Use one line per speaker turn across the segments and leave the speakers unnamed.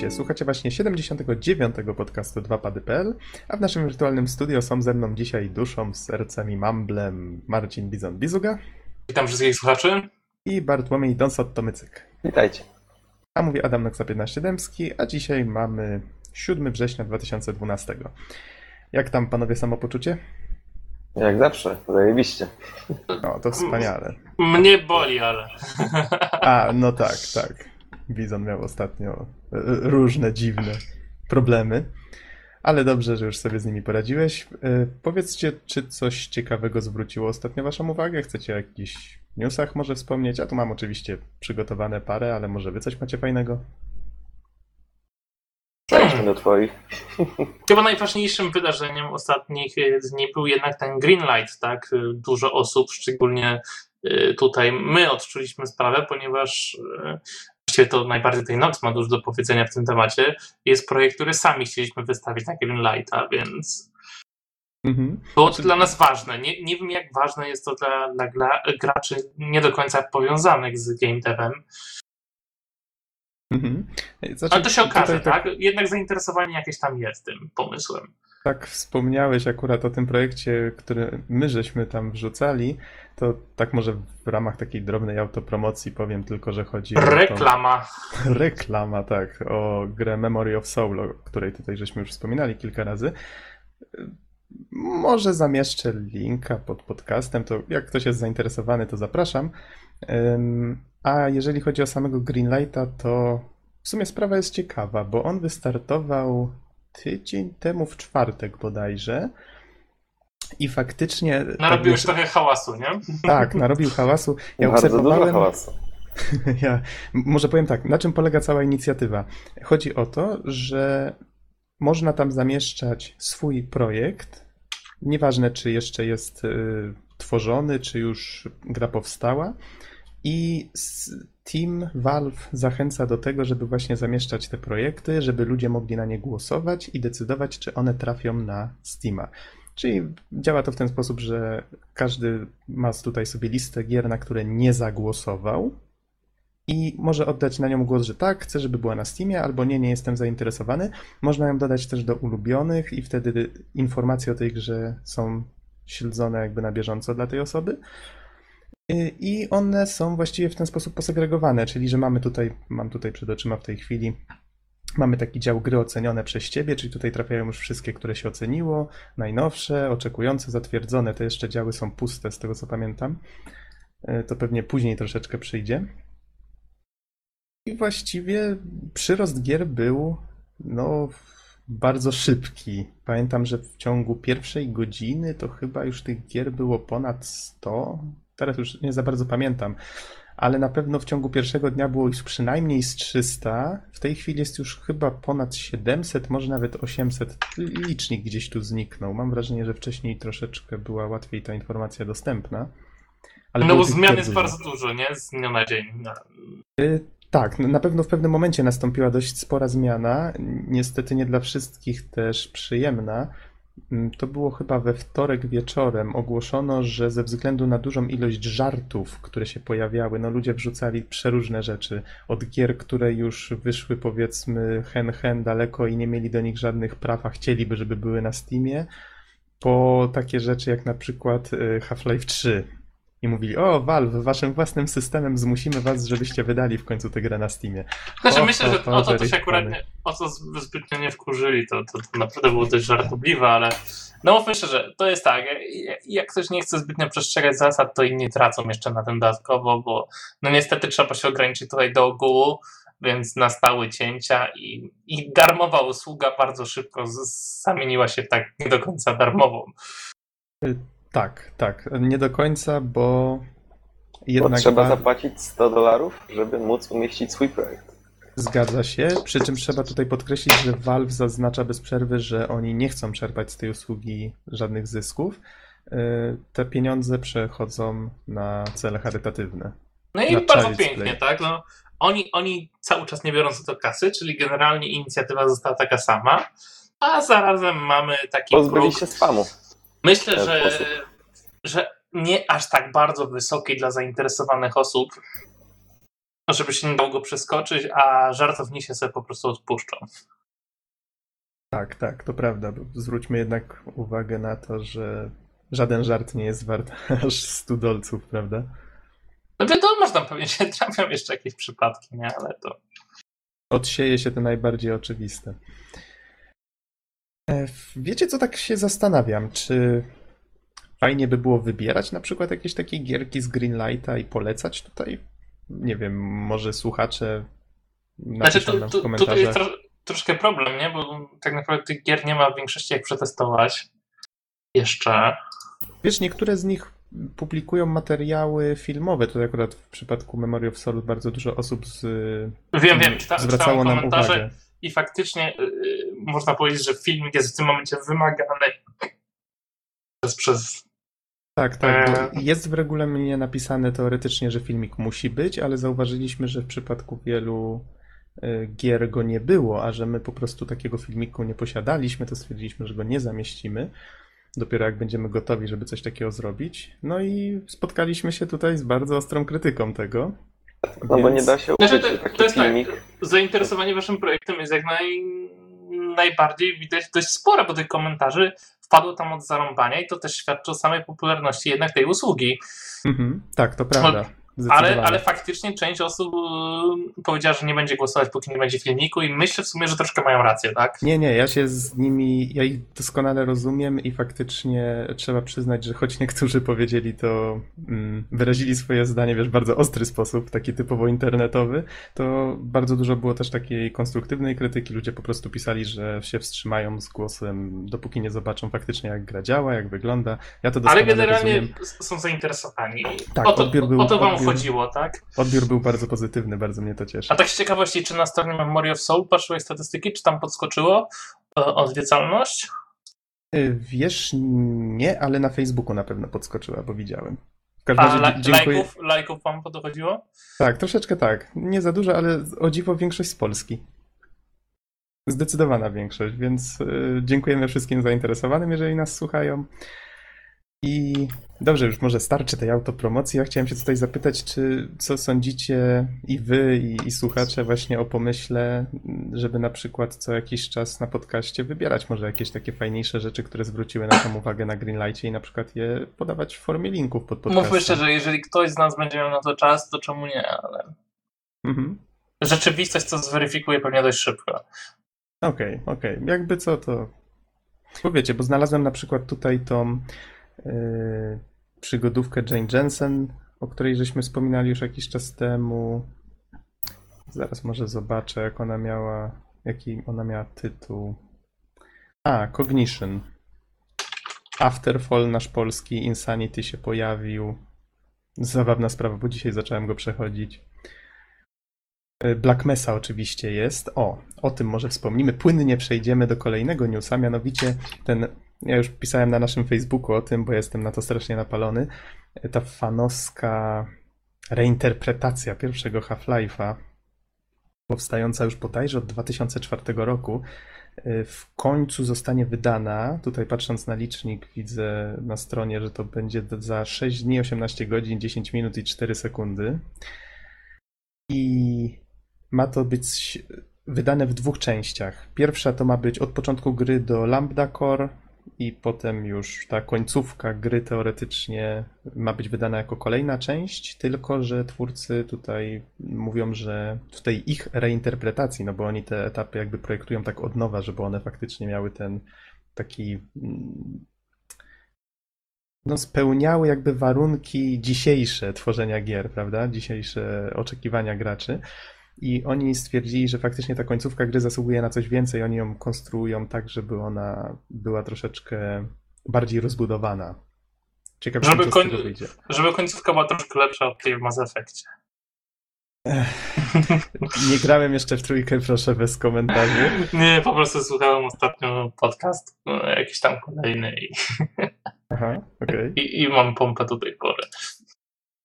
Witajcie, słuchacie właśnie 79. podcastu 2pady.pl, a w naszym wirtualnym studio są ze mną dzisiaj duszą, sercem i mamblem Marcin Bizon-Bizuga
Witam wszystkich słuchaczy.
i Bartłomiej Donsot-Tomycyk.
Witajcie.
A mówi Adam Noksa 15 Dębski, a dzisiaj mamy 7 września 2012. Jak tam panowie samopoczucie?
Jak zawsze, zajebiście.
O, to wspaniale.
Mnie boli, ale.
A, no tak, tak. Bizon miał ostatnio e, różne dziwne problemy, ale dobrze, że już sobie z nimi poradziłeś. E, Powiedzcie, czy coś ciekawego zwróciło ostatnio Waszą uwagę? Chcecie o jakichś newsach może wspomnieć? Ja tu mam oczywiście przygotowane parę, ale może Wy coś macie fajnego?
Przejdźmy do twoich.
Chyba najważniejszym wydarzeniem ostatnich dni był jednak ten green light, tak? Dużo osób, szczególnie y, tutaj my odczuliśmy sprawę, ponieważ y, właściwie to najbardziej tej Nox ma dużo do powiedzenia w tym temacie. Jest projekt, który sami chcieliśmy wystawić na green lighta, więc
Mhm.
było to
Znaczy-
dla nas ważne. Nie, nie wiem, jak ważne jest to dla, dla gra, graczy nie do końca powiązanych z game devem,
Mhm. Znaczy,
ale to się okaże,
tutaj
tak? Jednak zainteresowanie jakieś tam jest tym pomysłem.
Tak wspomniałeś akurat o tym projekcie, który my żeśmy tam wrzucali, to tak może w ramach takiej drobnej autopromocji powiem tylko, że chodzi o tą-
Reklama.
reklama, tak, o grę Memory of Soul, o której tutaj żeśmy już wspominali kilka razy. Może zamieszczę linka pod podcastem, to jak ktoś jest zainteresowany, to zapraszam. A jeżeli chodzi o samego Greenlighta, to w sumie sprawa jest ciekawa, bo on wystartował tydzień temu w czwartek bodajże. I faktycznie.
Narobiłeś
wiesz-
trochę hałasu, nie?
Tak, narobił hałasu. Ja
Bardzo dużo
obserwowałem.
hałasu.
Ja może powiem tak, na czym polega cała inicjatywa? Chodzi o to, że można tam zamieszczać swój projekt. Nieważne, czy jeszcze jest y, tworzony, czy już gra powstała. I s- Team Valve zachęca do tego, żeby właśnie zamieszczać te projekty, żeby ludzie mogli na nie głosować i decydować, czy one trafią na Steama. Czyli działa to w ten sposób, że każdy ma tutaj sobie listę gier, na które nie zagłosował i może oddać na nią głos, że tak, chcę, żeby była na Steamie, albo nie, nie jestem zainteresowany. Można ją dodać też do ulubionych i wtedy informacje o tej grze są śledzone jakby na bieżąco dla tej osoby. Y, I one są właściwie w ten sposób posegregowane, czyli że mamy tutaj, mam tutaj przed oczyma w tej chwili, mamy taki dział gry ocenione przez ciebie, czyli tutaj trafiają już wszystkie, które się oceniło, najnowsze, oczekujące, zatwierdzone, te jeszcze działy są puste, z tego co pamiętam. Y, To pewnie później troszeczkę przyjdzie. I właściwie przyrost gier był no bardzo szybki. Pamiętam, że w ciągu pierwszej godziny to chyba już tych gier było ponad 100. Teraz już nie za bardzo pamiętam, ale na pewno w ciągu pierwszego dnia było już przynajmniej z 300. W tej chwili jest już chyba ponad 700, może nawet 800. Licznik gdzieś tu zniknął. Mam wrażenie, że wcześniej troszeczkę była łatwiej ta informacja dostępna. Ale
No bo zmian jest
dużo.
bardzo dużo, nie? Z dnia na dzień. No.
Tak, n- na pewno w pewnym momencie nastąpiła dość spora zmiana. Niestety nie dla wszystkich też przyjemna. Mm, To było chyba we wtorek wieczorem. Ogłoszono, że ze względu na dużą ilość żartów, które się pojawiały, no ludzie wrzucali przeróżne rzeczy. Od gier, które już wyszły powiedzmy hen hen daleko i nie mieli do nich żadnych praw, a chcieliby, żeby były na Steamie, po takie rzeczy jak na przykład y, Half-Life 3. I mówili, o Valve, waszym własnym systemem zmusimy was, żebyście wydali w końcu tę grę na Steamie.
Znaczy
O,
myślę,
o,
że
o,
o to, to się akurat nie, o to zbytnio nie wkurzyli, to, to, to naprawdę było dość żartobliwe, ale no mówmy szczerze, to jest tak, jak- ktoś nie chce zbytnio przestrzegać zasad, to inni tracą jeszcze na tym dodatkowo, bo no niestety trzeba się ograniczyć tutaj do ogółu, więc nastały cięcia i, i darmowa usługa bardzo szybko zamieniła się tak nie do końca darmową.
Tak, tak, nie do końca, bo
Bo
jednak
trzeba
Valve-
zapłacić 100 dolarów, żeby móc umieścić swój projekt.
zgadza się, przy czym trzeba tutaj podkreślić, że Valve zaznacza bez przerwy, że oni nie chcą czerpać z tej usługi żadnych zysków. Yy, Te pieniądze przechodzą na cele charytatywne.
No i bardzo pięknie,
Play.
tak? No, oni, oni cały czas nie biorą za to kasy, czyli generalnie inicjatywa została taka sama, a zarazem mamy taki
Pozbyli
próg.
się spamu.
Myślę,
ten
że,
sposób.
że nie aż tak bardzo wysoki dla zainteresowanych osób. żeby się nie dało go przeskoczyć, a żartownisie sobie po prostu odpuszczą.
Tak, tak, to prawda. Zwróćmy jednak uwagę na to, że żaden żart nie jest wart aż 100 dolców, prawda?
No wiadomo, że tam pewnie się trafią jeszcze jakieś przypadki, nie? Ale to...
Odsieje się te najbardziej oczywiste. E, Wiecie, co tak się zastanawiam? Czy fajnie by było wybierać na przykład jakieś takie gierki z Greenlighta i polecać tutaj? Nie wiem, może słuchacze
Znaczy,
napiszą
tu,
nam w
tu, tutaj
komentarzach.
jest tro, troszkę problem, nie? Bo tak naprawdę tych gier nie ma w większości jak przetestować. Jeszcze.
Wiesz, niektóre z nich publikują materiały filmowe. Tutaj akurat w przypadku Memory of Soul bardzo dużo osób z,
Wiem, wiem, czyta,
zwracało nam uwagę.
I faktycznie yy, można powiedzieć, że filmik jest w tym momencie wymagany przez, przez
Tak, tak. Bo jest w regulaminie napisane teoretycznie, że filmik musi być, ale zauważyliśmy, że w przypadku wielu e, gier go nie było, a że my po prostu takiego filmiku nie posiadaliśmy, to stwierdziliśmy, że go nie zamieścimy. Dopiero jak będziemy gotowi, żeby coś takiego zrobić. No i spotkaliśmy się tutaj z bardzo ostrą krytyką tego.
No bo
Więc-
nie da się
Znaczy, to, to jest
filmik.
tak, zainteresowanie waszym projektem jest jak naj, najbardziej widać dość spore, bo tych komentarzy wpadło tam od zarąbania i to też świadczy o samej popularności jednak tej usługi.
Mhm, tak, to prawda.
Ale, ale faktycznie część osób yy, powiedziała, że nie będzie głosować, póki nie będzie filmiku i myślę w sumie, że troszkę mają rację, tak?
Nie, nie, ja się z nimi, ja ich doskonale rozumiem i faktycznie trzeba przyznać, że choć niektórzy powiedzieli to, mm, wyrazili swoje zdanie, wiesz, w bardzo ostry sposób, taki typowo internetowy, to bardzo dużo było też takiej konstruktywnej krytyki. Ludzie po prostu pisali, że się wstrzymają z głosem, dopóki nie zobaczą faktycznie, jak gra działa, jak wygląda. Ja to
Ale
doskonale
generalnie
rozumiem.
są zainteresowani.
Tak,
o to,
odbiór był-
o to wam
odbiór-
chodziło, tak?
Odbiór był bardzo pozytywny, bardzo mnie to cieszy.
A tak z ciekawości, czy na stronie Memory of Soul patrzyłeś statystyki, czy tam podskoczyło e, odwiedzalność?
Y, Wiesz, nie, ale na Facebooku na pewno podskoczyła, bo widziałem. W każdym
A
razie dzie- dziękuję.
lajków, lajków wam dochodziło?
Tak, troszeczkę tak. Nie za dużo, ale o dziwo większość z Polski. Zdecydowana większość, więc y, dziękujemy wszystkim zainteresowanym, jeżeli nas słuchają. I dobrze, już może starczy tej autopromocji. Ja chciałem się tutaj zapytać, czy co sądzicie i wy, i, i słuchacze właśnie o pomyśle, żeby na przykład co jakiś czas na podcaście wybierać może jakieś takie fajniejsze rzeczy, które zwróciły naszą uwagę na Greenlightie i na przykład je podawać w formie linków pod podcastem.
Mówmy szczerze, jeżeli ktoś z nas będzie miał na to czas, to czemu nie? Ale
Mhm.
rzeczywistość to zweryfikuje pewnie dość szybko.
Okej, okej. Jakby co, to powiecie, bo znalazłem na przykład tutaj tą przygodówkę Jane Jensen, o której żeśmy wspominali już jakiś czas temu. Zaraz może zobaczę, jak ona miała, jaki ona miała tytuł. A, Cognition. Afterfall nasz polski Insanity się pojawił. Zabawna sprawa, bo dzisiaj zacząłem go przechodzić. Black Mesa oczywiście jest. O, o tym może wspomnimy. Płynnie przejdziemy do kolejnego newsa, mianowicie ten, ja już pisałem na naszym Facebooku o tym, bo jestem na to strasznie napalony, ta fanowska reinterpretacja pierwszego Half-Life'a, powstająca już bodajże od 2004 roku, w końcu zostanie wydana. Tutaj patrząc na licznik widzę na stronie, że to będzie za 6 dni, 18 godzin, 10 minut i 4 sekundy. I ma to być wydane w dwóch częściach. Pierwsza to ma być od początku gry do Lambda Core i potem już ta końcówka gry teoretycznie ma być wydana jako kolejna część, tylko że twórcy tutaj mówią, że w tej ich reinterpretacji, no bo oni te etapy jakby projektują tak od nowa, żeby one faktycznie miały ten taki mm, no, spełniały jakby warunki dzisiejsze tworzenia gier, prawda? Dzisiejsze oczekiwania graczy. I oni stwierdzili, że faktycznie ta końcówka gry zasługuje na coś więcej. Oni ją konstruują tak, żeby ona była troszeczkę bardziej rozbudowana. Ciekawe,
Żeby
co
koń-. Żeby końcówka była troszkę lepsza od tej w Mass Effectie.
Nie grałem jeszcze w trójkę, proszę, bez komentarzy.
Nie, po prostu słuchałem ostatnio podcast no, jakiś tam kolejny i,
Aha, okej.
i, i mam pompę do tej pory.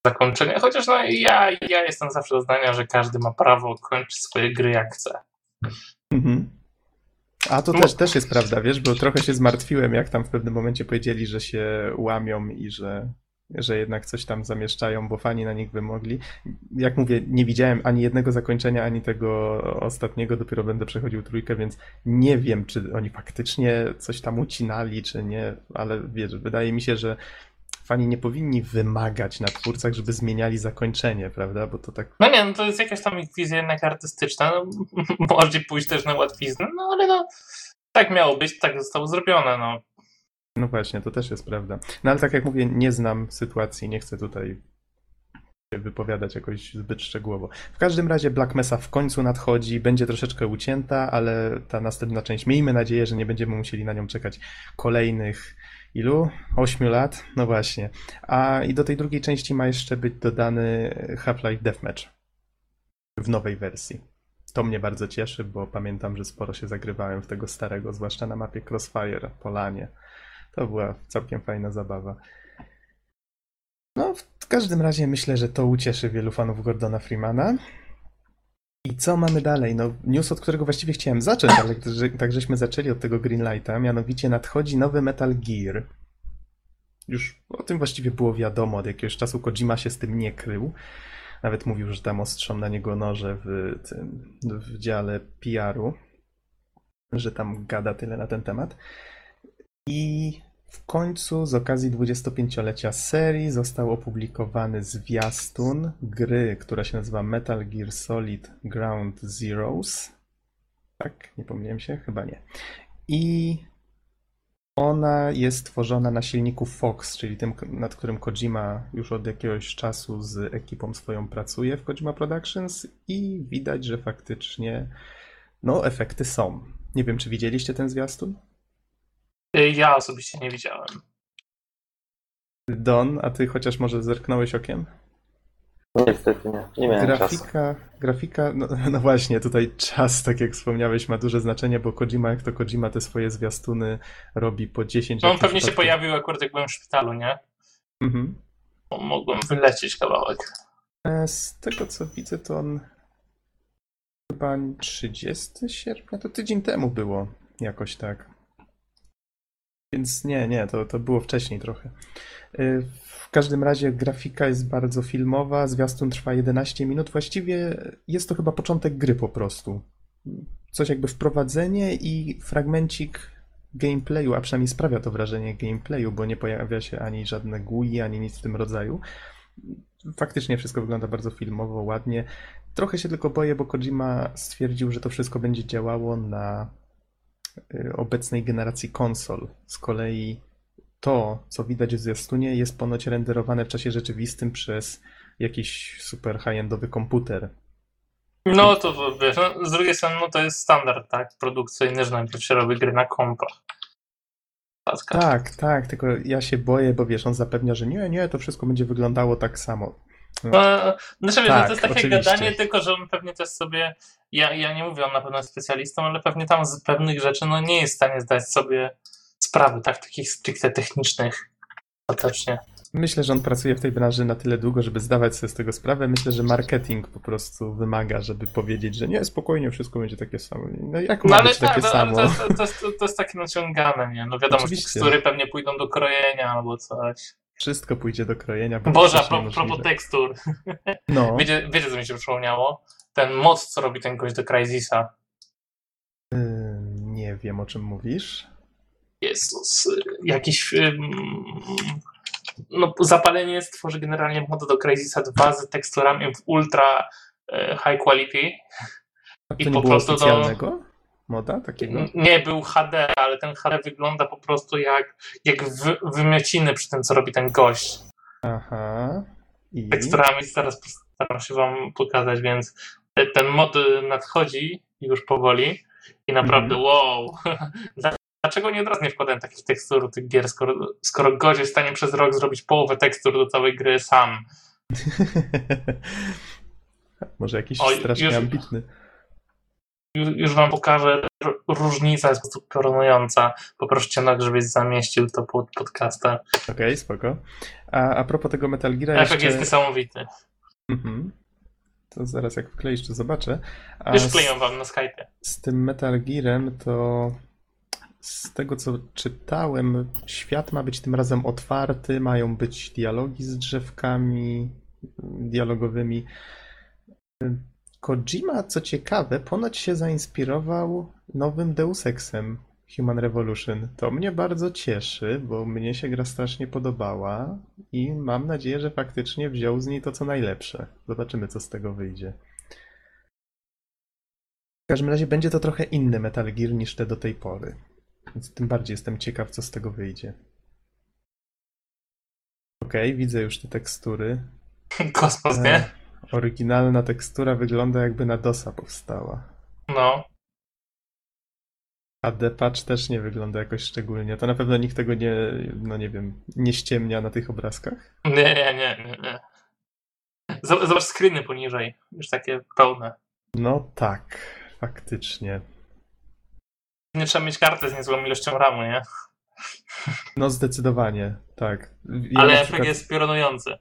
Zakończenia, chociaż no ja, ja jestem zawsze zdania, że każdy ma prawo kończyć swoje gry jak chce.
Mhm. A to
No.
też, też jest prawda, wiesz, bo trochę się zmartwiłem, jak tam w pewnym momencie powiedzieli, że się łamią i że że jednak coś tam zamieszczają, bo fani na nich by mogli. Jak mówię, nie widziałem ani jednego zakończenia, ani tego ostatniego, dopiero będę przechodził trójkę, więc nie wiem, czy oni faktycznie coś tam ucinali, czy nie, ale wiesz, wydaje mi się, że fani nie powinni wymagać na twórcach, żeby zmieniali zakończenie, prawda? Bo to tak
No nie, no to jest jakaś tam wizja jednak artystyczna. No, może pójść też na łatwiznę, no ale no tak miało być, tak zostało zrobione, no.
No właśnie, to też jest prawda. No ale tak jak mówię, nie znam sytuacji, nie chcę tutaj się wypowiadać jakoś zbyt szczegółowo. W każdym razie Black Mesa w końcu nadchodzi, będzie troszeczkę ucięta, ale ta następna część, miejmy nadzieję, że nie będziemy musieli na nią czekać kolejnych ilu? Ośmiu lat? No właśnie. A i do tej drugiej części ma jeszcze być dodany Half-Life Deathmatch w nowej wersji. To mnie bardzo cieszy, bo pamiętam, że sporo się zagrywałem w tego starego, zwłaszcza na mapie Crossfire, Polanie. To była całkiem fajna zabawa. No, w każdym razie myślę, że to ucieszy wielu fanów Gordona Freemana. I co mamy dalej? No, news, od którego właściwie chciałem zacząć, ale że- tak żeśmy zaczęli od tego Greenlighta, mianowicie nadchodzi nowy Metal Gear. Już o tym właściwie było wiadomo, od jakiegoś czasu Kojima się z tym nie krył. Nawet mówił, że tam ostrzą na niego noże w, tym, w dziale PR-u, że tam gada tyle na ten temat. I w końcu z okazji 25-lecia serii został opublikowany zwiastun gry, która się nazywa Metal Gear Solid Ground Zeroes. Tak? Nie pomyliłem się? Chyba nie. I ona jest tworzona na silniku Fox, czyli tym, nad którym Kojima już od jakiegoś czasu z ekipą swoją pracuje w Kojima Productions i widać, że faktycznie no efekty są. Nie wiem, czy widzieliście ten zwiastun?
Y, Ja osobiście nie widziałem.
Don, a ty chociaż może zerknąłeś okiem?
Niestety nie, nie miałem czasu.
Grafika, grafika, no, no właśnie, tutaj czas, tak jak wspomniałeś, ma duże znaczenie, bo Kojima, jak to Kojima te swoje zwiastuny robi po 10
No on pewnie się pojawił akurat jak byłem w szpitalu, nie?
Mhm.
Bo Mogłem wylecieć kawałek.
E, Z tego co widzę, to on chyba 30 sierpnia, to tydzień temu było jakoś tak. Więc nie, nie, to, to było wcześniej trochę. E, W każdym razie grafika jest bardzo filmowa, zwiastun trwa 11 minut. Właściwie jest to chyba początek gry po prostu. Coś jakby wprowadzenie i fragmencik gameplayu, a przynajmniej sprawia to wrażenie gameplayu, bo nie pojawia się ani żadne GUI, ani nic w tym rodzaju. Faktycznie wszystko wygląda bardzo filmowo, ładnie. Trochę się tylko boję, bo Kojima stwierdził, że to wszystko będzie działało na y, obecnej generacji konsol. Z kolei to, co widać w zwiastunie, jest ponoć renderowane w czasie rzeczywistym przez jakiś super high-endowy komputer.
No to wiesz, no, z drugiej strony no, to jest standard, tak? Produkcyjny, że najpierw się robi gry na kompach. Paska.
Tak, tak, tylko ja się boję, bo wiesz, on zapewnia, że nie, nie, to wszystko będzie wyglądało tak samo.
No, znaczy, wiesz,
Tak,
no to jest takie
oczywiście.
gadanie, tylko że on pewnie też sobie. Ja, ja nie mówię, on na pewno jest specjalistą, ale pewnie tam z pewnych rzeczy no, nie jest w stanie zdać sobie sprawy, tak, takich stricte technicznych. Ostatecznie.
Myślę, że on pracuje w tej branży na tyle długo, żeby zdawać sobie z tego sprawę. Myślę, że marketing po prostu wymaga, żeby powiedzieć, że nie, spokojnie, wszystko będzie takie samo. No jak ma
No ale
być
tak,
takie
no,
samo?
to, to, to, jest, to jest takie naciągane, nie? No wiadomo,
Oczywiście.
tekstury pewnie pójdą do krojenia albo coś.
Wszystko pójdzie do krojenia. bo
Boże, pro, propos tekstur.
No,
Wiecie, wiecie, co mi się przypomniało? Ten moc, co robi ten gość do Crysisa.
yy, nie wiem o czym mówisz.
Jezus, jakiś. ym, No, zapalenie stworzy generalnie mod do Crysisa 2 z teksturami w ultra e, high quality.
A
I
to
po
nie było
prostu
oficjalnego moda takiego?
Nie był HD, ale ten HD wygląda po prostu jak, jak wy, wymiociny przy tym, co robi ten gość.
Aha. I
Teksturami zaraz postaram się wam pokazać, więc ten mod nadchodzi już powoli i naprawdę wow. Dlaczego nie od razu nie wkładałem takich tekstur do tych gier, skoro, skoro gość jest w stanie przez rok zrobić połowę tekstur do całej gry sam?
Może jakiś
Oj,
strasznie
już-
ambitny.
Już, już wam pokażę, różnica jest po prostu piorunująca. Poproście Nok, żebyś zamieścił to pod podcasta.
Okej, spoko. A, a propos tego Metal Gear
Efekt
jeszcze...
jest niesamowity.
Mhm. To zaraz jak wkleisz, to zobaczę. A
Już wkleję wam na Skype.
z tym Metal Gearem to z tego co czytałem, świat ma być tym razem otwarty, mają być dialogi z drzewkami dialogowymi. Kojima, co ciekawe, ponoć się zainspirował nowym Deus Exem Human Revolution. To mnie bardzo cieszy, bo mnie się gra strasznie podobała i mam nadzieję, że faktycznie wziął z niej to co najlepsze. Zobaczymy, co z tego wyjdzie. W każdym razie będzie to trochę inny Metal Gear niż te do tej pory. Więc tym bardziej jestem ciekaw, co z tego wyjdzie. Okej, widzę już te tekstury.
Kosmos, nie?
Oryginalna tekstura wygląda jakby na DOSa powstała.
No.
A Patch też nie wygląda jakoś szczególnie. To na pewno nikt tego nie, no nie wiem, nie ściemnia na tych obrazkach.
Nie, nie, nie, nie. nie. Zob- Zobacz screeny poniżej. Już takie pełne.
No tak, faktycznie.
Nie trzeba mieć karty z niezłą ilością ramu, nie?
No zdecydowanie, tak. Ja
Ale efekt
przykład,
jest piorunujący.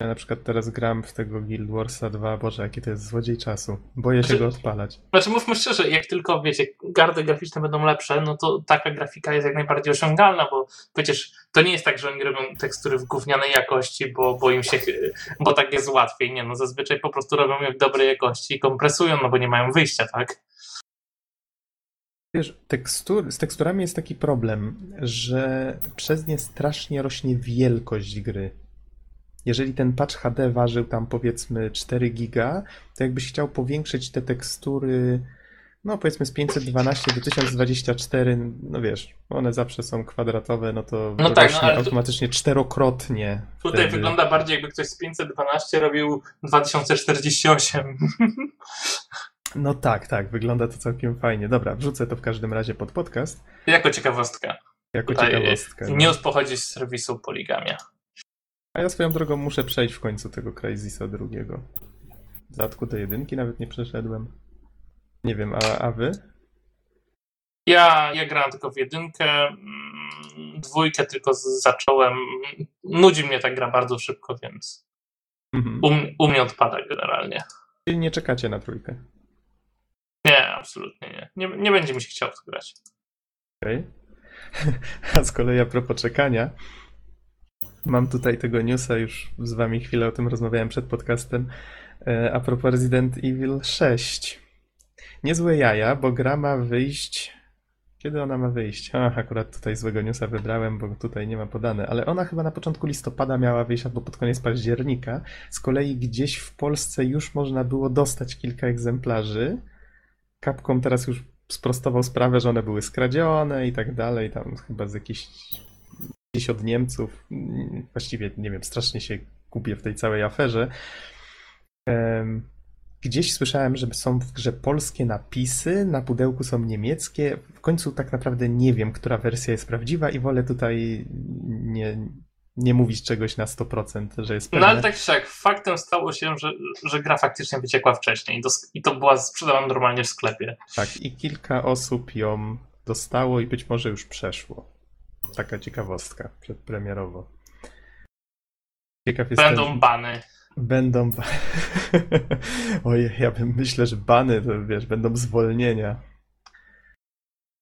Ja na przykład teraz gram w tego Guild Warsa 2. Boże, jaki to jest złodziej czasu. Boję się
Znaczy-
go odpalać.
Znaczy mówmy szczerze, jak tylko wiecie, karty graficzne będą lepsze, no to taka grafika jest jak najbardziej osiągalna, bo przecież to nie jest tak, że oni robią tekstury w gównianej jakości, bo, bo im się, bo tak jest łatwiej. Nie, no zazwyczaj po prostu robią je w dobrej jakości i kompresują, no bo nie mają wyjścia, tak?
Wiesz, tekstur, z teksturami jest taki problem, że przez nie strasznie rośnie wielkość gry. Jeżeli ten patch HD ważył tam powiedzmy 4 giga, to jakbyś chciał powiększyć te tekstury, no powiedzmy z 512 do 1024, no wiesz, one zawsze są kwadratowe, no to
No tak, no ale tu-
automatycznie czterokrotnie.
Tutaj
wtedy.
wygląda bardziej jakby ktoś z 512 robił 2048.
No tak, tak, wygląda to całkiem fajnie. Dobra, wrzucę to w każdym razie pod podcast,
jako ciekawostka.
jako
Tutaj
ciekawostkę. no.
News pochodzi z serwisu Poligamia.
A ja swoją drogą muszę przejść w końcu tego Crysisa drugiego. W dodatku do jedynki nawet nie przeszedłem. Nie wiem, a, a wy?
Ja, ja grałem tylko w jedynkę, mm, dwójkę tylko z- zacząłem. Nudzi mnie ta gra bardzo szybko, więc
Mhm.
u, u mnie odpada generalnie.
Czyli nie czekacie na trójkę.
Nie, absolutnie nie. Nie, nie będzie mi się chciało w to grać.
Okej. A z kolei a propos czekania, mam tutaj tego newsa, już z wami chwilę o tym rozmawiałem przed podcastem, e, a propos Resident Evil 6. Niezłe jaja, bo gra ma wyjść... Kiedy ona ma wyjść? Ach, akurat tutaj złego newsa wybrałem, bo tutaj nie ma podane, ale ona chyba na początku listopada miała wyjść, albo pod koniec października. Z kolei gdzieś w Polsce już można było dostać kilka egzemplarzy. Capcom teraz już sprostował sprawę, że one były skradzione i tak dalej, tam chyba z jakichś gdzieś od Niemców. Właściwie nie wiem, strasznie się gubię w tej całej aferze. Gdzieś słyszałem, że są w grze polskie napisy, na pudełku są niemieckie. W końcu tak naprawdę nie wiem, która wersja jest prawdziwa i wolę tutaj nie, nie mówić czegoś na 100%, że jest
No
pewne.
ale tak czy siak, faktem stało się, że, że gra faktycznie wyciekła wcześniej i to, i to była sprzedawana normalnie w sklepie.
Tak, i kilka osób ją dostało i być może już przeszło. Taka ciekawostka przedpremierowo. Ciekaw.
Będą bany.
Będą. Ojej, ja bym myślę, że bany to wiesz, będą zwolnienia.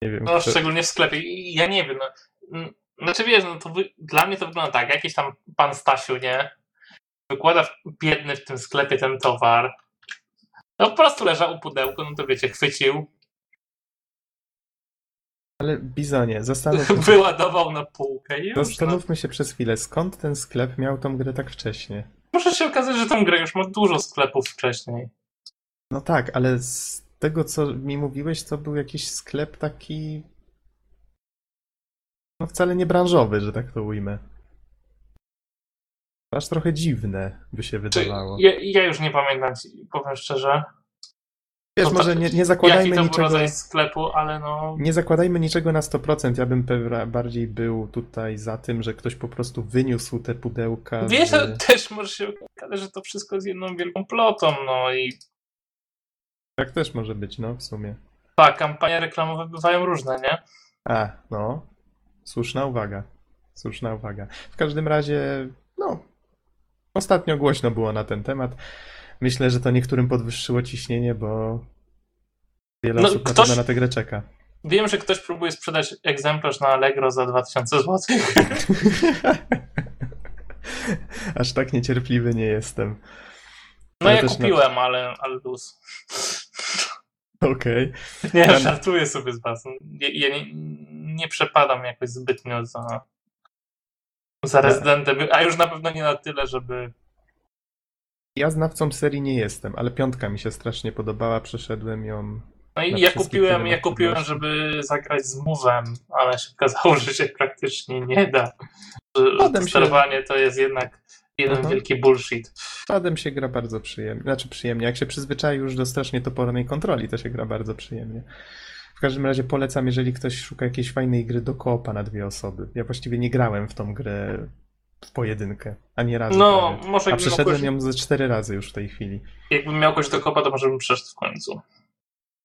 Nie wiem.
No,
kto-
szczególnie w sklepie. Ja nie wiem. No, znaczy wiesz, no to wy, dla mnie to wygląda tak. Jakiś tam pan Stasiu, nie? Wykłada biedny w tym sklepie ten towar. No po prostu leżał u pudełku, no to wiecie, chwycił,
Ale Bizonie, zastanówmy,
wyładował na półkę i już. No.
zastanówmy się przez chwilę, skąd ten sklep miał tą grę tak wcześnie?
Może się okazać, że tą grę już ma dużo sklepów wcześniej.
No tak, ale z tego, co mi mówiłeś, to był jakiś sklep taki. No wcale nie branżowy, że tak to ujmę. Aż trochę dziwne by się wydawało.
ja, ja już nie pamiętam, powiem szczerze.
Wiesz,
no
może
tak,
nie, nie
Jaki
zakładajmy
był
niczego.
rodzaj sklepu, ale no.
Nie zakładajmy niczego na 100%. Ja bym bardziej był tutaj za tym, że ktoś po prostu wyniósł te pudełka.
Wiesz, to też może się okazać, że to wszystko jest jedną wielką plotą, no i
Tak też może być, no w sumie.
tak, kampanie reklamowe bywają różne, nie?
A, no. Słuszna uwaga. Słuszna uwaga. W każdym razie, no. Ostatnio głośno było na ten temat. Myślę, że to niektórym podwyższyło ciśnienie, bo wiele
No,
osób na
ktoś-
na tę grę czeka.
Wiem, że ktoś próbuje sprzedać egzemplarz na Allegro za 2000 zł.
Aż tak niecierpliwy nie jestem.
No
Ale
ja
też na-
kupiłem, ale, ale luz.
Okej.
Nie,
Ja-
żartuję sobie z was. Ja, ja nie, nie przepadam jakoś zbytnio za, za rezydentem, a już na pewno nie na tyle, żeby.
Ja znawcą serii nie jestem, ale piątka mi się strasznie podobała, przeszedłem ją.
No i ja kupiłem, ja kupiłem, żeby zagrać z Move'em, ale się okazało, że się praktycznie nie da. Że, sterowanie to jest jednak jeden wielki bullshit.
Padem się gra bardzo przyjemnie. Znaczy przyjemnie. Jak się przyzwyczai już do strasznie topornej kontroli, to się gra bardzo przyjemnie. W każdym razie polecam, jeżeli ktoś szuka jakiejś fajnej gry do koopa na dwie osoby. Ja właściwie nie grałem w tą grę w pojedynkę. Ani razu.
No,
prawie.
może
A przeszedłem
kogoś,
ją ze cztery razy już w tej chwili.
jakbym miał kogoś do kopa, to może bym przeszedł w końcu.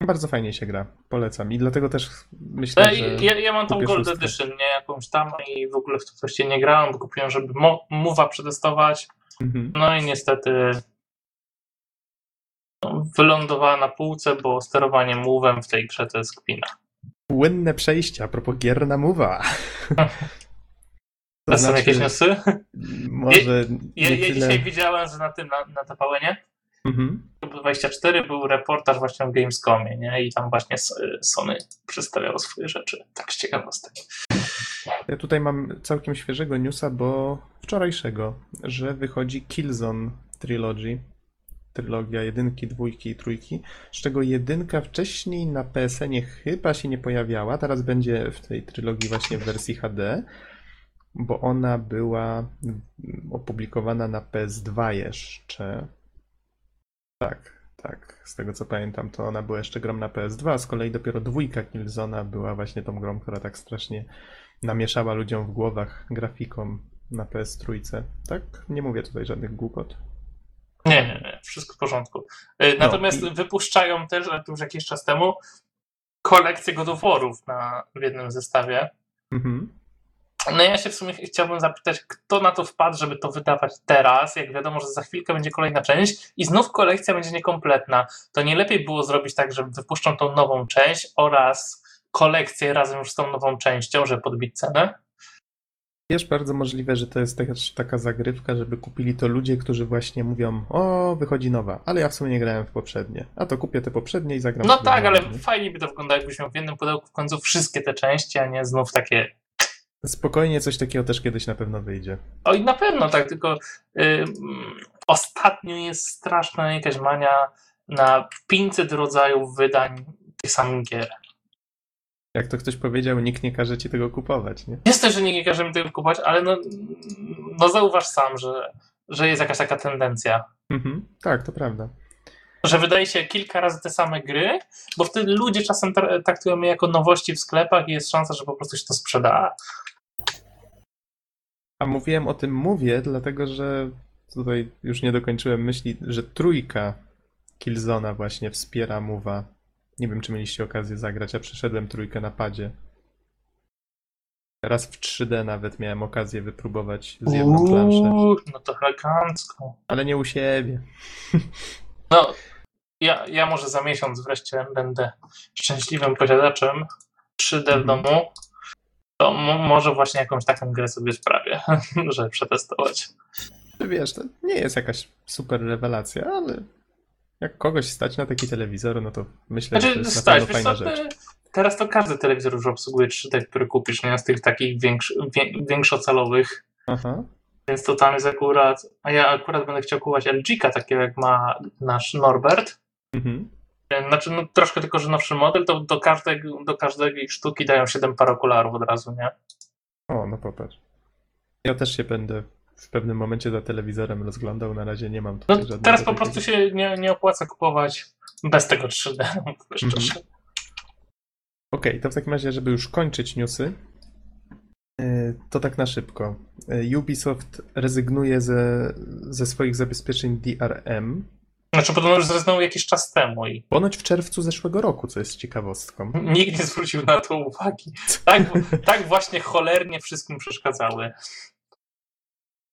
Bardzo fajnie się gra. Polecam. I dlatego też myślę,
No,
że...
ja, ja mam tą Gold. Edition, nie? Jakąś tam i w ogóle w to właściwie nie grałem, bo kupiłem, żeby mo- Move'a przetestować.
Mhm.
No i niestety wylądowała na półce, bo sterowanie Move'em w tej grze to jest kpina.
Płynne przejścia, a propos gier na mowa.
To są jakieś newsy?
Może
Ja, ja
tyle...
dzisiaj widziałem, że na tym, na, na TVN-ie,
Mhm.
24 był reportaż właśnie w Gamescomie, nie? I tam właśnie Sony przedstawiało swoje rzeczy. Tak z ciekawostek.
Ja tutaj mam całkiem świeżego newsa, bo wczorajszego, że wychodzi Killzone Trilogy. Trylogia jedynki, dwójki i trójki, z czego jedynka wcześniej na PSN-ie chyba się nie pojawiała, teraz będzie w tej trylogii właśnie w wersji HD, bo ona była mm, opublikowana na PS2 jeszcze. Tak, tak, z tego co pamiętam, to ona była jeszcze grą na PS2, a z kolei dopiero dwójka Killzona była właśnie tą grą, która tak strasznie namieszała ludziom w głowach grafiką na PS3. Tak? Nie mówię tutaj żadnych głupot.
Nie, nie, nie, wszystko w porządku. Y, Natomiast
i-
wypuszczają też, ale to już jakiś czas temu, kolekcję God na, w jednym zestawie.
Mhm.
No ja się w sumie chciałbym zapytać, kto na to wpadł, żeby to wydawać teraz, jak wiadomo, że za chwilkę będzie kolejna część i znów kolekcja będzie niekompletna. To nie lepiej było zrobić tak, że wypuszczą tą nową część oraz kolekcję razem już z tą nową częścią, żeby podbić cenę?
Wiesz, bardzo możliwe, że to jest też taka zagrywka, żeby kupili to ludzie, którzy właśnie mówią, o, wychodzi nowa, ale ja w sumie nie grałem w poprzednie. A to kupię te poprzednie i zagram
No tak, ale
nie?
fajnie by to wyglądało, jakbyś miał w jednym pudełku w końcu wszystkie te części, a nie znów takie
Spokojnie coś takiego też kiedyś na pewno wyjdzie.
O i na pewno tak, tylko ym, ostatnio jest straszna jakaś mania na 500 rodzajów wydań tych samych gier.
Jak to ktoś powiedział, nikt nie każe ci tego kupować, nie?
Jest też, że nie każemy tego kupować, ale no, no zauważ sam, że, że jest jakaś taka tendencja.
Mhm. Tak, to prawda.
Że wydaje się kilka razy te same gry, bo wtedy ludzie czasem tra- traktują je jako nowości w sklepach i jest szansa, że po prostu się to sprzeda.
A mówiłem o tym mówię, dlatego że tutaj już nie dokończyłem myśli, że trójka Killzona właśnie wspiera Mowa. Nie wiem, czy mieliście okazję zagrać, ja przeszedłem trójkę na padzie. Raz w 3D nawet miałem okazję wypróbować z jedną planszę,
Uuu, no to elegancko.
ale nie u siebie.
No, ja, ja może za miesiąc wreszcie będę szczęśliwym posiadaczem 3D w
Mhm.
domu. To mo- może właśnie jakąś taką grę sobie sprawię, żeby przetestować.
Wiesz, to nie jest jakaś super rewelacja, ale jak kogoś stać na taki telewizor, no to myślę, że to
Znaczy,
jest na
stać, wiesz
fajna
co,
rzecz.
teraz to każdy telewizor już obsługuje 3D, który kupisz, nie? Z tych takich większy, wię, większocalowych.
Aha.
Więc to tam jest akurat. A ja akurat będę chciał kupować LG-ka, takiego jak ma nasz Norbert.
Mhm.
Znaczy, no, troszkę tylko, że nowszy model, to do każdej, do każdej sztuki dają 7 par okularów od razu, nie?
O, no popatrz. Ja też się będę w pewnym momencie za telewizorem rozglądał, na razie nie mam
No
tutaj żadnego
teraz po prostu się nie, nie opłaca kupować bez tego 3D. mówię szczerze.
Okej, to w takim razie, żeby już kończyć newsy, yy, to tak na szybko. Yy, Ubisoft rezygnuje ze, ze swoich zabezpieczeń DRM.
Znaczy, podobno już zrezygnował jakiś czas temu i
Ponoć w czerwcu zeszłego roku, co jest ciekawostką.
nikt nie zwrócił na to uwagi. Tak, tak właśnie cholernie wszystkim przeszkadzały.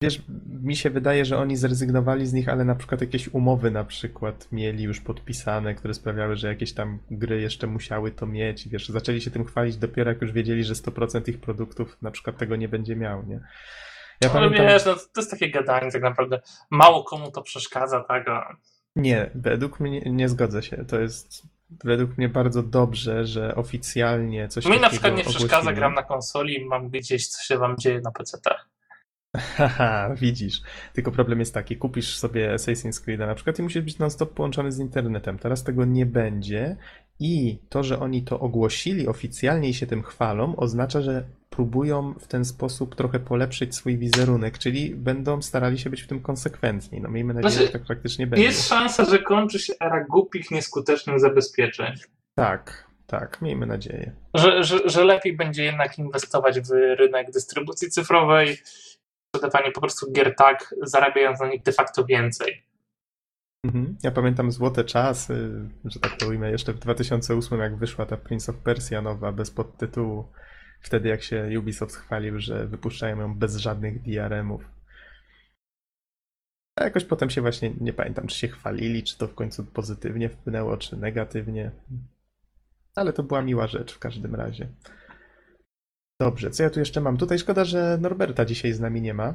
Wiesz, mi się wydaje, że oni zrezygnowali z nich, ale na przykład jakieś umowy na przykład mieli już podpisane, które sprawiały, że jakieś tam gry jeszcze musiały to mieć. Wiesz, zaczęli się tym chwalić dopiero jak już wiedzieli, że 100% ich produktów na przykład tego nie będzie miał, nie? Ja
No
pamiętam...
wiesz, no, to jest takie gadanie tak naprawdę. Mało komu to przeszkadza, tak? A
Nie, według mnie nie zgodzę się. To jest według mnie bardzo dobrze, że oficjalnie coś
Mi na przykład nie przeszkadza, gram na konsoli i mam gdzieś, co się wam dzieje na PC-tach.
Haha, widzisz. Tylko problem jest taki, kupisz sobie Assassin's Creed na przykład i musisz być non-stop połączony z internetem. Teraz tego nie będzie i to, że oni to ogłosili oficjalnie i się tym chwalą, oznacza, że próbują w ten sposób trochę polepszyć swój wizerunek, czyli będą starali się być w tym konsekwentni. No miejmy nadzieję,
Znaczy,
że tak faktycznie będzie.
Jest szansa, że kończy się era głupich, nieskutecznych zabezpieczeń.
Tak, tak, miejmy nadzieję.
Że, że, że lepiej będzie jednak inwestować w rynek dystrybucji cyfrowej, sprzedawanie po prostu gier tak, zarabiając na nich de facto więcej.
Mhm. Ja pamiętam złote czasy, że tak to ujmę, jeszcze w 2008, jak wyszła ta Prince of Persia nowa, bez podtytułu. Wtedy jak się Ubisoft chwalił, że wypuszczają ją bez żadnych DRM-ów. A jakoś potem się właśnie, nie pamiętam, czy się chwalili, czy to w końcu pozytywnie wpłynęło, czy negatywnie. Ale to była miła rzecz w każdym razie. Dobrze, co ja tu jeszcze mam? Tutaj szkoda, że Norberta dzisiaj z nami nie ma,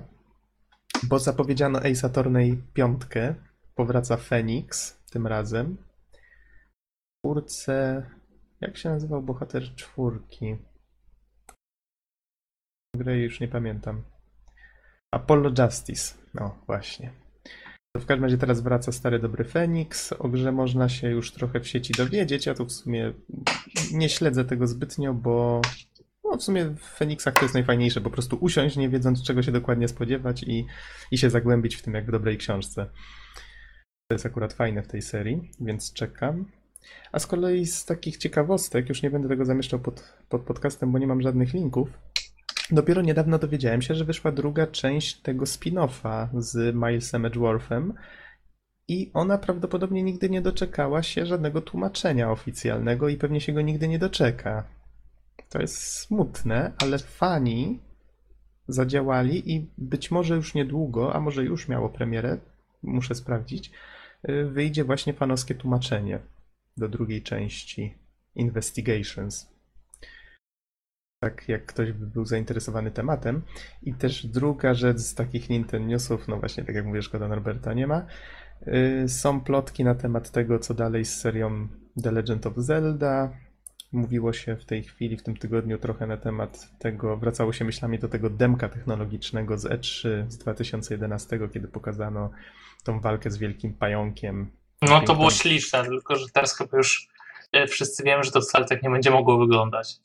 bo zapowiedziano Ace Attorney piątkę. Powraca Phoenix tym razem. W czwórce... Jak się nazywał bohater czwórki? Grę już nie pamiętam. Apollo Justice. No, właśnie. W każdym razie teraz wraca stary dobry Phoenix. O grze można się już trochę w sieci dowiedzieć. Ja tu w sumie nie śledzę tego zbytnio, bo no w sumie w Phoenixach to jest najfajniejsze. Po prostu usiąść, nie wiedząc czego się dokładnie spodziewać i, i się zagłębić w tym jak w dobrej książce. To jest akurat fajne w tej serii, więc czekam. A z kolei z takich ciekawostek, już nie będę tego zamieszczał pod, pod podcastem, bo nie mam żadnych linków. Dopiero niedawno dowiedziałem się, że wyszła druga część tego spin-offa z Milesem Edgeworthem i ona prawdopodobnie nigdy nie doczekała się żadnego tłumaczenia oficjalnego i pewnie się go nigdy nie doczeka. To jest smutne, ale fani zadziałali i być może już niedługo, a może już miało premierę, muszę sprawdzić, wyjdzie właśnie fanowskie tłumaczenie do drugiej części Investigations. Tak jak ktoś by był zainteresowany tematem. I też druga rzecz z takich Nintendo Newsów, no właśnie tak jak mówię, szkoda Norberta nie ma. y, Są plotki na temat tego, co dalej z serią The Legend of Zelda. Mówiło się w tej chwili, w tym tygodniu trochę na temat tego, wracało się myślami do tego demka technologicznego z E3 z 2011, kiedy pokazano tą walkę z wielkim pająkiem.
No to było śliczne, tylko że teraz chyba już e, wszyscy wiemy, że to wcale tak nie będzie mogło wyglądać.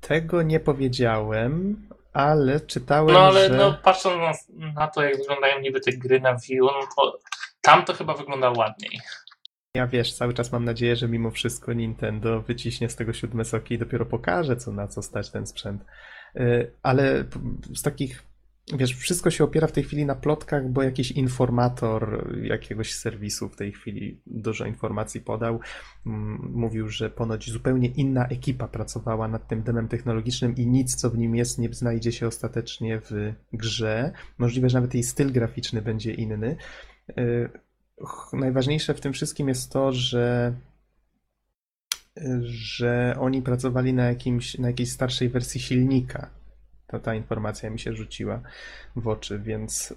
Tego nie powiedziałem, ale czytałem,
No ale
że...
no, patrząc na, na to, jak wyglądają niby te gry na Wii no to tam to chyba wygląda ładniej.
Ja wiesz, cały czas mam nadzieję, że mimo wszystko Nintendo wyciśnie z tego siódme soki i dopiero pokaże, co na co stać ten sprzęt. Y, Ale z takich, wiesz, wszystko się opiera w tej chwili na plotkach, bo jakiś informator jakiegoś serwisu w tej chwili dużo informacji podał. Mm, Mówił, że ponoć zupełnie inna ekipa pracowała nad tym demem technologicznym i nic, co w nim jest, nie znajdzie się ostatecznie w grze. Możliwe, że nawet jej styl graficzny będzie inny. Y, najważniejsze w tym wszystkim jest to, że że oni pracowali na, jakimś, na jakiejś starszej wersji silnika. To ta informacja mi się rzuciła w oczy, więc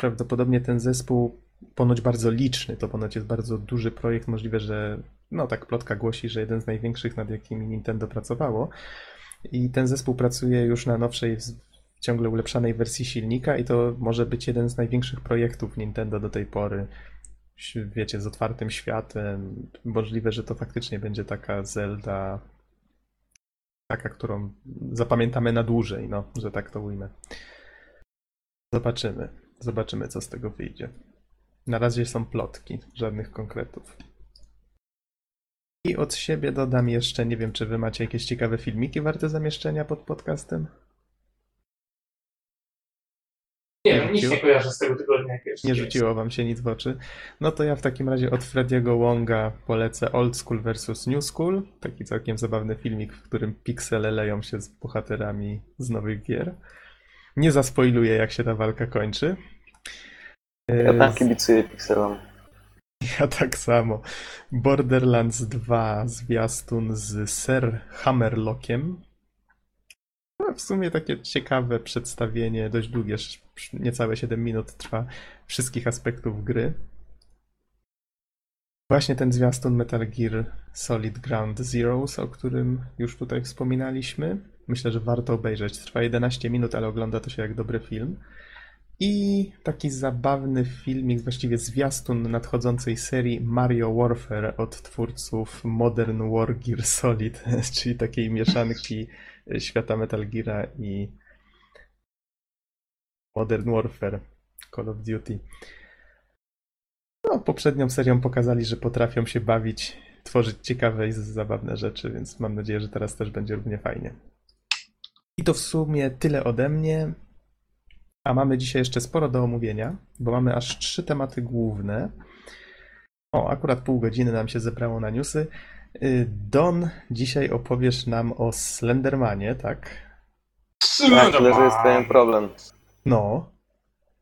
prawdopodobnie ten zespół ponoć bardzo liczny, to ponoć jest bardzo duży projekt, możliwe, że no tak plotka głosi, że jeden z największych, nad jakimi Nintendo pracowało. I ten zespół pracuje już na nowszej, ciągle ulepszanej wersji silnika i to może być jeden z największych projektów Nintendo do tej pory. Wiecie, z otwartym światem. Możliwe, że to faktycznie będzie taka Zelda, taka, którą zapamiętamy na dłużej, no, że tak to ujmę. Zobaczymy. Zobaczymy, co z tego wyjdzie. Na razie są plotki, żadnych konkretów. I od siebie dodam jeszcze, nie wiem, czy wy macie jakieś ciekawe filmiki warte zamieszczenia pod podcastem?
Nie
Nie
wiem, nic
rzuciło?
nie kojarzę z tego tygodnia.
Nie rzuciło wam się nic w oczy. No to ja w takim razie od Frediego Wonga polecę Old School vs New School. Taki całkiem zabawny filmik, w którym piksele leją się z bohaterami z nowych gier. Nie zaspoiluję, jak się ta walka kończy.
Ja
E,
tam kibicuję pikselom.
Ja tak samo. Borderlands 2 zwiastun z Sir Hammerlockiem. No, w sumie takie ciekawe przedstawienie, dość długie, niecałe 7 minut trwa wszystkich aspektów gry. Właśnie ten zwiastun Metal Gear Solid Ground Zeroes, o którym już tutaj wspominaliśmy. Myślę, że warto obejrzeć. Trwa 11 minut, ale ogląda to się jak dobry film. I taki zabawny filmik, właściwie zwiastun nadchodzącej serii Mario Warfare od twórców Modern War Gear Solid, czyli takiej mieszanki świata Metal Geara i Modern Warfare Call of Duty. No, poprzednią serią pokazali, że potrafią się bawić, tworzyć ciekawe i zabawne rzeczy, więc mam nadzieję, że teraz też będzie równie fajnie. I to w sumie tyle ode mnie. A mamy dzisiaj jeszcze sporo do omówienia, bo mamy aż trzy tematy główne. O, akurat pół godziny nam się zebrało na newsy. Y, Don, dzisiaj opowiesz nam o Slendermanie, tak?
Tak, tyle, że jest pewien problem.
No,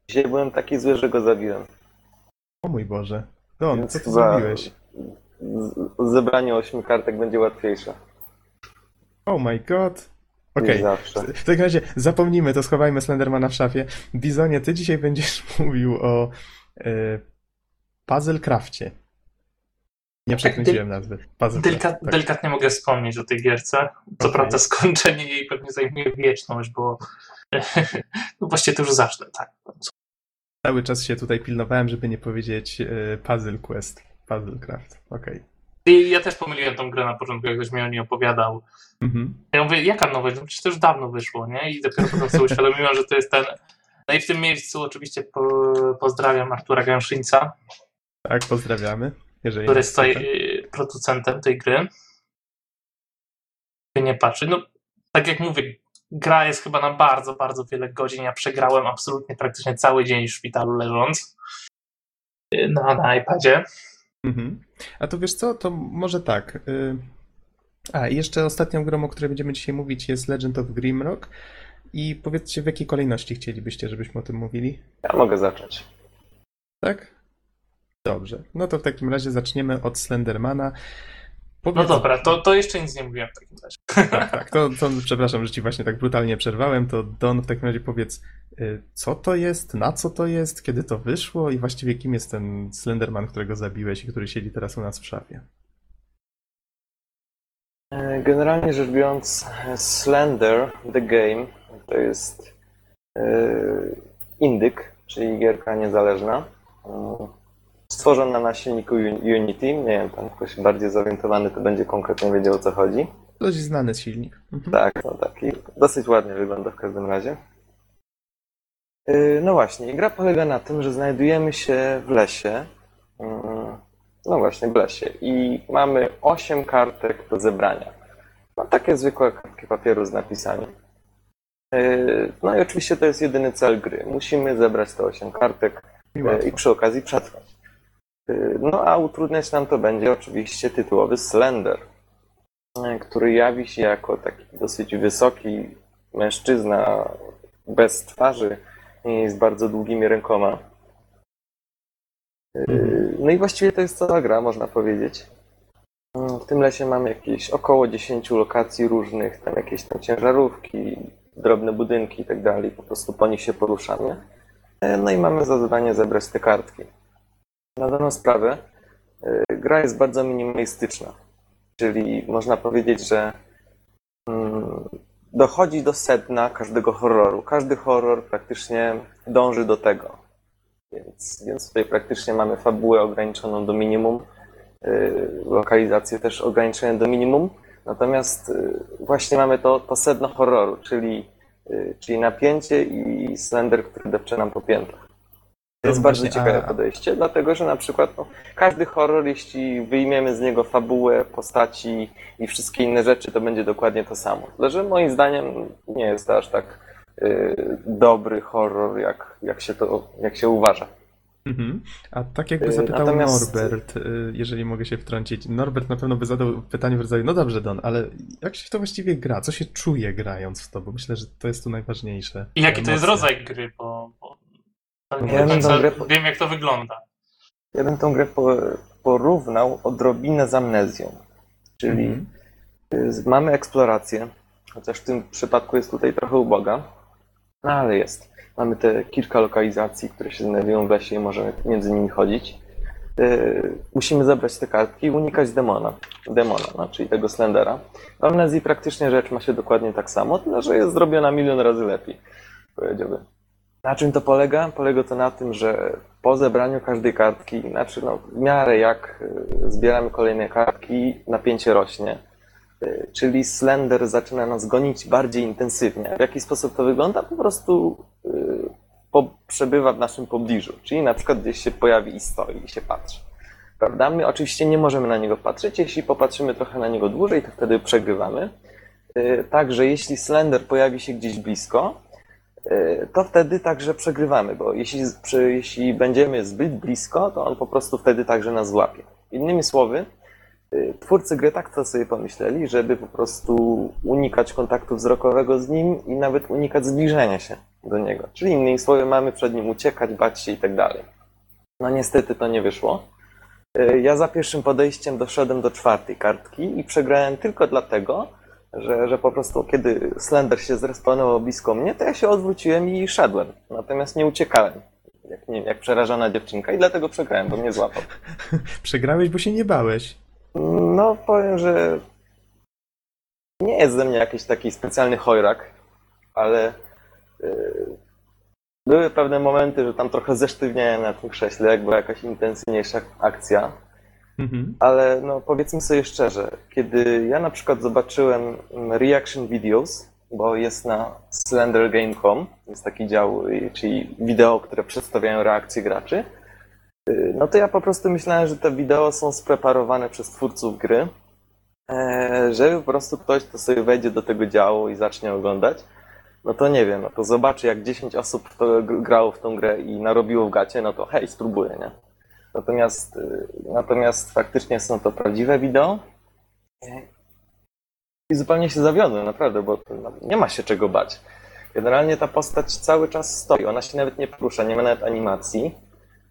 Dzisiaj byłem taki zły, że go zabiłem.
o mój Boże. Don,
Więc
co ty
chyba
zrobiłeś?
z- Zebranie ośmiu kartek będzie łatwiejsze.
Oh my god. Okej,
zawsze.
w takim razie zapomnijmy, to schowajmy Slendermana w szafie. Bizonie, ty dzisiaj będziesz mówił o y, Puzzle Crafcie. Nie przekręciłem nazwy. Puzzle Craft, tak.
Delikatnie mogę wspomnieć o tej gierce. Co
Okej.
prawda skończenie jej pewnie zajmuje wieczność, bo no właściwie to już zacznę, tak.
Cały czas się tutaj pilnowałem, żeby nie powiedzieć y, Puzzle Quest. Puzzle Craft. Okej.
I ja też pomyliłem tą grę na początku, jak ktoś mi o niej opowiadał.
Mhm.
Ja mówię, jaka nowość? No przecież to już dawno wyszło, nie? I dopiero potem sobie uświadomiłem, że to jest ten... No i w tym miejscu oczywiście po, pozdrawiam Artura Gęszyńca,
Tak, pozdrawiamy. Jeżeli
który jest tutaj y, producentem tej gry. Nie patrzy. No, tak jak mówię, gra jest chyba na bardzo, bardzo wiele godzin. Ja przegrałem absolutnie praktycznie cały dzień w szpitalu leżąc y, na, na iPadzie.
Mhm. A to wiesz co, to może tak. y, A, i jeszcze ostatnią grą, o której będziemy dzisiaj mówić jest Legend of Grimrock. I powiedzcie, w jakiej kolejności chcielibyście, żebyśmy o tym mówili?
Ja mogę zacząć.
Tak? Dobrze. No to w takim razie zaczniemy od Slendermana.
No
Powiedz...
dobra, to, to jeszcze nic nie mówiłem w takim razie.
Tak, tak. To, to przepraszam, że ci właśnie tak brutalnie przerwałem. To Don, w takim razie powiedz, y, co to jest, na co to jest, kiedy to wyszło i właściwie kim jest ten Slenderman, którego zabiłeś i który siedzi teraz u nas w szafie.
E, Generalnie rzecz biorąc, Slender The Game to jest e, indyk, czyli gierka niezależna, stworzona na silniku Uni- Unity. Nie wiem, tam ktoś bardziej zorientowany to będzie konkretnie wiedział o co chodzi.
Dość znany silnik. Mhm.
Tak, no taki dosyć ładnie wygląda w każdym razie. Yy, No właśnie, gra polega na tym, że znajdujemy się w lesie. Yy, No właśnie, w lesie. I mamy 8 kartek do zebrania. No takie zwykłe kartki papieru z napisami. Yy, No i oczywiście to jest jedyny cel gry. Musimy zebrać te 8 kartek
I łatwo.
i przy okazji przetrwać. Y, No a utrudniać nam to będzie oczywiście tytułowy Slender, y, który jawi się jako taki dosyć wysoki mężczyzna bez twarzy i z bardzo długimi rękoma. Y,
Mhm.
No i właściwie to jest cała gra, można powiedzieć. W tym lesie mamy jakieś około 10 lokacji różnych, tam jakieś tam ciężarówki, drobne budynki i tak dalej. Po prostu po nich się poruszamy. No i mamy za zadanie zebrać te kartki. Na daną sprawę e, gra jest bardzo minimalistyczna, czyli można powiedzieć, że mm, dochodzi do sedna każdego horroru. Każdy horror praktycznie dąży do tego. Więc, więc tutaj praktycznie mamy fabułę ograniczoną do minimum, e, lokalizację też ograniczoną do minimum. Natomiast e, właśnie mamy to, to sedno horroru, czyli, czyli napięcie i Slender, który depcze nam po piętach. To jest bardzo
właśnie,
ciekawe
a-
podejście, dlatego że na przykład no, każdy horror, jeśli wyjmiemy z niego fabułę, postaci i wszystkie inne rzeczy, to będzie dokładnie to samo. Tyle, że moim zdaniem nie jest to aż tak y, dobry horror, jak, jak, się to, jak się uważa.
Mhm. A tak jakby
Y,
zapytał
natomiast-
Norbert, y, jeżeli mogę się wtrącić. Norbert na pewno by zadał pytanie w rodzaju, no dobrze Don, ale jak się w to właściwie gra? Co się czuje grając w to? Bo myślę, że to jest tu najważniejsze.
I jaki to jest rodzaj gry, bo, nie
Ja
do
bym
końca
tą grę
wiem jak to wygląda.
Ja bym tą grę po, porównał odrobinę z amnezją. Czyli
Mhm.
y, mamy eksplorację, chociaż w tym przypadku jest tutaj trochę uboga, no ale jest. Mamy te kilka lokalizacji, które się znajdują w lesie i możemy między nimi chodzić. Y, Musimy zebrać te kartki i unikać demona, demona no, czyli tego Slendera. W amnezji praktycznie rzecz ma się dokładnie tak samo, tyle że jest zrobiona milion razy lepiej, powiedziałbym. Na czym to polega? Polega to na tym, że po zebraniu każdej kartki, znaczy no, w miarę jak y, zbieramy kolejne kartki, napięcie rośnie. Y, Czyli Slender zaczyna nas gonić bardziej intensywnie. W jaki sposób to wygląda? Po prostu y, po, przebywa w naszym pobliżu. Czyli na przykład gdzieś się pojawi i stoi i się patrzy. Prawda? My oczywiście nie możemy na niego patrzeć. Jeśli popatrzymy trochę na niego dłużej, to wtedy przegrywamy. Także jeśli Slender pojawi się gdzieś blisko, to wtedy także przegrywamy, bo jeśli, przy, jeśli będziemy zbyt blisko, to on po prostu wtedy także nas złapie. Innymi słowy, y, twórcy gry tak to sobie pomyśleli, żeby po prostu unikać kontaktu wzrokowego z nim i nawet unikać zbliżenia się do niego. Czyli innymi słowy, mamy przed nim uciekać, bać się i tak dalej. No niestety to nie wyszło. Y, Ja za pierwszym podejściem doszedłem do czwartej kartki i przegrałem tylko dlatego, że, że po prostu kiedy Slender się zrespawnował blisko mnie, to ja się odwróciłem i szedłem. Natomiast nie uciekałem, jak, nie, jak przerażona dziewczynka i dlatego przegrałem, bo mnie złapał.
Przegrałeś, bo się nie bałeś.
No powiem, że nie jest ze mnie jakiś taki specjalny chojrak, ale yy, były pewne momenty, że tam trochę zesztywniałem na tym krześle, jak była jakaś intensywniejsza akcja.
Mhm.
Ale no powiedzmy sobie szczerze, kiedy ja na przykład zobaczyłem reaction videos, bo jest na slendergame.com, jest taki dział, czyli wideo, które przedstawiają reakcje graczy, y, no to ja po prostu myślałem, że te wideo są spreparowane przez twórców gry, e, żeby po prostu ktoś, kto sobie wejdzie do tego działu i zacznie oglądać, no to nie wiem, no to zobaczy jak 10 osób grało w tą grę i narobiło w gacie, no to hej, spróbuję, nie? Natomiast, y, natomiast faktycznie są to prawdziwe wideo. I zupełnie się zawiodłem, naprawdę, bo no, nie ma się czego bać. Generalnie ta postać cały czas stoi, ona się nawet nie porusza, nie ma nawet animacji.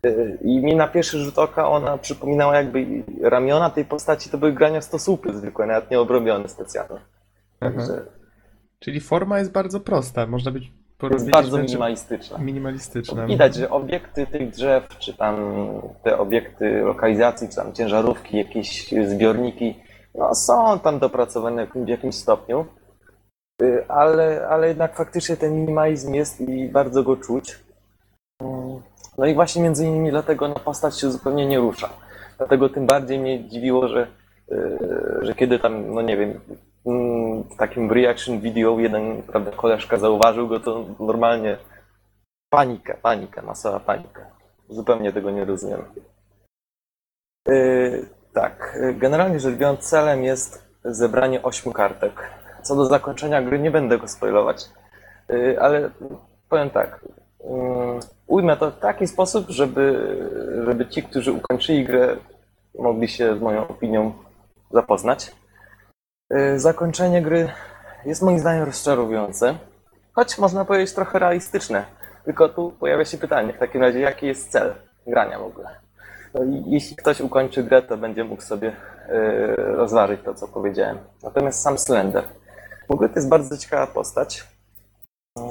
Y, I mi na pierwszy rzut oka ona przypominała jakby ramiona tej postaci to były grania stosłupy zwykłe, nawet nie obrobione specjalnie. Także
Czyli forma jest bardzo prosta, można być
jest bardzo minimalistyczna.
minimalistyczna.
Widać, że obiekty tych drzew, czy tam te obiekty lokalizacji, czy tam ciężarówki, jakieś zbiorniki, no są tam dopracowane w jakimś stopniu, Y, ale, ale jednak faktycznie ten minimalizm jest i bardzo go czuć. Mm, No i właśnie między innymi dlatego no, postać się zupełnie nie rusza. Dlatego tym bardziej mnie dziwiło, że, y, że kiedy tam, no nie wiem, w takim reaction video jeden prawda, koleżka zauważył go, to normalnie Panikę, panikę, masowa panika. Zupełnie tego nie rozumiem. Yy, tak, yy, generalnie rzecz biorąc, celem jest zebranie ośmiu kartek. Co do zakończenia gry, nie będę go spoilować, yy, ale powiem tak. Yy, ujmę to w taki sposób, żeby, żeby ci, którzy ukończyli grę, mogli się z moją opinią zapoznać. Yy, zakończenie gry jest moim zdaniem rozczarowujące, choć można powiedzieć trochę realistyczne. Tylko tu pojawia się pytanie, w takim razie jaki jest cel grania w ogóle? No jeśli ktoś ukończy grę, to będzie mógł sobie yy, rozważyć to, co powiedziałem. Natomiast sam Slender. W ogóle to jest bardzo ciekawa postać. Yy,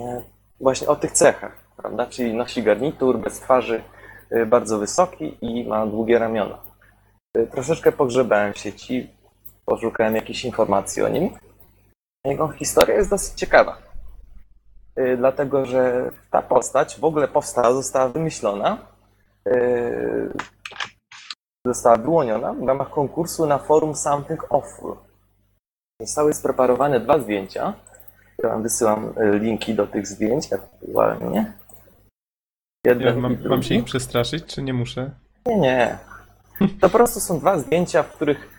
właśnie o tych cechach, prawda? Czyli nosi garnitur, bez twarzy, bardzo wysoki i ma długie ramiona. Troszeczkę pogrzebałem w sieci, poszukałem jakichś informacji o nim. Jego historia jest dosyć ciekawa. Y, dlatego że ta postać w ogóle powstała, została wymyślona, y, została wyłoniona w ramach konkursu na forum Something Awful. Zostały spreparowane dwa zdjęcia. Ja wam wysyłam y, linki do tych zdjęć aktualnie. Jeden
Ja mam, mam się ich przestraszyć, czy nie muszę?
Nie, nie. To po prostu są dwa zdjęcia, w których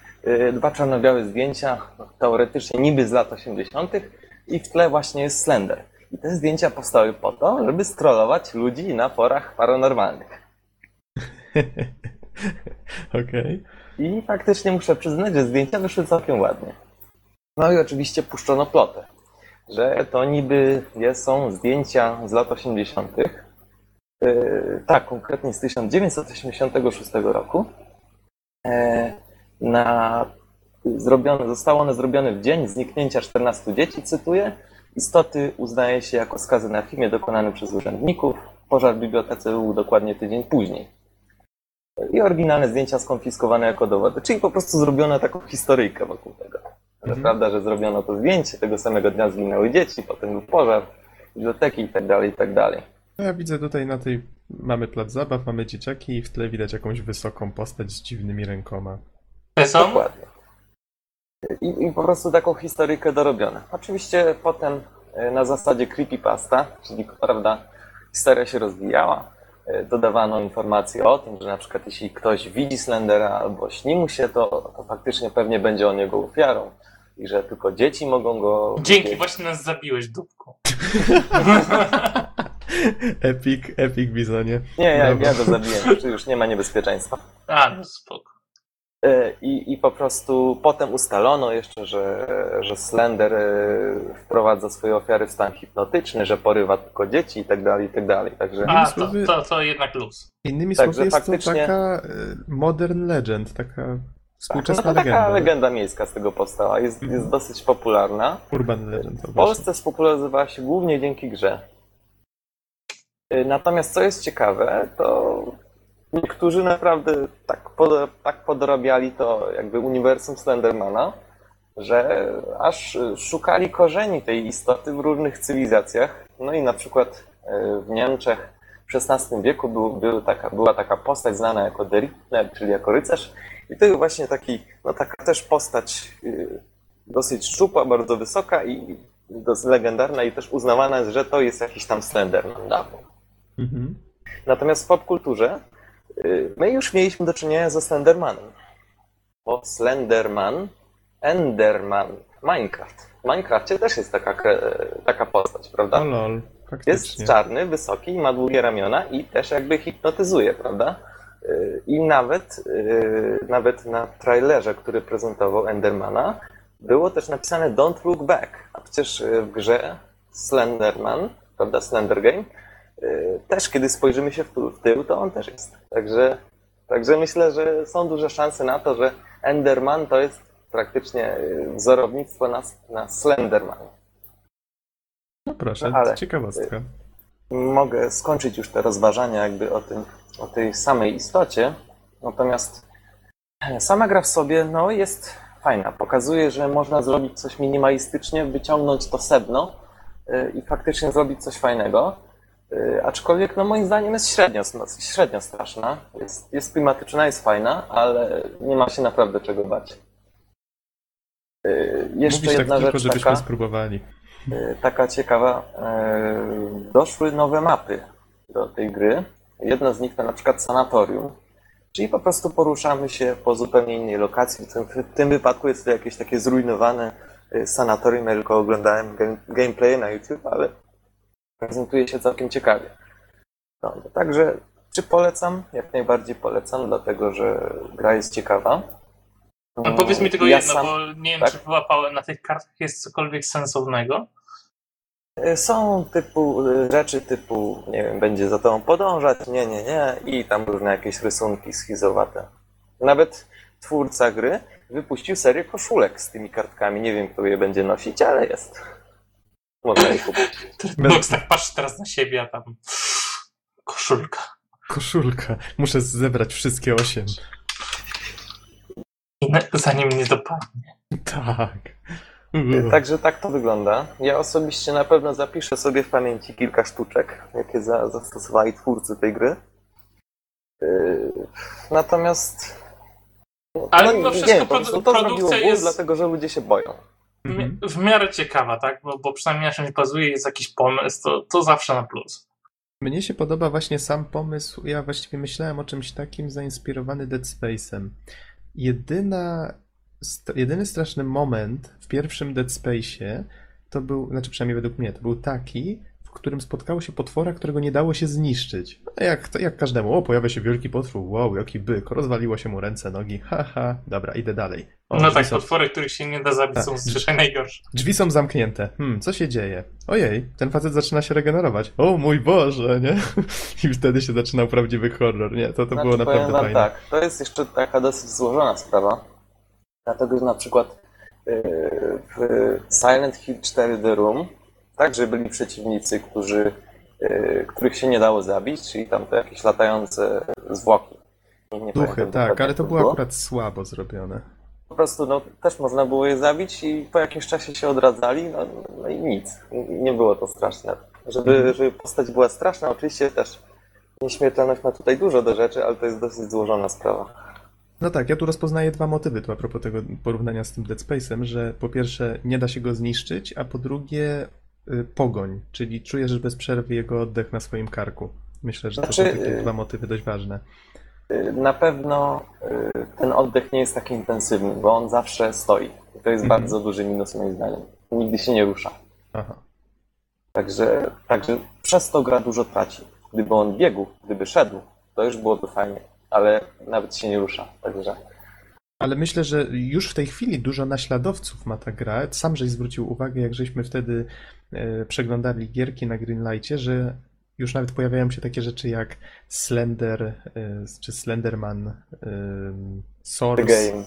dwa czarno-białe zdjęcia, no, teoretycznie niby z lat 80. i w tle właśnie jest Slender. I te zdjęcia powstały po to, żeby strollować ludzi na forach paranormalnych.
Okej.
I faktycznie muszę przyznać, że zdjęcia wyszły całkiem ładnie. No i oczywiście puszczono plotę, że to niby są zdjęcia z lat 80. Yy, tak, konkretnie z 1986 roku. E, na, zrobione, zostało one zrobione w dzień zniknięcia 14 dzieci, cytuję. Istoty uznaje się jako skazy na filmie dokonany przez urzędników. Pożar w bibliotece był dokładnie tydzień później. I oryginalne zdjęcia skonfiskowane jako dowody. Czyli po prostu zrobiono taką historyjkę wokół tego. Ale
Mhm.
prawda, że zrobiono to zdjęcie, tego samego dnia zginęły dzieci, potem był pożar, biblioteki i tak dalej, i tak dalej.
No Ja widzę tutaj na tej. Mamy plac zabaw, mamy dzieciaki i w tle widać jakąś wysoką postać z dziwnymi rękoma.
Są?
Dokładnie. I, I po prostu taką historyjkę dorobiono. Oczywiście potem e, na zasadzie creepypasta, czyli prawda, historia się rozwijała, e, dodawano informacje o tym, że na przykład jeśli ktoś widzi Slendera albo śni mu się, to, to faktycznie pewnie będzie on jego ofiarą i że tylko dzieci mogą go
Dzięki,
widzieć.
właśnie nas zabiłeś, dupku.
Epic, epic bizonie.
Nie, ja, ja go zabiłem, czy już nie ma niebezpieczeństwa.
A, no spoko.
E, I, I po prostu potem ustalono jeszcze, że, że Slender e, wprowadza swoje ofiary w stan hipnotyczny, że porywa tylko dzieci i tak dalej, i tak dalej. Także
A, to,
słowy-
to, to jednak luz.
Innymi słowy, jest
faktycznie-
to taka e, modern legend, taka
tak,
współczesna
no to taka
legenda.
legenda miejska z tego powstała. Jest, jest dosyć popularna.
Urban legend.
W. Polsce spopularyzowała się głównie dzięki grze. Natomiast co jest ciekawe, to niektórzy naprawdę tak, pod, tak podrabiali to jakby uniwersum Slendermana, że aż szukali korzeni tej istoty w różnych cywilizacjach. No i na przykład e, w Niemczech w XVI wieku był, był taka, była taka postać znana jako Der Rittner, czyli jako rycerz. I to był właśnie taki, no taka też postać e, dosyć szczupła, bardzo wysoka i dosyć legendarna i też uznawana jest, że to jest jakiś tam Slenderman.
Mhm.
Natomiast w popkulturze my już mieliśmy do czynienia ze Slendermanem. Bo Slenderman, Enderman, Minecraft. W Minecrafcie też jest taka, taka postać, prawda?
O lol,
Jest czarny, wysoki, ma długie ramiona i też jakby hipnotyzuje, prawda? Y, I nawet, y, nawet na trailerze, który prezentował Endermana, było też napisane Don't Look Back. A przecież y, w grze Slenderman, prawda, Slender Game, y, też kiedy spojrzymy się w tył, to on też jest. Także, także myślę, że są duże szanse na to, że Enderman to jest praktycznie y, wzorownictwo na, na Slenderman.
No proszę,
ale-
ciekawostka.
mogę skończyć już te rozważania jakby o, tym, o tej samej istocie. Natomiast sama gra w sobie no, jest fajna. Pokazuje, że można zrobić coś minimalistycznie, wyciągnąć to sedno i faktycznie zrobić coś fajnego. Y, Aczkolwiek no, moim zdaniem jest średnio, średnio straszna. Jest, jest klimatyczna, jest fajna, ale nie ma się naprawdę czego bać. Y, Jeszcze
Mówisz tak
jedna
tylko,
rzecz
żebyśmy
taka.
spróbowali.
E, taka ciekawa. e, Doszły nowe mapy do tej gry. Jedna z nich to na przykład sanatorium, czyli po prostu poruszamy się po zupełnie innej lokacji. W tym, w tym wypadku jest to jakieś takie zrujnowane e, sanatorium. Ja tylko oglądałem game, gameplay na YouTube, ale prezentuje się całkiem ciekawie. No, także czy polecam? Jak najbardziej polecam, dlatego że gra jest ciekawa.
No, powiedz mi tylko
Ja
jedno,
sam-
bo nie wiem,
tak?
czy wyłapałem, na tych kartach jest cokolwiek sensownego.
E, Są typu e, rzeczy typu, nie wiem, będzie za tobą podążać, nie, nie, nie, i tam różne jakieś rysunki schizowate. Nawet twórca gry wypuścił serię koszulek z tymi kartkami. Nie wiem, kto je będzie nosić, ale jest. Można je kupić.
Box tak patrzy teraz na siebie, a tam koszulka.
Koszulka. Muszę zebrać wszystkie osiem.
I na, zanim nie dopadnie.
Tak.
E, Także tak to wygląda. Ja osobiście na pewno zapiszę sobie w pamięci kilka sztuczek, jakie za, zastosowali twórcy tej gry. E, Natomiast. no,
Ale
no,
mimo
nie
wszystko
prostu
produ-
to
produkcja
zrobiło ból,
jest-
dlatego że ludzie się boją.
W,
Mhm.
w miarę ciekawa, tak? Bo, bo przynajmniej na czymś bazuje, jest jakiś pomysł, to, to zawsze na plus.
Mnie się podoba właśnie sam pomysł. Ja właściwie myślałem o czymś takim zainspirowany Dead Space'em. Jedyna, st- jedyny straszny moment w pierwszym Dead Space'ie to był, znaczy przynajmniej według mnie, to był taki, którym spotkało się potwora, którego nie dało się zniszczyć. No jak, to jak każdemu, o, pojawia się wielki potwór, wow, jaki byk, rozwaliło się mu ręce, nogi, haha, dobra, idę dalej. O,
No tak,
są-
potwory, których się nie da zabić, są
Tak.
zazwyczaj najgorsze.
Drzwi są zamknięte. Hmm, co się dzieje? Ojej, ten facet zaczyna się regenerować. O mój Boże, nie? I wtedy się zaczynał prawdziwy horror, nie? To, to
Znaczy,
było naprawdę
wam
fajne.
tak, to jest jeszcze taka dosyć złożona sprawa, dlatego że na przykład yy, w Silent Hill 4 The Room także byli przeciwnicy, którzy, yy, których się nie dało zabić, czyli tam te jakieś latające zwłoki. Nie
Duchy, tak, ale to
jak
było akurat słabo zrobione.
Po prostu no, też można było je zabić i po jakimś czasie się odradzali, no, no i nic. Nie było to straszne. Żeby,
Mhm.
żeby postać była straszna, oczywiście też nieśmiertelność ma tutaj dużo do rzeczy, ale to jest dosyć złożona sprawa.
No tak, ja tu rozpoznaję dwa motywy tu a propos tego porównania z tym Dead Space'em, że po pierwsze nie da się go zniszczyć, a po drugie pogoń, czyli czujesz bez przerwy jego oddech na swoim karku. Myślę, że to
Znaczy,
są takie
y-
dwa motywy dość ważne.
Y, Na pewno y, ten oddech nie jest taki intensywny, bo on zawsze stoi. I to jest
Mhm.
bardzo duży minus moim zdaniem. Nigdy się nie rusza.
Aha.
Także, także przez to gra dużo traci. Gdyby on biegł, gdyby szedł, to już byłoby fajnie, ale nawet się nie rusza. Także
Ale myślę, że już w tej chwili dużo naśladowców ma ta gra. Sam żeś zwrócił uwagę, jak żeśmy wtedy przeglądali gierki na Greenlightie, że już nawet pojawiają się takie rzeczy jak Slender, e, czy Slenderman, e,
The
Source.
Game.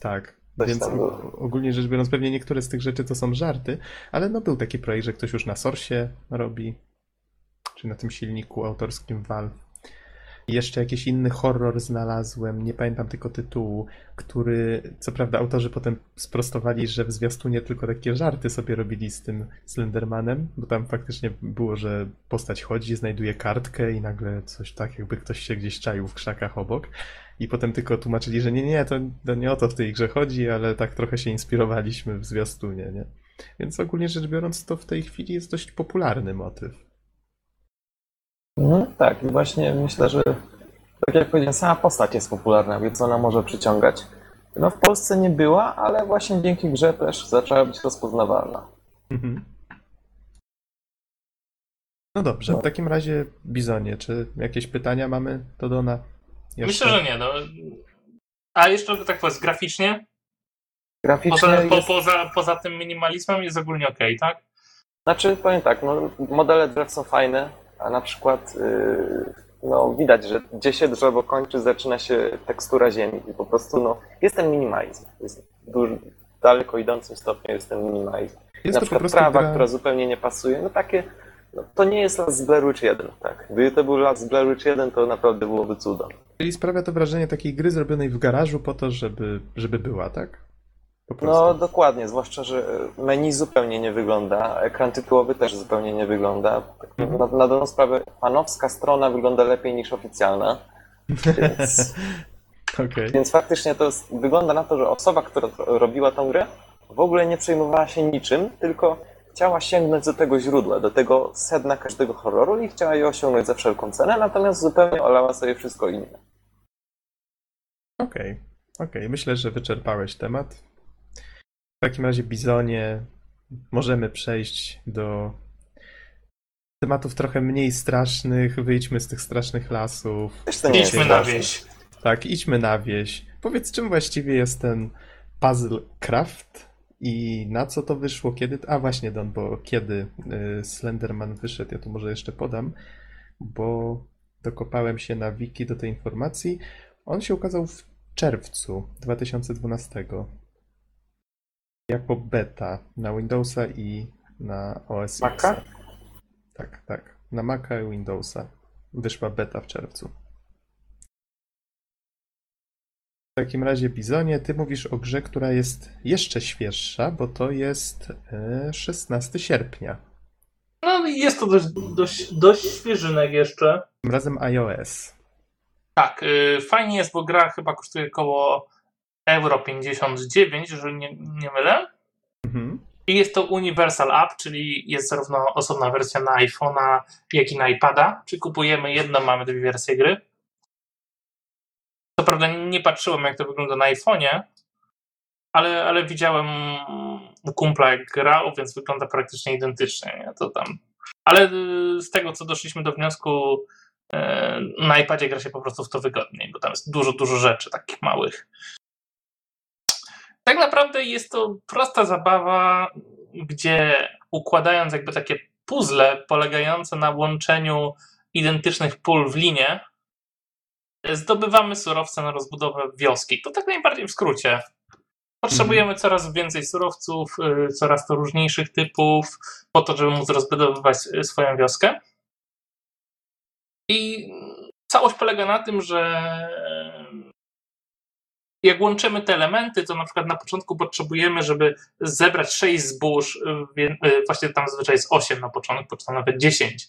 Tak. Więc ogólnie rzecz biorąc, pewnie niektóre z tych rzeczy to są żarty, ale no był taki projekt, że ktoś już na Source robi, czy na tym silniku autorskim Valve. I Jeszcze jakiś inny horror znalazłem, nie pamiętam tylko tytułu, który, co prawda autorzy potem sprostowali, że w zwiastunie tylko takie żarty sobie robili z tym Slendermanem, bo tam faktycznie było, że postać chodzi, znajduje kartkę i nagle coś tak, jakby ktoś się gdzieś czaił w krzakach obok. I potem tylko tłumaczyli, że nie, nie, to, to nie o to w tej grze chodzi, ale tak trochę się inspirowaliśmy w zwiastunie, nie? Więc ogólnie rzecz biorąc, to w tej chwili jest dość popularny motyw.
No tak, i właśnie myślę, że tak jak powiedziałem, sama postać jest popularna, więc ona może przyciągać. No w Polsce nie była, ale właśnie dzięki grze też zaczęła być rozpoznawalna.
Mhm. No dobrze, w takim razie Bizonie, czy jakieś pytania mamy do Dona? Jeszcze?
Myślę, że nie. No. A jeszcze tak powiem, graficznie,
Graficznie
poza, po,
jest...
poza, poza tym minimalizmem jest ogólnie ok, tak?
Znaczy, powiem tak, no, modele drzew są fajne, a na przykład yy, no, widać, że gdzie się drzewo kończy, zaczyna się tekstura ziemi i po prostu no, jest ten minimalizm. Jest duży, w daleko idącym stopniu jest ten minimalizm.
Jest
na przykład trawa,
gra...
która zupełnie nie pasuje, no takie, no, to nie jest las z Blair Witch 1, tak. Gdyby to był las z Blair Witch 1, to naprawdę byłoby cudo.
Czyli sprawia to wrażenie takiej gry zrobionej w garażu po to, żeby, żeby była, tak?
No dokładnie, zwłaszcza, że menu zupełnie nie wygląda, ekran tytułowy też zupełnie nie wygląda.
Mhm.
Na, na dobrą sprawę, fanowska strona wygląda lepiej niż oficjalna, więc,
Okej.
więc faktycznie to jest, wygląda na to, że osoba, która robiła tą grę, w ogóle nie przejmowała się niczym, tylko chciała sięgnąć do tego źródła, do tego sedna każdego horroru i chciała je osiągnąć za wszelką cenę, natomiast zupełnie olała sobie wszystko inne.
Okej, okej. Myślę, że wyczerpałeś temat. W takim razie, Bizonie, możemy przejść do tematów trochę mniej strasznych. Wyjdźmy z tych strasznych lasów.
Idźmy na wieś.
Tak, idźmy na wieś. Powiedz, czym właściwie jest ten Puzzle Craft i na co to wyszło, kiedy... A właśnie, Don, bo kiedy y, Slenderman wyszedł, ja tu może jeszcze podam, bo dokopałem się na wiki do tej informacji. On się ukazał w czerwcu 2012 jako beta na Windowsa i na OS X.
Maca?
Tak, tak. Na Maca i Windowsa. Wyszła beta w czerwcu. W takim razie, Bizonie, ty mówisz o grze, która jest jeszcze świeższa, bo to jest e, 16 sierpnia.
No jest to dość, dość, dość świeżynek jeszcze.
Tym razem iOS.
Tak, y, fajnie jest, bo gra chyba kosztuje około euro 59, jeżeli nie, nie mylę.
Mhm.
I jest to Universal App, czyli jest zarówno osobna wersja na iPhone'a, jak i na iPada. Czy kupujemy jedną, mamy dwie wersje gry. Co prawda nie patrzyłem, jak to wygląda na iPhone'ie, ale, ale widziałem u kumpla, jak grał, więc wygląda praktycznie identycznie. Nie? To tam Ale y, z tego, co doszliśmy do wniosku, y, na iPadzie gra się po prostu w to wygodniej, bo tam jest dużo, dużo rzeczy takich małych. Tak naprawdę jest to prosta zabawa, gdzie układając jakby takie puzzle polegające na łączeniu identycznych pól w linie, zdobywamy surowce na rozbudowę wioski. To tak najbardziej w skrócie. Potrzebujemy coraz więcej surowców, y, coraz to różniejszych typów, po to, żeby móc rozbudowywać y, swoją wioskę. I całość polega na tym, że jak łączymy te elementy, to na przykład na początku potrzebujemy, żeby zebrać 6 zbóż, y, właśnie tam zazwyczaj jest 8 na początku, czy tam nawet 10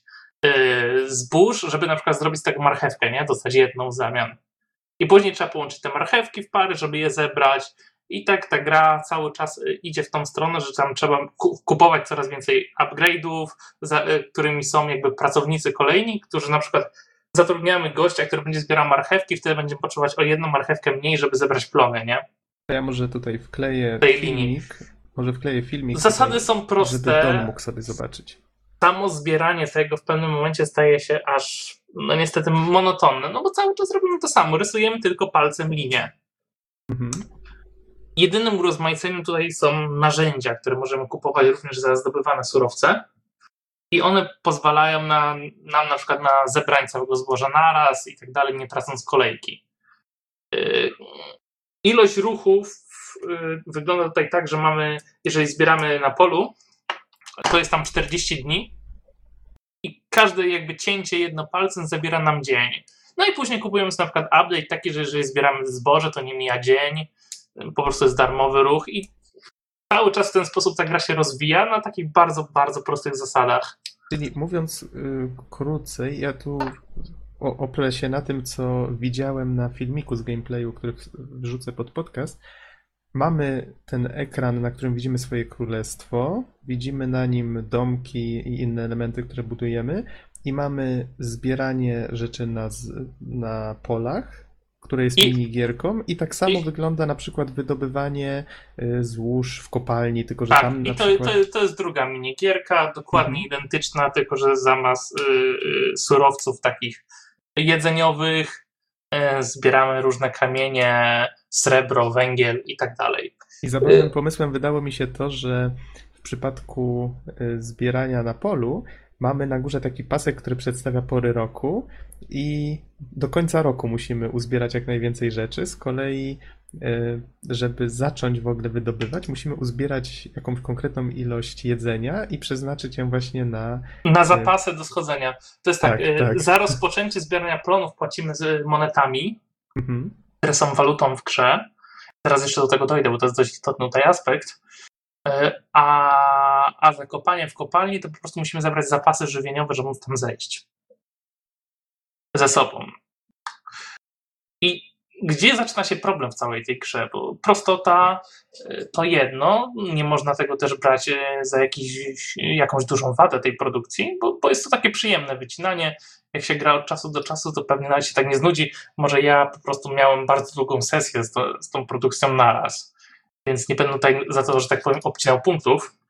zbóż, żeby na przykład zrobić tego marchewkę, nie? Dostać jedną w zamian. I później trzeba połączyć te marchewki w pary, żeby je zebrać. I tak ta gra cały czas y, idzie w tą stronę, że tam trzeba kupować coraz więcej upgrade'ów, którymi są jakby pracownicy kolejni, którzy na przykład zatrudniamy gościa, który będzie zbierał marchewki, wtedy będziemy potrzebować o jedną marchewkę mniej, żeby zebrać plony, nie?
Ja może tutaj wkleję
tej
filmik.
Linii.
Może wkleję filmik.
Zasady
tutaj,
są proste.
Żeby Don mógł sobie zobaczyć.
Samo zbieranie tego w pewnym momencie staje się aż, no niestety, monotonne, no bo cały czas robimy to samo. Rysujemy tylko palcem linię. Mhm. Jedynym urozmaiceniem tutaj są narzędzia, które możemy kupować również za zdobywane surowce. I one pozwalają na, nam na przykład na zebranie całego zboża naraz i tak dalej, nie tracąc kolejki. Yy, ilość ruchów yy, wygląda tutaj tak, że mamy, jeżeli zbieramy na polu, to jest tam 40 dni i każde jakby cięcie jedno palcem zabiera nam dzień. No i później kupujemy na przykład update taki, że jeżeli zbieramy zboże, to nie mija dzień, po prostu jest darmowy ruch i cały czas w ten sposób ta gra się rozwija na takich bardzo, bardzo prostych zasadach.
Czyli mówiąc y, krócej, ja tu oprę się na tym, co widziałem na filmiku z gameplayu, który wrzucę pod podcast. Mamy ten ekran, na którym widzimy swoje królestwo, widzimy na nim domki i inne elementy, które budujemy, i mamy zbieranie rzeczy na, na polach, które jest I, minigierką i tak samo i, wygląda na przykład wydobywanie y, złóż w kopalni, tylko że
tak,
tam
i
na
to,
przykład...
to, to jest druga minigierka, dokładnie mhm. identyczna, tylko że zamiast y, y, surowców takich jedzeniowych y, zbieramy różne kamienie, srebro, węgiel i tak dalej.
I zabawnym pomysłem wydało mi się to, że w przypadku y, zbierania na polu mamy na górze taki pasek, który przedstawia pory roku i do końca roku musimy uzbierać jak najwięcej rzeczy. Z kolei, e, żeby zacząć w ogóle wydobywać, musimy uzbierać jakąś konkretną ilość jedzenia i przeznaczyć ją właśnie na.
Na e, zapasy do schodzenia. To jest tak, tak, e, tak. za rozpoczęcie zbierania plonów płacimy z monetami, mhm. które są walutą w grze. Teraz jeszcze do tego dojdę, bo to jest dość istotny tutaj aspekt. A, a za kopanie w kopalni to po prostu musimy zabrać zapasy żywieniowe, żeby móc tam zejść ze sobą. I gdzie zaczyna się problem w całej tej grze? Bo prostota y, to jedno, nie można tego też brać y, za jakiś, jakąś dużą wadę tej produkcji, bo, bo jest to takie przyjemne wycinanie. Jak się gra od czasu do czasu, to pewnie nawet się tak nie znudzi. Może ja po prostu miałem bardzo długą sesję z, to, z tą produkcją naraz, więc nie będę tutaj za to, że tak powiem, obcinał punktów.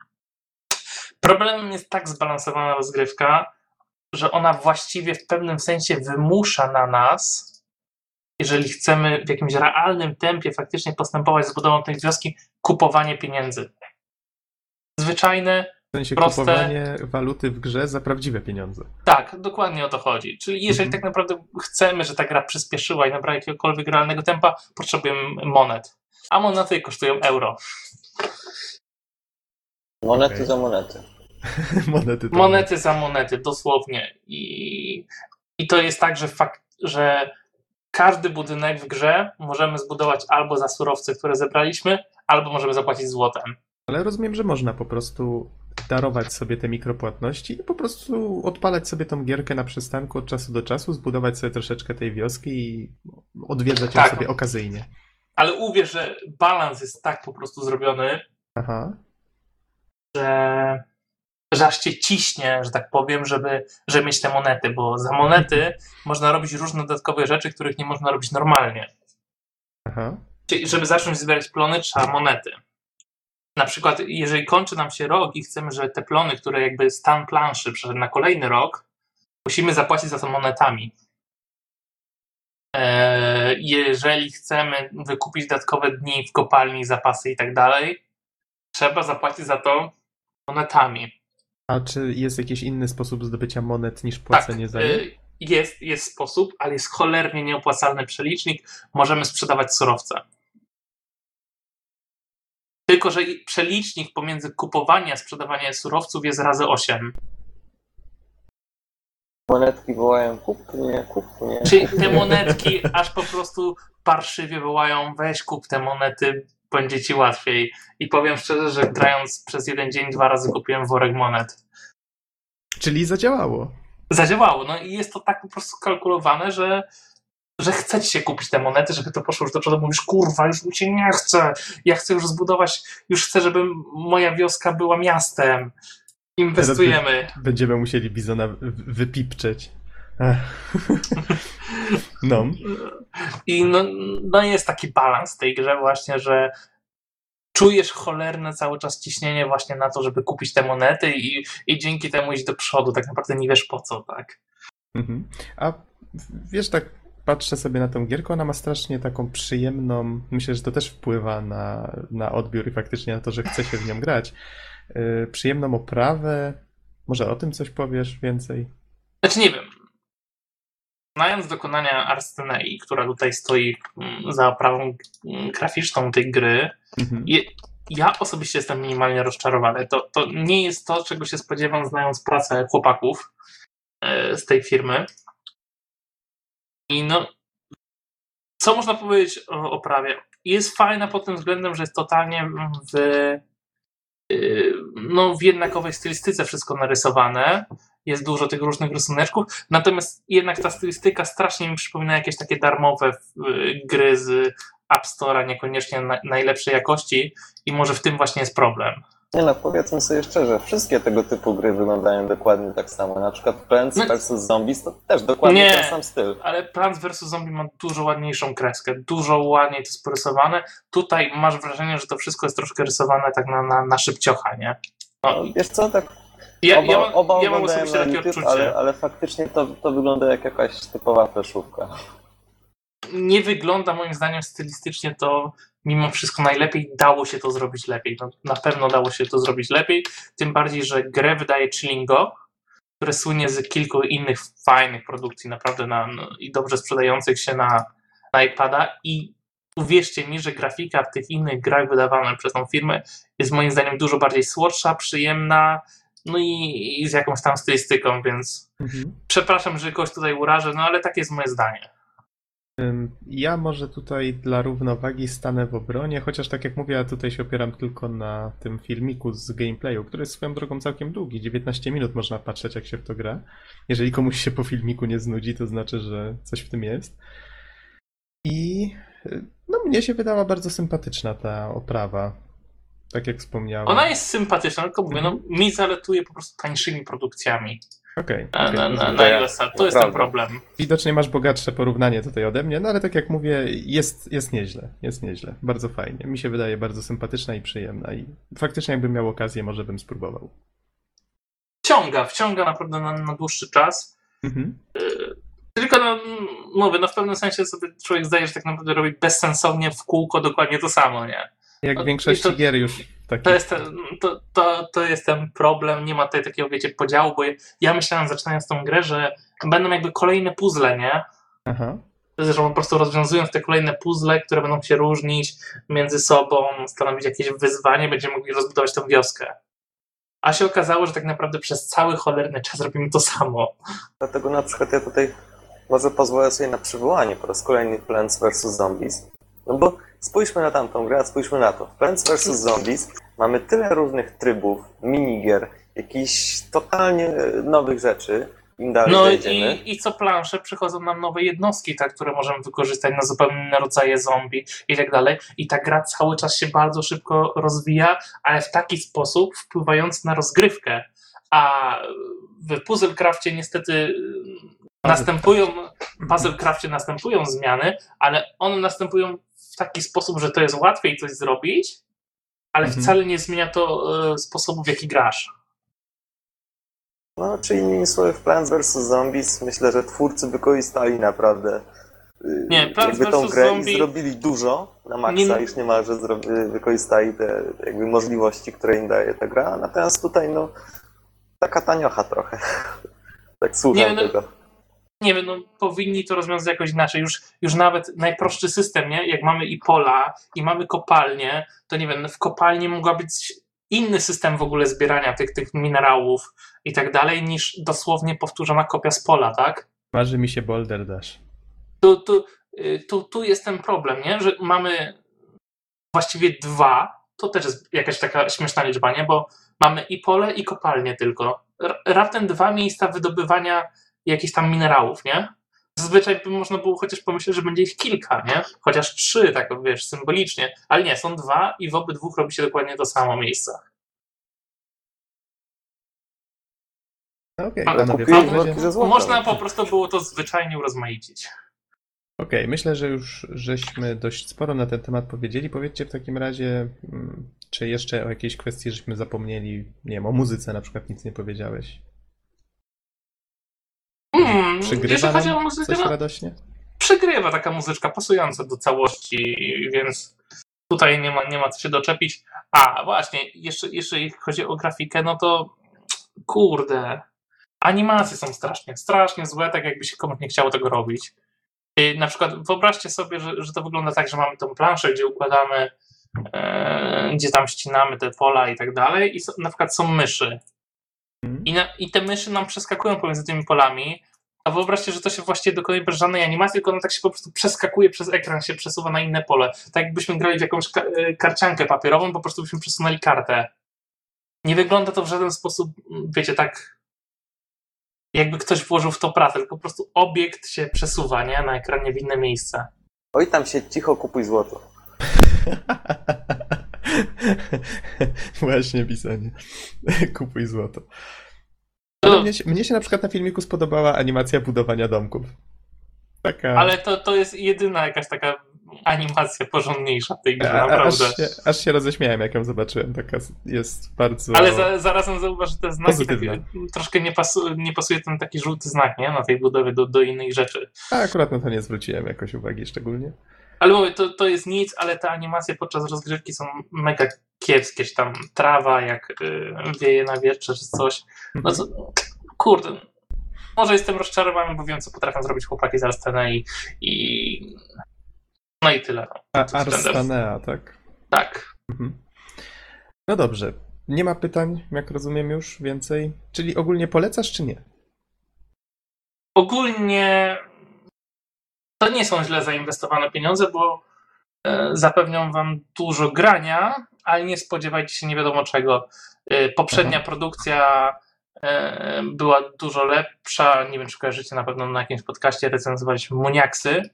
Problemem jest tak zbalansowana rozgrywka, że ona właściwie w pewnym sensie wymusza na nas, jeżeli chcemy w jakimś realnym tempie faktycznie postępować z budową tej wioski, kupowanie pieniędzy. Zwyczajne,
w sensie
proste...
kupowanie waluty w grze za prawdziwe pieniądze.
Tak, dokładnie o to chodzi. Czyli jeżeli mhm. tak naprawdę chcemy, że ta gra przyspieszyła i nabrała jakiegokolwiek realnego tempa, potrzebujemy monet. A monety kosztują euro.
Monety okay. za monety.
monety,
monety za monety, dosłownie. I, I to jest tak, że fakt, że każdy budynek w grze możemy zbudować albo za surowce, które zebraliśmy, albo możemy zapłacić złotem.
Ale rozumiem, że można po prostu darować sobie te mikropłatności i po prostu odpalać sobie tą gierkę na przystanku od czasu do czasu, zbudować sobie troszeczkę tej wioski i odwiedzać tak. ją sobie okazyjnie.
Ale uwierz, że balans jest tak po prostu zrobiony, Aha. Że że aż cię ciśnie, że tak powiem, żeby, żeby mieć te monety, bo za monety można robić różne dodatkowe rzeczy, których nie można robić normalnie. Aha. Czyli żeby zacząć zbierać plony, trzeba monety. na przykład, jeżeli kończy nam się rok i chcemy, że te plony, które jakby stan planszy przeszedł na kolejny rok, musimy zapłacić za to monetami. E, Jeżeli chcemy wykupić dodatkowe dni w kopalni, zapasy i tak dalej, trzeba zapłacić za to monetami.
A czy jest jakiś inny sposób zdobycia monet niż płacenie za nie?
y, Jest, jest sposób, ale jest cholernie nieopłacalny przelicznik. Możemy sprzedawać surowce. Tylko, że przelicznik pomiędzy kupowaniem a sprzedawaniem surowców jest razy 8.
Monetki wołają kup mnie, kup mnie.
Czyli te monetki aż po prostu parszywie wołają weź kup te monety, będzie ci łatwiej. I powiem szczerze, że grając przez jeden dzień dwa razy kupiłem worek monet.
Czyli zadziałało.
zadziałało. No i jest to tak po prostu skalkulowane, że, że chce ci się kupić te monety, żeby to poszło już do przodu. Mówisz, kurwa, już mi się nie chce. Ja chcę już zbudować, już chcę, żeby moja wioska była miastem. Inwestujemy.
Będziemy musieli Bizona wy- wypipczeć. No.
I no, no jest taki balans w tej grze właśnie, że czujesz cholerne cały czas ciśnienie właśnie na to, żeby kupić te monety i, i dzięki temu iść do przodu. Tak naprawdę nie wiesz po co, tak?
Mhm. A wiesz, tak patrzę sobie na tą gierkę, ona ma strasznie taką przyjemną, myślę, że to też wpływa na, na odbiór i faktycznie na to, że chce się w nią grać. Yy, przyjemną oprawę. Może o tym coś powiesz więcej?
Znaczy nie wiem. Znając dokonania Arstenei, która tutaj stoi mm, za oprawą mm, graficzną tej gry,
Mhm.
je, ja osobiście jestem minimalnie rozczarowany. To, to nie jest to, czego się spodziewam, znając pracę chłopaków e, z tej firmy. I no, co można powiedzieć o oprawie? Jest fajna pod tym względem, że jest totalnie w, y, no, w jednakowej stylistyce wszystko narysowane. Jest dużo tych różnych rysuneczków, natomiast jednak ta stylistyka strasznie mi przypomina jakieś takie darmowe y, gry z App Store'a, niekoniecznie na, najlepszej jakości i może w tym właśnie jest problem.
Nie no, powiedzmy sobie szczerze, wszystkie tego typu gry wyglądają dokładnie tak samo. Na przykład Plants
No-
vs. Zombies to też dokładnie
Nie.
ten sam styl.
Ale Plants vs. Zombie ma dużo ładniejszą kreskę, dużo ładniej to jest porysowane. Tutaj masz wrażenie, że to wszystko jest troszkę rysowane tak na, na, na szybciocha, nie? No,
Wiesz co, tak
ja,
oba,
ja, mam,
oba
ja mam osobiście takie
YouTube,
odczucie.
ale, ale faktycznie to, to wygląda jak jakaś typowa fleszówka.
nie wygląda moim zdaniem stylistycznie to mimo wszystko najlepiej. Dało się to zrobić lepiej. No, na pewno dało się to zrobić lepiej. Tym bardziej, że grę wydaje Chillingo, które słynie z kilku innych fajnych produkcji, naprawdę na, no, i dobrze sprzedających się na, na iPada. I uwierzcie mi, że grafika w tych innych grach wydawanych przez tą firmę jest moim zdaniem dużo bardziej słodsza, przyjemna. No i, i z jakąś tam stylistyką, więc
Mhm.
przepraszam, że kogoś tutaj urażę, no ale takie jest moje zdanie.
Ja może tutaj dla równowagi stanę w obronie, chociaż tak jak mówię, ja tutaj się opieram tylko na tym filmiku z gameplayu, który jest swoją drogą całkiem długi. 19 minut można patrzeć, jak się w to gra. Jeżeli komuś się po filmiku nie znudzi, to znaczy, że coś w tym jest. I y, no, mnie się wydała bardzo sympatyczna ta oprawa. Tak jak wspomniałem.
Ona jest sympatyczna, tylko mówię, no, mi zaletuje po prostu tańszymi produkcjami
Okej,
na,
okej,
na, na, na
ja-.
To jest ten problem.
Widocznie masz bogatsze porównanie tutaj ode mnie, no ale tak jak mówię, jest, jest nieźle, jest nieźle, bardzo fajnie. Mi się wydaje bardzo sympatyczna i przyjemna i faktycznie jakbym miał okazję, może bym spróbował.
Wciąga, wciąga naprawdę na, na dłuższy czas.
Mhm.
Tylko no, mówię, no w pewnym sensie sobie człowiek zdaje, że tak naprawdę robi bezsensownie w kółko dokładnie to samo, nie?
Jak
No
w większości
i to-
gier już takich.
To jest, ten, to, to, to jest ten problem, nie ma tutaj takiego, wiecie, podziału, bo ja myślałem, zaczynając tą grę, że będą jakby kolejne puzzle, nie?
Aha.
że po prostu rozwiązując te kolejne puzzle, które będą się różnić między sobą, stanowić jakieś wyzwanie, będziemy mogli rozbudować tę wioskę. A się okazało, że tak naprawdę przez cały cholerny czas robimy to samo.
Dlatego na przykład ja tutaj może pozwolę sobie na przywołanie po raz kolejny Plants vs. Zombies. No bo spójrzmy na tamtą grę, a spójrzmy na to. W Plants vs. Zombies mamy tyle różnych trybów, minigier, jakichś totalnie e, nowych rzeczy. Im dalej
No i, i co plansze przychodzą nam nowe jednostki, tak, które możemy wykorzystać na zupełnie inne rodzaje zombie i tak dalej. I ta gra cały czas się bardzo szybko rozwija, ale w taki sposób wpływający na rozgrywkę. A w Puzzlecrafcie niestety następują, w Puzzlecrafcie następują zmiany, ale one następują w taki sposób, że to jest łatwiej coś zrobić, ale
Mhm.
wcale nie zmienia to e, sposobu, w jaki grasz.
No, czy innymi słowy, w Plants vs. Zombies myślę, że twórcy wykorzystali naprawdę y,
Nie, Plants
jakby tą grę
Zombie-
i zrobili dużo na maksa,
Nie-
już niemalże zro- y, wykorzystali te jakby możliwości, które im daje ta gra, natomiast tutaj no taka taniocha trochę. tak słucham
Nie, no-
tego.
Nie wiem, no powinni to rozwiązać jakoś inaczej. Już, już nawet najprostszy system, nie? Jak mamy i pola, i mamy kopalnię, to nie wiem, w kopalni mogła być inny system w ogóle zbierania tych, tych minerałów i tak dalej, niż dosłownie powtórzona kopia z pola, tak?
Marzy mi się Boulder Dash.
tu, tu, y, tu, tu jest ten problem, nie? że mamy właściwie dwa, to też jest jakaś taka śmieszna liczba, nie? bo mamy i pole, i kopalnię tylko. Raptem dwa miejsca wydobywania jakichś tam minerałów, nie? Zazwyczaj by można było chociaż pomyśleć, że będzie ich kilka, nie? Chociaż trzy, tak wiesz, symbolicznie. Ale nie, są dwa i w obydwu robi się dokładnie to samo miejsce.
No Okej,
Ale
panowie.
Można po prostu było to zwyczajnie urozmaicić.
Okej, myślę, że już żeśmy dość sporo na ten temat powiedzieli. Powiedzcie w takim razie, mm, czy jeszcze o jakiejś kwestii żeśmy zapomnieli, nie wiem, o muzyce na przykład nic nie powiedziałeś.
Hmm,
Przygrywa
jeżeli chodzi o muzykę,
coś radośnie?
przegrywa taka muzyczka pasująca do całości, więc tutaj nie ma, nie ma co się doczepić. A właśnie, jeszcze, jeśli chodzi o grafikę, no to kurde, animacje są strasznie, strasznie złe, tak jakby się komuś nie chciało tego robić. I na przykład wyobraźcie sobie, że, że to wygląda tak, że mamy tą planszę, gdzie układamy, e, gdzie tam ścinamy te pola i tak dalej i so, na przykład są myszy.
Mhm.
I, na, I te myszy nam przeskakują pomiędzy tymi polami, a wyobraźcie, że to się właściwie dokonuje bez żadnej animacji, tylko ono tak się po prostu przeskakuje przez ekran, się przesuwa na inne pole. Tak jakbyśmy grali w jakąś e, karciankę papierową, po prostu byśmy przesunęli kartę. Nie wygląda to w żaden sposób, m, wiecie, tak jakby ktoś włożył w to pracę, tylko po prostu obiekt się przesuwa, nie? Na ekranie w inne miejsce.
Oj, tam się cicho kupuj złoto.
Właśnie pisanie. Kupuj złoto. Ale mnie, się- mnie się na przykład na filmiku spodobała animacja budowania domków. Taka.
ale to, to jest jedyna jakaś taka animacja porządniejsza w tej grze,
A-
naprawdę.
Aż się, aż się roześmiałem, jak ją zobaczyłem. Taka jest bardzo.
Ale za, zarazem zauważ, że te znaki
Pozytywne.
takie, troszkę nie, pasu, nie pasuje ten taki żółty znak, nie? Na tej budowie do, do innych rzeczy.
A akurat na to nie zwróciłem jakoś uwagi szczególnie.
Ale mówię, to, to jest nic, ale te animacje podczas rozgrywki są mega kiepskie, czy tam trawa jak y, wieje na wietrze, czy coś. No to, kurde, może jestem rozczarowany, bo wiem, co potrafią zrobić chłopaki z Arstana i, i no i tyle. No.
Arstanea, tak.
Tak.
Mhm. No dobrze. Nie ma pytań, jak rozumiem już więcej. Czyli ogólnie polecasz, czy nie?
Ogólnie to nie są źle zainwestowane pieniądze, bo e, zapewnią wam dużo grania, ale nie spodziewajcie się nie wiadomo czego. E, poprzednia
Aha.
produkcja e, była dużo lepsza. Nie wiem, czy kojarzycie, na pewno na jakimś podcaście recenzowaliśmy Muniaksy.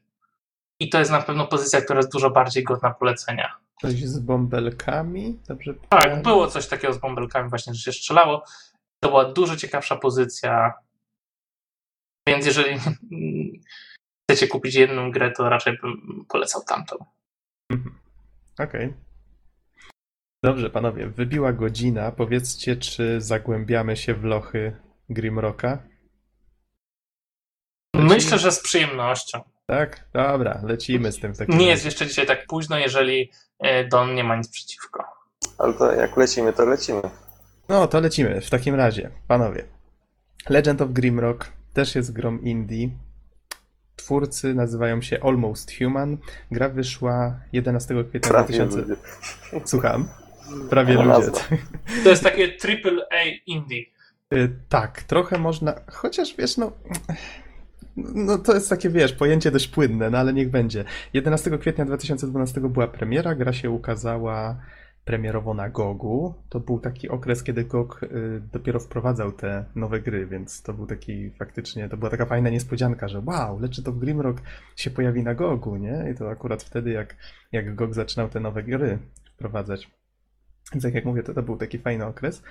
I to jest na pewno pozycja, która jest dużo bardziej godna polecenia.
Coś z bąbelkami? Dobrze
Tak, było coś takiego z bąbelkami właśnie, że się strzelało. To była dużo ciekawsza pozycja. Więc jeżeli chcecie kupić jedną grę, to raczej bym polecał tamtą.
Okej. Dobrze, panowie, wybiła godzina. Powiedzcie, czy zagłębiamy się w lochy Grimrocka? Lecimy?
Myślę, że z przyjemnością.
Tak? Dobra, lecimy z tym w takim
Nie
razie.
jest jeszcze dzisiaj tak późno, jeżeli e, Don nie ma nic przeciwko.
Ale to jak lecimy, to lecimy.
No, to lecimy w takim razie, panowie. Legend of Grimrock też jest grom indie. Twórcy nazywają się Almost Human. Gra wyszła 11 kwietnia
Prawie
2000.
ludzie.
Słucham. Prawie ludzie.
nazwa.
To jest takie triple A indie.
Y, Tak, trochę można, chociaż wiesz, no, no to jest takie, wiesz, pojęcie dość płynne, no ale niech będzie. 11 kwietnia 2012 była premiera, gra się ukazała premierowo na GOG-u. To był taki okres, kiedy GOG y, dopiero wprowadzał te nowe gry, więc to był taki faktycznie, to była taka fajna niespodzianka, że wow, Legend of Grimrock się pojawi na GOG-u, nie? I to akurat wtedy, jak, jak GOG zaczynał te nowe gry wprowadzać. Więc tak jak mówię, to, to był taki fajny okres.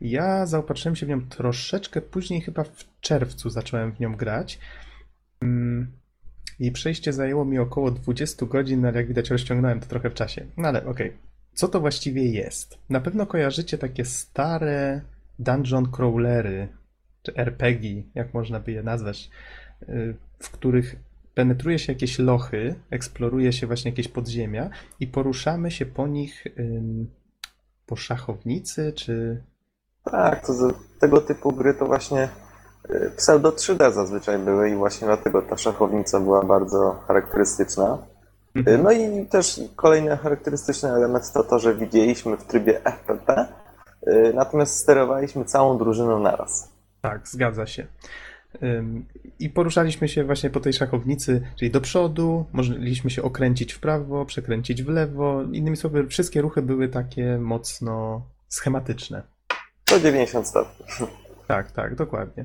Ja zaopatrzyłem się w nią troszeczkę później, chyba w czerwcu zacząłem w nią grać. Mm, Jej przejście zajęło mi około 20 godzin, ale jak widać rozciągnąłem to trochę w czasie. No ale okej. Co to właściwie jest? Na pewno kojarzycie takie stare dungeon crawlery, czy RPG, jak można by je nazwać, y, w których penetruje się jakieś lochy, eksploruje się właśnie jakieś podziemia i poruszamy się po nich po szachownicy, czy
Tak, to z, tego typu gry to właśnie y, pseudo 3D zazwyczaj były i właśnie dlatego ta szachownica była bardzo charakterystyczna. Y, No i też kolejny charakterystyczny element to to, że widzieliśmy w trybie FPP, y, natomiast sterowaliśmy całą drużyną naraz.
Tak, zgadza się. I poruszaliśmy się właśnie po tej szachownicy, czyli do przodu, mogliśmy się okręcić w prawo, przekręcić w lewo. Innymi słowy, wszystkie ruchy były takie mocno schematyczne.
190 stopni.
Tak, tak, dokładnie.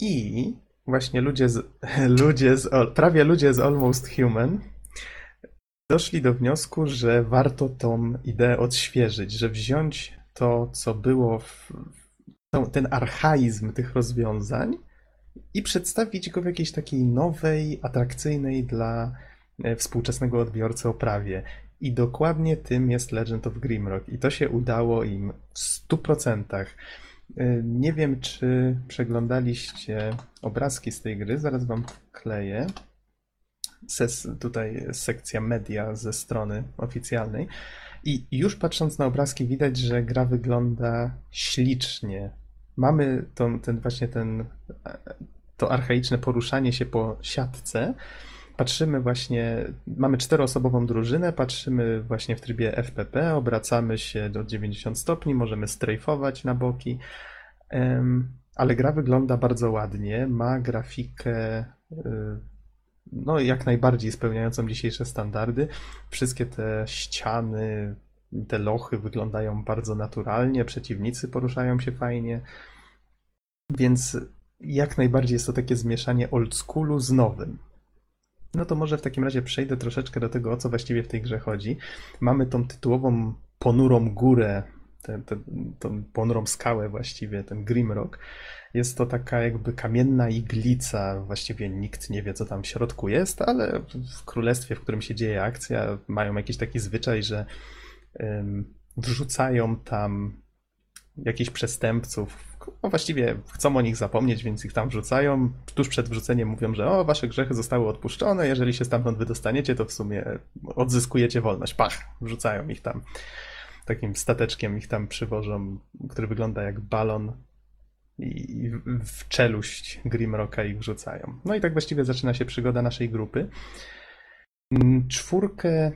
I właśnie ludzie z, ludzie z, prawie ludzie z Almost Human doszli do wniosku, że warto tą ideę odświeżyć, że wziąć to, co było w, ten archaizm tych rozwiązań i przedstawić go w jakiejś takiej nowej, atrakcyjnej dla e, współczesnego odbiorcy oprawie. I dokładnie tym jest Legend of Grimrock. I to się udało im w 100%. Y, Nie wiem, czy przeglądaliście obrazki z tej gry. Zaraz wam kleję. Ses, tutaj sekcja media ze strony oficjalnej. I już patrząc na obrazki widać, że gra wygląda ślicznie. Mamy tą, ten właśnie ten, e, to archaiczne poruszanie się po siatce. Patrzymy właśnie, mamy czteroosobową drużynę, patrzymy właśnie w trybie FPP, obracamy się do 90 stopni, możemy strajfować na boki. Ale gra wygląda bardzo ładnie, ma grafikę y, no jak najbardziej spełniającą dzisiejsze standardy. Wszystkie te ściany, te lochy wyglądają bardzo naturalnie, przeciwnicy poruszają się fajnie. Więc jak najbardziej jest to takie zmieszanie oldschoolu z nowym. No to może w takim razie przejdę troszeczkę do tego, o co właściwie w tej grze chodzi. Mamy tą tytułową ponurą górę, tę, tę, tą ponurą skałę właściwie, ten Grimrock. Jest to taka jakby kamienna iglica, właściwie nikt nie wie, co tam w środku jest, ale w królestwie, w którym się dzieje akcja, mają jakiś taki zwyczaj, że wrzucają tam jakichś przestępców. No właściwie chcą o nich zapomnieć, więc ich tam wrzucają. Tuż przed wrzuceniem mówią, że o, wasze grzechy zostały odpuszczone, jeżeli się stamtąd wydostaniecie, to w sumie odzyskujecie wolność. Pach, wrzucają ich tam. Takim stateczkiem ich tam przywożą, który wygląda jak balon i w- czeluść Grimrocka ich wrzucają. No i tak właściwie zaczyna się przygoda naszej grupy. Mm, Czwórkę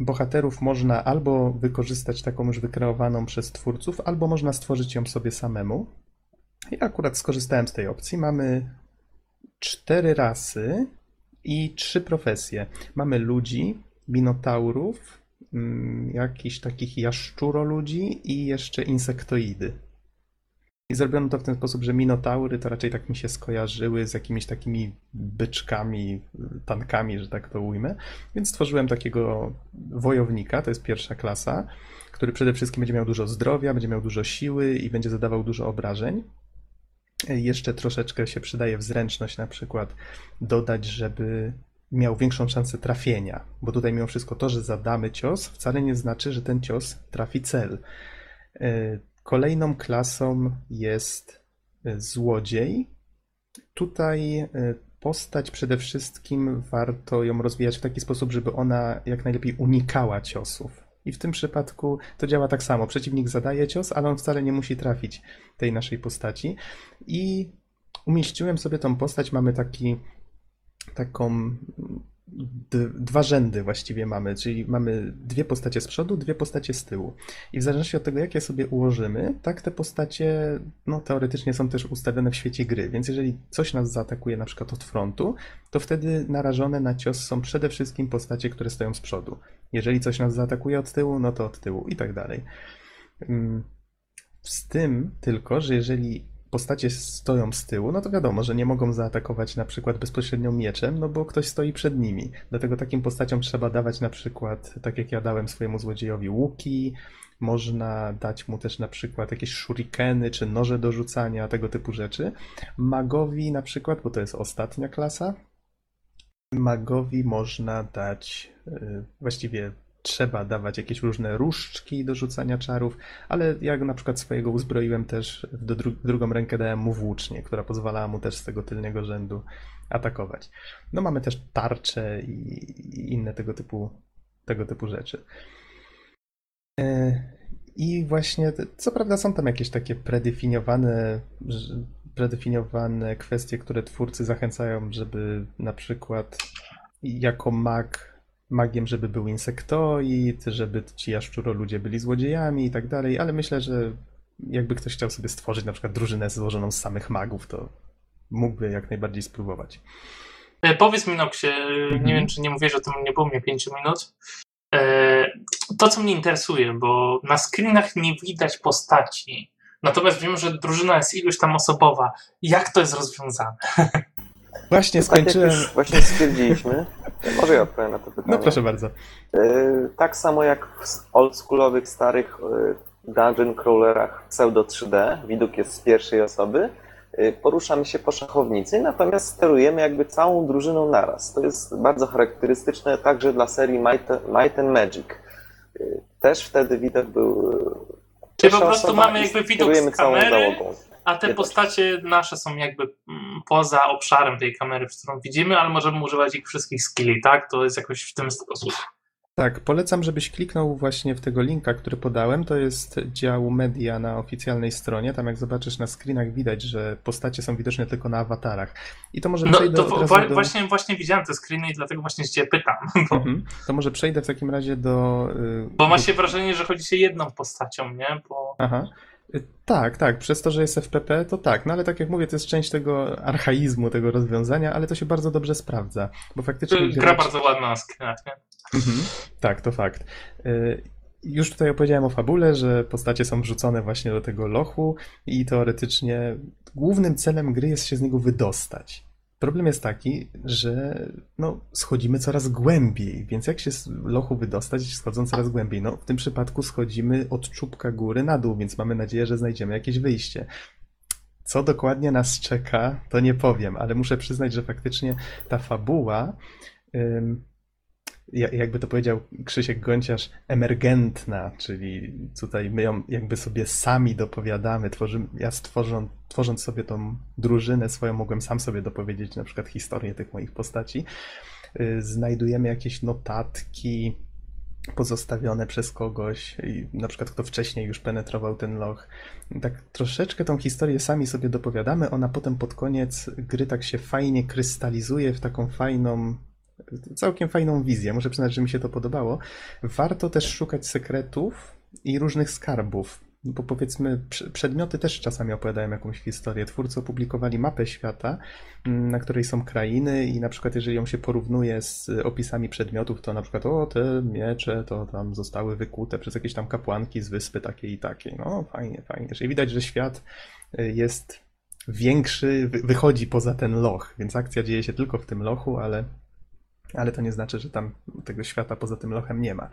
bohaterów można albo wykorzystać taką już wykreowaną przez twórców, albo można stworzyć ją sobie samemu. Ja akurat skorzystałem z tej opcji. Mamy cztery rasy i trzy profesje. Mamy ludzi, minotaurów, mm, jakichś takich jaszczuroludzi i jeszcze insektoidy. I zrobiono to w ten sposób, że minotaury to raczej tak mi się skojarzyły z jakimiś takimi byczkami, tankami, że tak to ujmę. Więc stworzyłem takiego wojownika, to jest pierwsza klasa, który przede wszystkim będzie miał dużo zdrowia, będzie miał dużo siły i będzie zadawał dużo obrażeń. Jeszcze troszeczkę się przydaje w zręczność na przykład dodać, żeby miał większą szansę trafienia, bo tutaj mimo wszystko to, że zadamy cios, wcale nie znaczy, że ten cios trafi cel. E, Kolejną klasą jest e, złodziej. Tutaj e, postać przede wszystkim warto ją rozwijać w taki sposób, żeby ona jak najlepiej unikała ciosów. I w tym przypadku to działa tak samo. Przeciwnik zadaje cios, ale on wcale nie musi trafić tej naszej postaci. I umieściłem sobie tą postać. Mamy taki, taką dwa rzędy właściwie mamy, czyli mamy dwie postacie z przodu, dwie postacie z tyłu. I w zależności od tego, jakie sobie ułożymy, tak te postacie, no teoretycznie są też ustawione w świecie gry, więc jeżeli coś nas zaatakuje na przykład od frontu, to wtedy narażone na cios są przede wszystkim postacie, które stoją z przodu. Jeżeli coś nas zaatakuje od tyłu, no to od tyłu i tak dalej. Mm, Z tym tylko, że jeżeli postacie stoją z tyłu, no to wiadomo, że nie mogą zaatakować na przykład bezpośrednio mieczem, no bo ktoś stoi przed nimi. Dlatego takim postaciom trzeba dawać na przykład, tak jak ja dałem swojemu złodziejowi, łuki, można dać mu też na przykład jakieś shurikeny czy noże do rzucania, tego typu rzeczy. Magowi na przykład, bo to jest ostatnia klasa, magowi można dać y, właściwie trzeba dawać jakieś różne różdżki do rzucania czarów, ale ja na przykład swojego uzbroiłem też, do dru w drugą rękę dałem mu włócznię, która pozwalała mu też z tego tylnego rzędu atakować. No mamy też tarcze i, i inne tego typu, tego typu rzeczy. E, I właśnie, co prawda są tam jakieś takie predefiniowane, predefiniowane kwestie, które twórcy zachęcają, żeby na przykład jako mag magiem, żeby był insektoid, żeby ci jaszczuro-ludzie byli złodziejami i tak dalej, ale myślę, że jakby ktoś chciał sobie stworzyć na przykład drużynę złożoną z samych magów, to mógłby jak najbardziej spróbować.
E, powiedz mi, Noxie,
Mhm.
nie wiem, czy nie mówię, że to nie było mnie 5 minut. E, To, co mnie interesuje, bo na screenach nie widać postaci. Natomiast wiem, że drużyna jest iluś tam osobowa. Jak to jest rozwiązane?
Właśnie
Tak
skończyłem.
już właśnie stwierdziliśmy, może ja odpowiem na to pytanie.
No proszę bardzo.
Yy, Tak samo jak w oldschoolowych, starych yy, dungeon crawlerach pseudo 3D, widok jest z pierwszej osoby, yy, poruszamy się po szachownicy, natomiast sterujemy jakby całą drużyną naraz. To jest bardzo charakterystyczne także dla serii Might, Might and Magic. Też wtedy widok był...
Czyli po prostu mamy jakby widok z kamery. A te postacie nasze są jakby mm, poza obszarem tej kamery, w którą widzimy, ale możemy używać ich wszystkich skilli, tak? To jest jakoś w tym sposób.
Tak, polecam, żebyś kliknął właśnie w tego linka, który podałem. To jest dział media na oficjalnej stronie. Tam jak zobaczysz na screenach widać, że postacie są widoczne tylko na awatarach. I to może
No
przejdę
to w-
do...
właśnie, właśnie widziałem te screeny i dlatego właśnie cię pytam. Bo,
Mhm. To może przejdę w takim razie do... y,
bo ma się wrażenie, że chodzi się jedną postacią, nie? Bo
Aha. Y, Tak, tak, przez to, że jest FPP, to tak, no ale tak jak mówię, to jest część tego archaizmu, tego rozwiązania, ale to się bardzo dobrze sprawdza, bo faktycznie
gra
gracz-
bardzo ładna na screenach, nie?
Mhm. Tak, to fakt. Y, Już tutaj opowiedziałem o fabule, że postacie są wrzucone właśnie do tego lochu i teoretycznie głównym celem gry jest się z niego wydostać. Problem jest taki, że no, schodzimy coraz głębiej, więc jak się z lochu wydostać, schodząc coraz głębiej? No, w tym przypadku schodzimy od czubka góry na dół, więc mamy nadzieję, że znajdziemy jakieś wyjście. Co dokładnie nas czeka, to nie powiem, ale muszę przyznać, że faktycznie ta fabuła jakby to powiedział Krzysiek Gonciarz, emergentna, czyli tutaj my ją jakby sobie sami dopowiadamy, tworzymy, ja stworzą, tworząc sobie tą drużynę swoją, mogłem sam sobie dopowiedzieć na przykład historię tych moich postaci. Y, Znajdujemy jakieś notatki pozostawione przez kogoś, na przykład kto wcześniej już penetrował ten loch. Tak troszeczkę tą historię sami sobie dopowiadamy, ona potem pod koniec gry tak się fajnie krystalizuje w taką fajną całkiem fajną wizję. Muszę przyznać, że mi się to podobało. Warto też szukać sekretów i różnych skarbów. Bo powiedzmy, prze- przedmioty też czasami opowiadają jakąś historię. Twórcy opublikowali mapę świata, mm, na której są krainy, i na przykład, jeżeli ją się porównuje z opisami przedmiotów, to na przykład, o, te miecze to tam zostały wykute przez jakieś tam kapłanki z wyspy takiej i takiej. No, fajnie, fajnie. Czyli widać, że świat y, jest większy, wy- wychodzi poza ten loch, więc akcja dzieje się tylko w tym lochu, ale ale to nie znaczy, że tam tego świata poza tym lochem nie ma.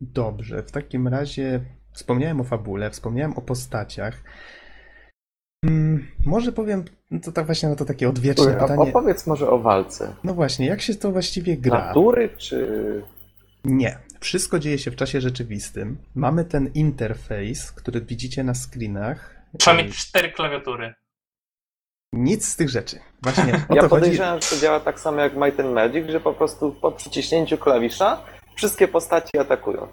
Dobrze, w takim razie wspomniałem o fabule, wspomniałem o postaciach. Ym, Może powiem, no to tak właśnie na to takie odwieczne pytanie.
opowiedz może o walce.
No właśnie, jak się to właściwie gra?
Natury czy...
Nie. Wszystko dzieje się w czasie rzeczywistym. Mamy ten interfejs, który widzicie na screenach.
Trzeba mieć cztery klawiatury.
Nic z tych rzeczy. Właśnie o
Ja
to chodzi.
podejrzewam, że to działa tak samo jak Might and Magic, że po prostu po przyciśnięciu klawisza wszystkie postaci atakują.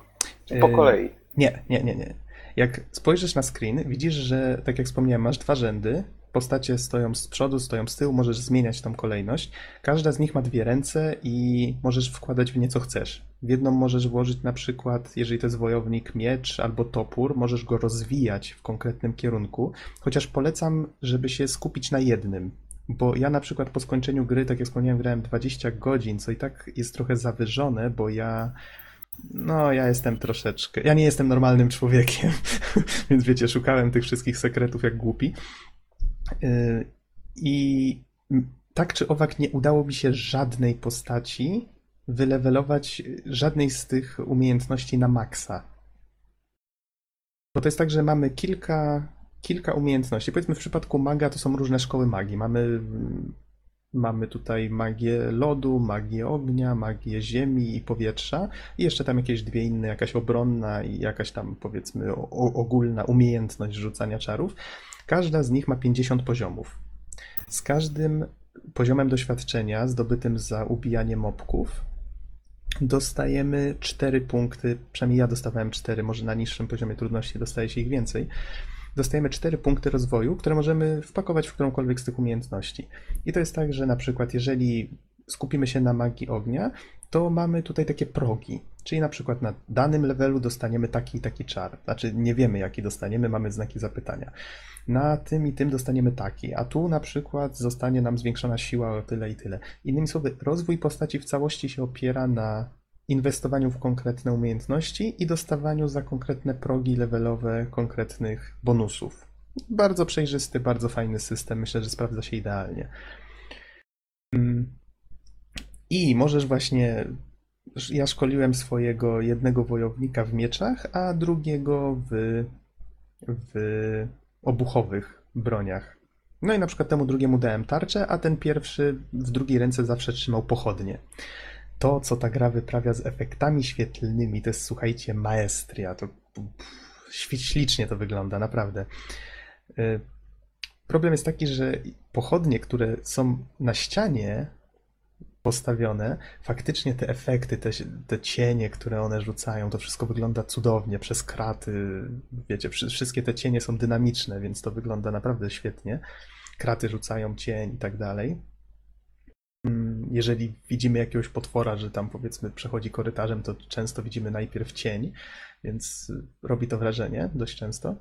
Czyli po
Yy,
kolei.
Nie, nie, nie, nie. Jak spojrzysz na screen, widzisz, że tak jak wspomniałem, masz dwa rzędy. Postacie stoją z przodu, stoją z tyłu, możesz zmieniać tą kolejność. Każda z nich ma dwie ręce i możesz wkładać w nie co chcesz. W jedną możesz włożyć na przykład, jeżeli to jest wojownik, miecz albo topór, możesz go rozwijać w konkretnym kierunku, chociaż polecam, żeby się skupić na jednym. Bo ja na przykład po skończeniu gry, tak jak wspomniałem, grałem 20 godzin, co i tak jest trochę zawyżone, bo ja no, ja jestem troszeczkę. Ja nie jestem normalnym człowiekiem, więc wiecie, szukałem tych wszystkich sekretów jak głupi. Yy, I tak czy owak nie udało mi się żadnej postaci wylewelować żadnej z tych umiejętności na maksa. Bo to jest tak, że mamy kilka, kilka umiejętności. Powiedzmy w przypadku maga to są różne szkoły magii. Mamy Mamy tutaj magię lodu, magię ognia, magię ziemi i powietrza i jeszcze tam jakieś dwie inne, jakaś obronna i jakaś tam powiedzmy o, ogólna umiejętność rzucania czarów. Każda z nich ma 50 poziomów. Z każdym poziomem doświadczenia zdobytym za ubijanie mobków dostajemy 4 punkty, przynajmniej ja dostawałem 4, może na niższym poziomie trudności dostaje się ich więcej. Dostajemy 4 punkty rozwoju, które możemy wpakować w którąkolwiek z tych umiejętności. I to jest tak, że na przykład jeżeli skupimy się na magii ognia, to mamy tutaj takie progi. Czyli na przykład na danym levelu dostaniemy taki i taki czar. Znaczy nie wiemy jaki dostaniemy, mamy znaki zapytania. Na tym i tym dostaniemy taki, a tu na przykład zostanie nam zwiększona siła o tyle i tyle. Innymi słowy, rozwój postaci w całości się opiera na inwestowaniu w konkretne umiejętności i dostawaniu za konkretne progi levelowe konkretnych bonusów. Bardzo przejrzysty, bardzo fajny system. Myślę, że sprawdza się idealnie. I możesz właśnie. Ja szkoliłem swojego jednego wojownika w mieczach, a drugiego w, w obuchowych broniach. No i na przykład temu drugiemu dałem tarczę, a ten pierwszy w drugiej ręce zawsze trzymał pochodnie to, co ta gra wyprawia z efektami świetlnymi, to jest, słuchajcie, maestria. To ślicznie to wygląda, naprawdę. Y, problem jest taki, że pochodnie, które są na ścianie postawione, faktycznie te efekty, te, te cienie, które one rzucają, to wszystko wygląda cudownie przez kraty. Wiecie, wszystkie te cienie są dynamiczne, więc to wygląda naprawdę świetnie. Kraty rzucają cień i tak dalej. Mm, jeżeli widzimy jakiegoś potwora, że tam powiedzmy przechodzi korytarzem, to często widzimy najpierw cień, więc robi to wrażenie dość często.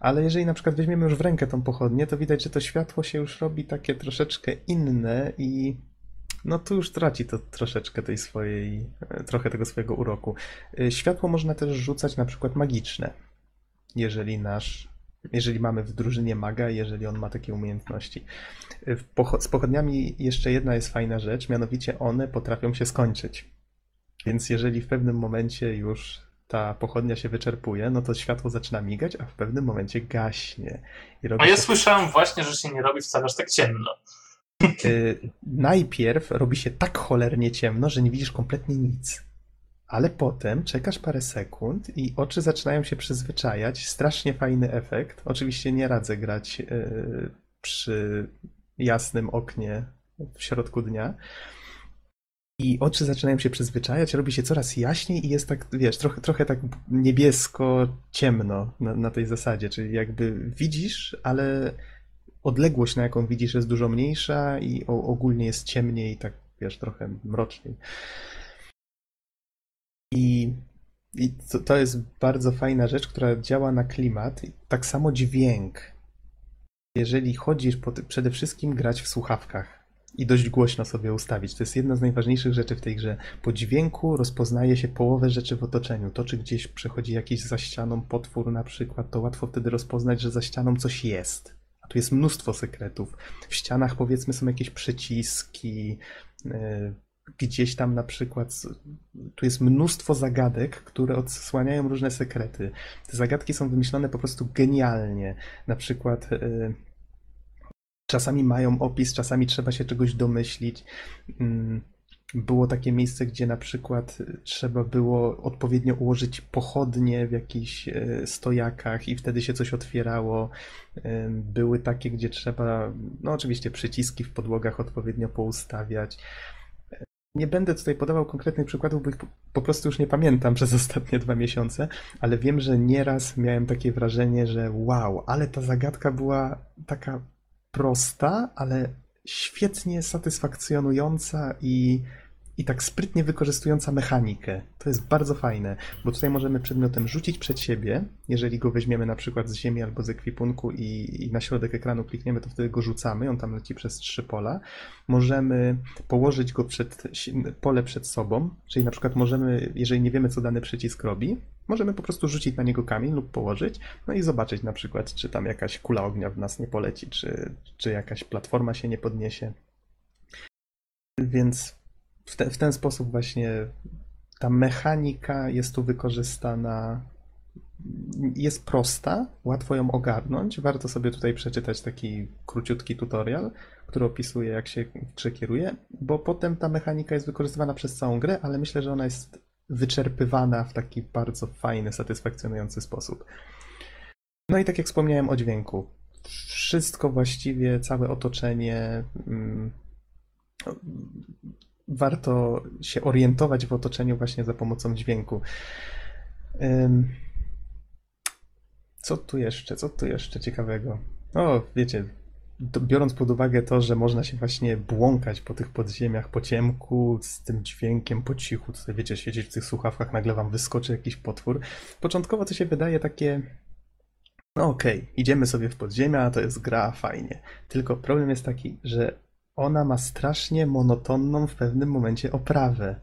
Ale jeżeli na przykład weźmiemy już w rękę tą pochodnię, to widać, że to światło się już robi takie troszeczkę inne i no tu już traci to troszeczkę tej swojej, trochę tego swojego uroku. Y, światło można też rzucać na przykład magiczne, jeżeli nasz jeżeli mamy w drużynie maga, jeżeli on ma takie umiejętności. z pochodniami jeszcze jedna jest fajna rzecz, mianowicie one potrafią się skończyć. Więc jeżeli w pewnym momencie już ta pochodnia się wyczerpuje, no to światło zaczyna migać, a w pewnym momencie gaśnie.
a ja słyszałem właśnie, że się nie robi wcale aż tak ciemno.
Yy, najpierw robi się tak cholernie ciemno, że nie widzisz kompletnie nic. Ale potem czekasz parę sekund i oczy zaczynają się przyzwyczajać. Strasznie fajny efekt. Oczywiście nie radzę grać yy, przy jasnym oknie w środku dnia. I oczy zaczynają się przyzwyczajać, robi się coraz jaśniej i jest tak, wiesz, trochę, trochę tak niebiesko-ciemno na, na tej zasadzie. Czyli jakby widzisz, ale odległość, na jaką widzisz, jest dużo mniejsza i ogólnie jest ciemniej, tak wiesz, trochę mroczniej. I, i to, to jest bardzo fajna rzecz, która działa na klimat. Tak samo dźwięk. Jeżeli chodzisz, po, przede wszystkim grać w słuchawkach i dość głośno sobie ustawić. To jest jedna z najważniejszych rzeczy w tej grze. Po dźwięku rozpoznaje się połowę rzeczy w otoczeniu. To, czy gdzieś przechodzi jakiś za ścianą potwór na przykład, to łatwo wtedy rozpoznać, że za ścianą coś jest. A tu jest mnóstwo sekretów. W ścianach powiedzmy są jakieś przyciski, yy, gdzieś tam na przykład tu jest mnóstwo zagadek, które odsłaniają różne sekrety. Te zagadki są wymyślone po prostu genialnie. Na przykład y, czasami mają opis, czasami trzeba się czegoś domyślić. Było takie miejsce, gdzie na przykład trzeba było odpowiednio ułożyć pochodnie w jakichś y, stojakach i wtedy się coś otwierało. Y, były takie, gdzie trzeba, no oczywiście przyciski w podłogach odpowiednio poustawiać. Nie będę tutaj podawał konkretnych przykładów, bo ich po prostu już nie pamiętam przez ostatnie dwa miesiące, ale wiem, że nieraz miałem takie wrażenie, że wow, ale ta zagadka była taka prosta, ale świetnie satysfakcjonująca i i tak sprytnie wykorzystująca mechanikę. To jest bardzo fajne, bo tutaj możemy przedmiotem rzucić przed siebie, jeżeli go weźmiemy na przykład z ziemi albo z ekwipunku i, i na środek ekranu klikniemy, to wtedy go rzucamy, on tam leci przez trzy pola. Możemy położyć go przed pole przed sobą, czyli na przykład możemy, jeżeli nie wiemy co dany przycisk robi, możemy po prostu rzucić na niego kamień lub położyć, no i zobaczyć na przykład, czy tam jakaś kula ognia w nas nie poleci, czy, czy jakaś platforma się nie podniesie. Więc w, te, w ten sposób właśnie ta mechanika jest tu wykorzystana. Jest prosta, łatwo ją ogarnąć. Warto sobie tutaj przeczytać taki króciutki tutorial, który opisuje, jak się przekieruje, bo potem ta mechanika jest wykorzystywana przez całą grę, ale myślę, że ona jest wyczerpywana w taki bardzo fajny, satysfakcjonujący sposób. No i tak jak wspomniałem o dźwięku, wszystko właściwie, całe otoczenie. mm, Warto się orientować w otoczeniu właśnie za pomocą dźwięku. Co tu jeszcze? Co tu jeszcze ciekawego? O, wiecie, biorąc pod uwagę to, że można się właśnie błąkać po tych podziemiach po ciemku, z tym dźwiękiem po cichu, tutaj wiecie, siedzieć w tych słuchawkach, nagle wam wyskoczy jakiś potwór. Początkowo to się wydaje takie, no okej, idziemy sobie w podziemia, to jest gra, fajnie. Tylko problem jest taki, że ona ma strasznie monotonną w pewnym momencie oprawę.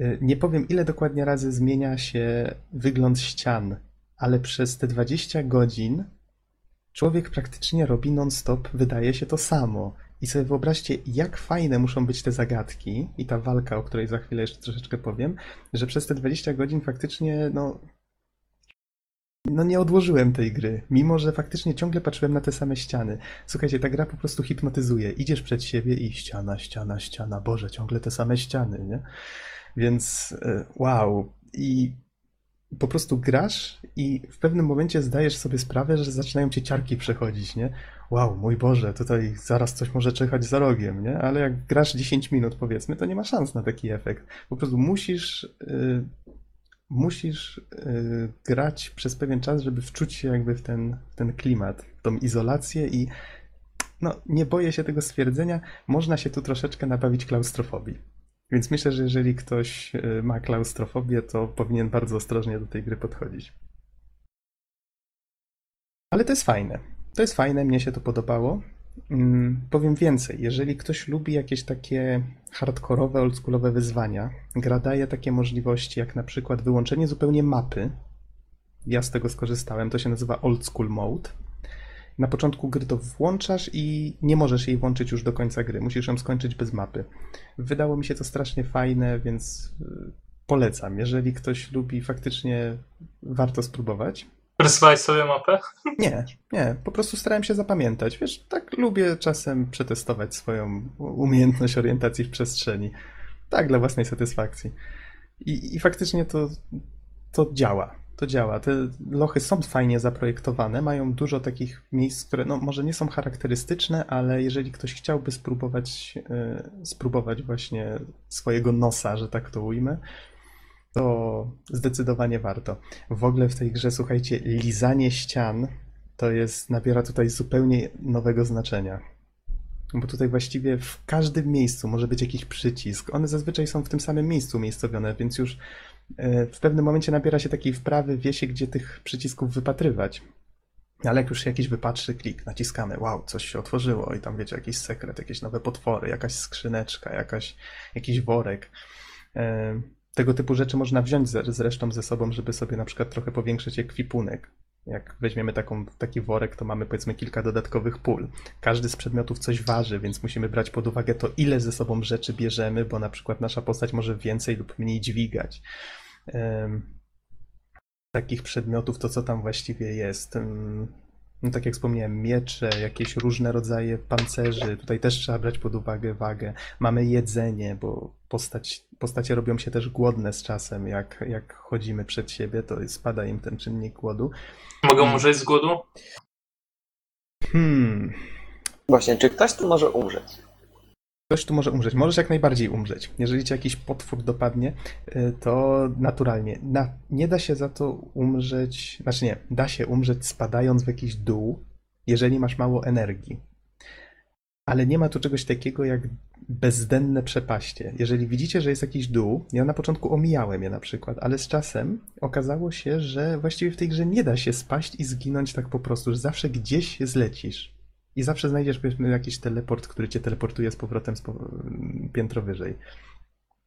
Y, Nie powiem, ile dokładnie razy zmienia się wygląd ścian, ale przez te 20 godzin człowiek praktycznie robi non-stop, wydaje się to samo. I sobie wyobraźcie, jak fajne muszą być te zagadki i ta walka, o której za chwilę jeszcze troszeczkę powiem, że przez te 20 godzin faktycznie, no. No nie odłożyłem tej gry, mimo że faktycznie ciągle patrzyłem na te same ściany. Słuchajcie, ta gra po prostu hipnotyzuje. Idziesz przed siebie i ściana, ściana, ściana. Boże, ciągle te same ściany, nie? Więc e, wow. I po prostu grasz i w pewnym momencie zdajesz sobie sprawę, że zaczynają cię ciarki przechodzić, nie? Wow, mój Boże, tutaj zaraz coś może czekać za rogiem, nie? Ale jak grasz 10 minut, powiedzmy, to nie ma szans na taki efekt. Po prostu musisz, y, musisz y, grać przez pewien czas, żeby wczuć się jakby w ten, w ten klimat, w tą izolację i no, nie boję się tego stwierdzenia, można się tu troszeczkę nabawić klaustrofobii. Więc myślę, że jeżeli ktoś y, ma klaustrofobię, to powinien bardzo ostrożnie do tej gry podchodzić. Ale to jest fajne. To jest fajne, mnie się to podobało. Mm, powiem więcej, jeżeli ktoś lubi jakieś takie hardkorowe, oldschoolowe wyzwania, gra daje takie możliwości jak na przykład wyłączenie zupełnie mapy. Ja z tego skorzystałem, to się nazywa Old School Mode. Na początku gry to włączasz i nie możesz jej włączyć już do końca gry. Musisz ją skończyć bez mapy. Wydało mi się to strasznie fajne, więc y, polecam. Jeżeli ktoś lubi, faktycznie warto spróbować.
Rysowałeś sobie mapę?
Nie, nie, po prostu starałem się zapamiętać. Wiesz, tak lubię czasem przetestować swoją umiejętność orientacji w przestrzeni. Tak, dla własnej satysfakcji. I, i faktycznie to, to działa. To działa. Te lochy są fajnie zaprojektowane, mają dużo takich miejsc, które no, może nie są charakterystyczne, ale jeżeli ktoś chciałby spróbować, e, spróbować właśnie swojego nosa, że tak to ujmę, to zdecydowanie warto. W ogóle w tej grze, słuchajcie, lizanie ścian to jest, nabiera tutaj zupełnie nowego znaczenia. Bo tutaj właściwie w każdym miejscu może być jakiś przycisk. One zazwyczaj są w tym samym miejscu umiejscowione, więc już w pewnym momencie nabiera się takiej wprawy, wie się, gdzie tych przycisków wypatrywać. Ale jak już się jakiś wypatrzy klik, naciskamy, wow, coś się otworzyło i tam wiecie, jakiś sekret, jakieś nowe potwory, jakaś skrzyneczka, jakaś, jakiś worek. E, Tego typu rzeczy można wziąć zresztą ze sobą, żeby sobie na przykład trochę powiększyć ekwipunek. Jak weźmiemy taką, taki worek, to mamy powiedzmy kilka dodatkowych pól. Każdy z przedmiotów coś waży, więc musimy brać pod uwagę to, ile ze sobą rzeczy bierzemy, bo na przykład nasza postać może więcej lub mniej dźwigać. Em, Takich przedmiotów, to co tam właściwie jest. Em, No tak jak wspomniałem, miecze, jakieś różne rodzaje pancerzy. Tutaj też trzeba brać pod uwagę wagę. Mamy jedzenie, bo postać, postacie robią się też głodne z czasem. Jak, jak chodzimy przed siebie, to spada im ten czynnik głodu.
Mogę umrzeć z głodu?
Hmm,
Właśnie, czy ktoś tu może umrzeć?
Ktoś tu może umrzeć. Możesz jak najbardziej umrzeć. Jeżeli cię jakiś potwór dopadnie, y, to naturalnie. Na, nie da się za to umrzeć. Znaczy nie, da się umrzeć spadając w jakiś dół, jeżeli masz mało energii. Ale nie ma tu czegoś takiego jak bezdenne przepaście. Jeżeli widzicie, że jest jakiś dół, ja na początku omijałem je na przykład, ale z czasem okazało się, że właściwie w tej grze nie da się spaść i zginąć tak po prostu, że zawsze gdzieś zlecisz. I zawsze znajdziesz powiedzmy jakiś teleport, który cię teleportuje z powrotem z po... piętro wyżej.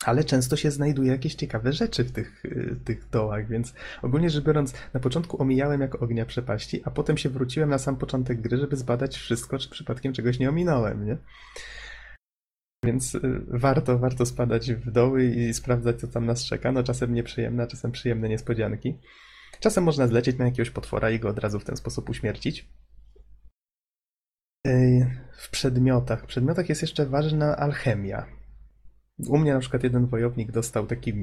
Ale często się znajduje jakieś ciekawe rzeczy w tych, y, tych dołach, więc ogólnie rzecz biorąc, na początku omijałem jak ognia przepaści, a potem się wróciłem na sam początek gry, żeby zbadać wszystko, czy przypadkiem czegoś nie ominąłem, nie? Więc y, warto, warto spadać w doły i sprawdzać, co tam nas czeka. No czasem nieprzyjemne, czasem przyjemne niespodzianki. Czasem można zlecieć na jakiegoś potwora i go od razu w ten sposób uśmiercić. W przedmiotach. W przedmiotach jest jeszcze ważna alchemia. U mnie na przykład jeden wojownik dostał taki,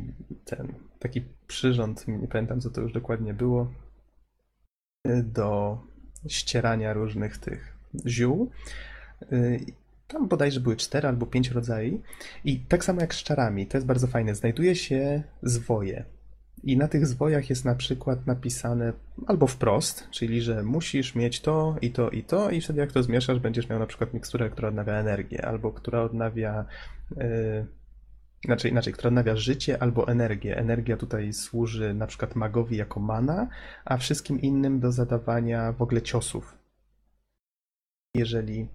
ten, taki przyrząd, nie pamiętam co to już dokładnie było, do ścierania różnych tych ziół. Y, Tam bodajże były cztery albo pięć rodzajów. I tak samo jak z czarami, to jest bardzo fajne. Znajduje się zwoje. I na tych zwojach jest na przykład napisane albo wprost, czyli że musisz mieć to i to i to, i wtedy jak to zmieszasz, będziesz miał na przykład miksturę, która odnawia energię, albo która odnawia. Yy, znaczy inaczej, która odnawia życie albo energię. Energia tutaj służy na przykład magowi jako mana, a wszystkim innym do zadawania w ogóle ciosów. Jeżeli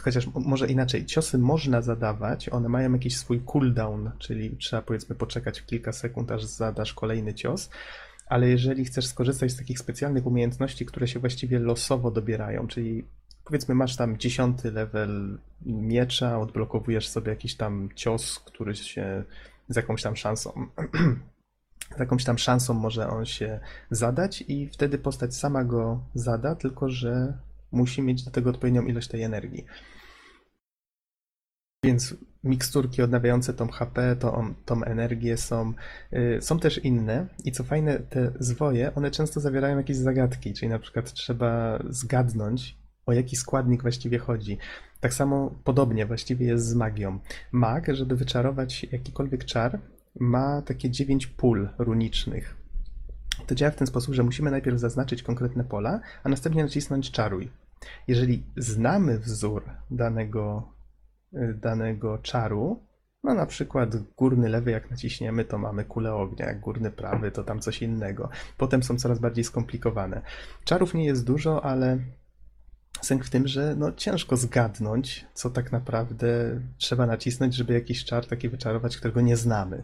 Chociaż może inaczej, ciosy można zadawać, one mają jakiś swój cooldown, czyli trzeba powiedzmy poczekać kilka sekund, aż zadasz kolejny cios, ale jeżeli chcesz skorzystać z takich specjalnych umiejętności, które się właściwie losowo dobierają, czyli powiedzmy masz tam dziesiąty level miecza, odblokowujesz sobie jakiś tam cios, który się z jakąś tam szansą z jakąś tam szansą może on się zadać i wtedy postać sama go zada, tylko że musi mieć do tego odpowiednią ilość tej energii. Więc miksturki odnawiające tą HP, tą, tą energię są, y, są też inne i co fajne, te zwoje, one często zawierają jakieś zagadki, czyli na przykład trzeba zgadnąć, o jaki składnik właściwie chodzi. Tak samo podobnie właściwie jest z magią. Mag, żeby wyczarować jakikolwiek czar, ma takie 9 pól runicznych. To działa w ten sposób, że musimy najpierw zaznaczyć konkretne pola, a następnie nacisnąć czaruj. Jeżeli znamy wzór danego, y, danego czaru, no na przykład górny lewy jak naciśniemy, to mamy kulę ognia, jak górny prawy, to tam coś innego. Potem są coraz bardziej skomplikowane. Czarów nie jest dużo, ale sęk w tym, że no ciężko zgadnąć, co tak naprawdę trzeba nacisnąć, żeby jakiś czar taki wyczarować, którego nie znamy.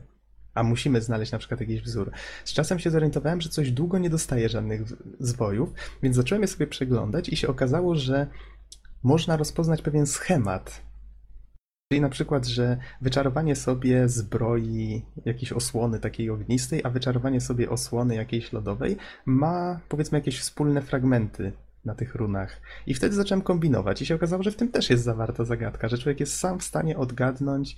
A musimy znaleźć na przykład jakiś wzór. Z czasem się zorientowałem, że coś długo nie dostaje żadnych zwojów, więc zacząłem je sobie przeglądać i się okazało, że można rozpoznać pewien schemat. Czyli na przykład, że wyczarowanie sobie zbroi jakiejś osłony takiej ognistej, a wyczarowanie sobie osłony jakiejś lodowej ma powiedzmy jakieś wspólne fragmenty na tych runach. I wtedy zacząłem kombinować i się okazało, że w tym też jest zawarta zagadka, że człowiek jest sam w stanie odgadnąć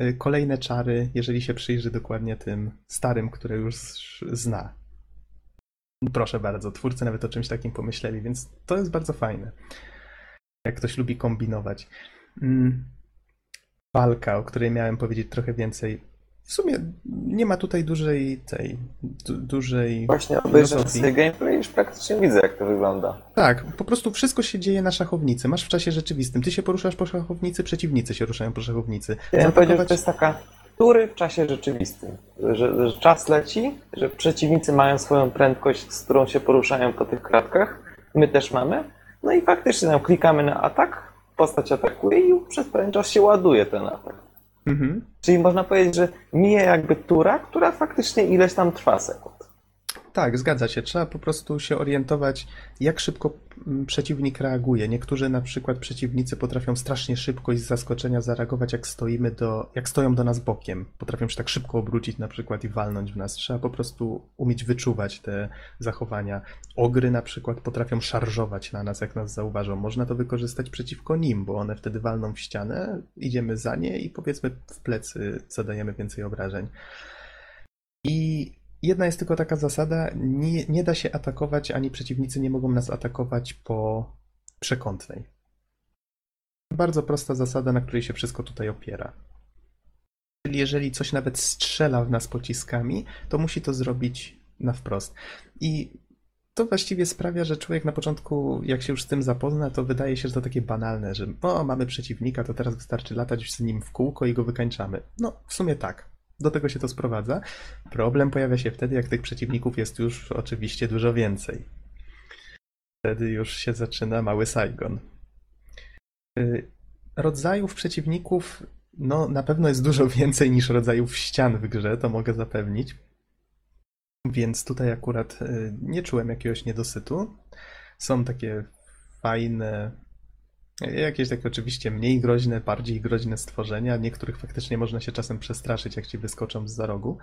y, kolejne czary, jeżeli się przyjrzy dokładnie tym starym, które już zna. Proszę bardzo, twórcy nawet o czymś takim pomyśleli, więc to jest bardzo fajne. Jak ktoś lubi kombinować. Mm, Walka, o której miałem powiedzieć trochę więcej. W sumie nie ma tutaj dużej tej, du, dużej
Właśnie
filozofii.
sobie gameplay już praktycznie widzę, jak to wygląda.
Tak, po prostu wszystko się dzieje na szachownicy. Masz w czasie rzeczywistym. Ty się poruszasz po szachownicy, przeciwnicy się ruszają po szachownicy.
Ja bym powiedział, że to jest taka tury w czasie rzeczywistym. Że, że czas leci, że przeciwnicy mają swoją prędkość, z którą się poruszają po tych kratkach. My też mamy. No i faktycznie tam klikamy na atak, postać atakuje i przez pewien czas się ładuje ten atak.
Mhm.
Czyli można powiedzieć, że mija jakby tura, która faktycznie ileś tam trwa sekund.
Tak, zgadza się. Trzeba po prostu się orientować, jak szybko mm, przeciwnik reaguje. Niektórzy na przykład przeciwnicy potrafią strasznie szybko i z zaskoczenia zareagować, jak stoimy do, jak stoją do nas bokiem. Potrafią się tak szybko obrócić na przykład i walnąć w nas. Trzeba po prostu umieć wyczuwać te zachowania. Ogry na przykład potrafią szarżować na nas, jak nas zauważą. Można to wykorzystać przeciwko nim, bo one wtedy walną w ścianę, idziemy za nie i powiedzmy w plecy zadajemy więcej obrażeń. I jedna jest tylko taka zasada, nie, nie da się atakować, ani przeciwnicy nie mogą nas atakować po przekątnej. Bardzo prosta zasada, na której się wszystko tutaj opiera. Czyli jeżeli coś nawet strzela w nas pociskami, to musi to zrobić na wprost. I to właściwie sprawia, że człowiek na początku, jak się już z tym zapozna, to wydaje się, że to takie banalne, że o, mamy przeciwnika, to teraz wystarczy latać z nim w kółko i go wykańczamy. No, w sumie tak. Do tego się to sprowadza. Problem pojawia się wtedy, jak tych przeciwników jest już oczywiście dużo więcej. Wtedy już się zaczyna mały Saigon. Y, Rodzajów przeciwników, no na pewno jest dużo więcej niż rodzajów ścian w grze, to mogę zapewnić. Więc tutaj akurat y, nie czułem jakiegoś niedosytu. Są takie fajne, jakieś takie oczywiście mniej groźne, bardziej groźne stworzenia. Niektórych faktycznie można się czasem przestraszyć, jak ci wyskoczą z za rogu.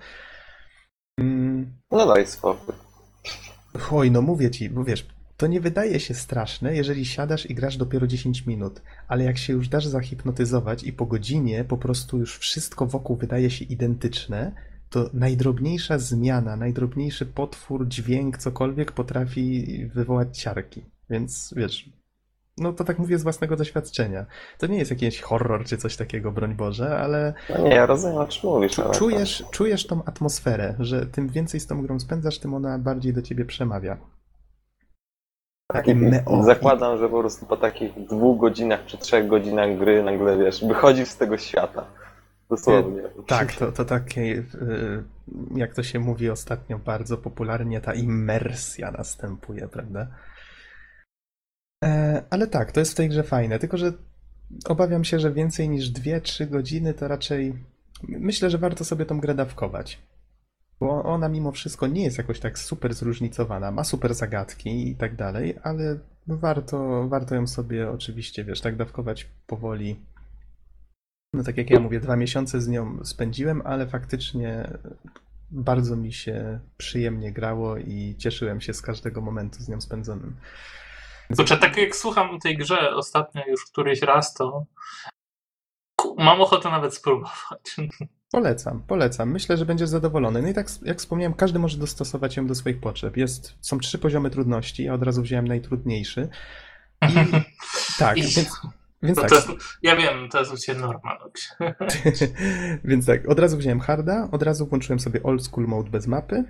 Mm,
No daj spokój.
Oj, no mówię ci, bo wiesz, to nie wydaje się straszne, jeżeli siadasz i grasz dopiero 10 minut, ale jak się już dasz zahipnotyzować i po godzinie po prostu już wszystko wokół wydaje się identyczne, to najdrobniejsza zmiana, najdrobniejszy potwór, dźwięk, cokolwiek potrafi wywołać ciarki. Więc wiesz, no to tak mówię z własnego doświadczenia. To nie jest jakiś horror czy coś takiego, broń Boże, ale
No nie, ja rozumiem o czym mówisz.
czu-
ale-
czujesz, czujesz tą atmosferę, że tym więcej z tą grą spędzasz, tym ona bardziej do ciebie przemawia.
Tak, i
Meo-
zakładam, że po prostu po takich dwóch godzinach czy trzech godzinach gry nagle wiesz, wychodzisz z tego świata. Dosłownie.
Tak, to, to takie, y, jak to się mówi ostatnio bardzo popularnie, ta immersja następuje, prawda? E, Ale tak, to jest w tej grze fajne, tylko że obawiam się, że więcej niż 2-3 godziny to raczej myślę, że warto sobie tą grę dawkować. Bo ona mimo wszystko nie jest jakoś tak super zróżnicowana, ma super zagadki i tak dalej, ale warto, warto ją sobie oczywiście, wiesz, tak dawkować powoli. No tak jak ja mówię, dwa miesiące z nią spędziłem, ale faktycznie bardzo mi się przyjemnie grało i cieszyłem się z każdego momentu z nią spędzonym.
Kurczę, tak jak słucham tej grze ostatnio już któryś raz, to mam ochotę nawet spróbować.
Polecam, polecam. Myślę, że będziesz zadowolony. No i tak jak wspomniałem, każdy może dostosować ją do swoich potrzeb. Jest, są trzy poziomy trudności, ja od razu wziąłem najtrudniejszy. I tak,
I-
więc, więc tak.
jest, ja wiem, to jest u Ciebie norma. no.
Więc tak, od razu wziąłem harda, od razu włączyłem sobie old school mode bez mapy.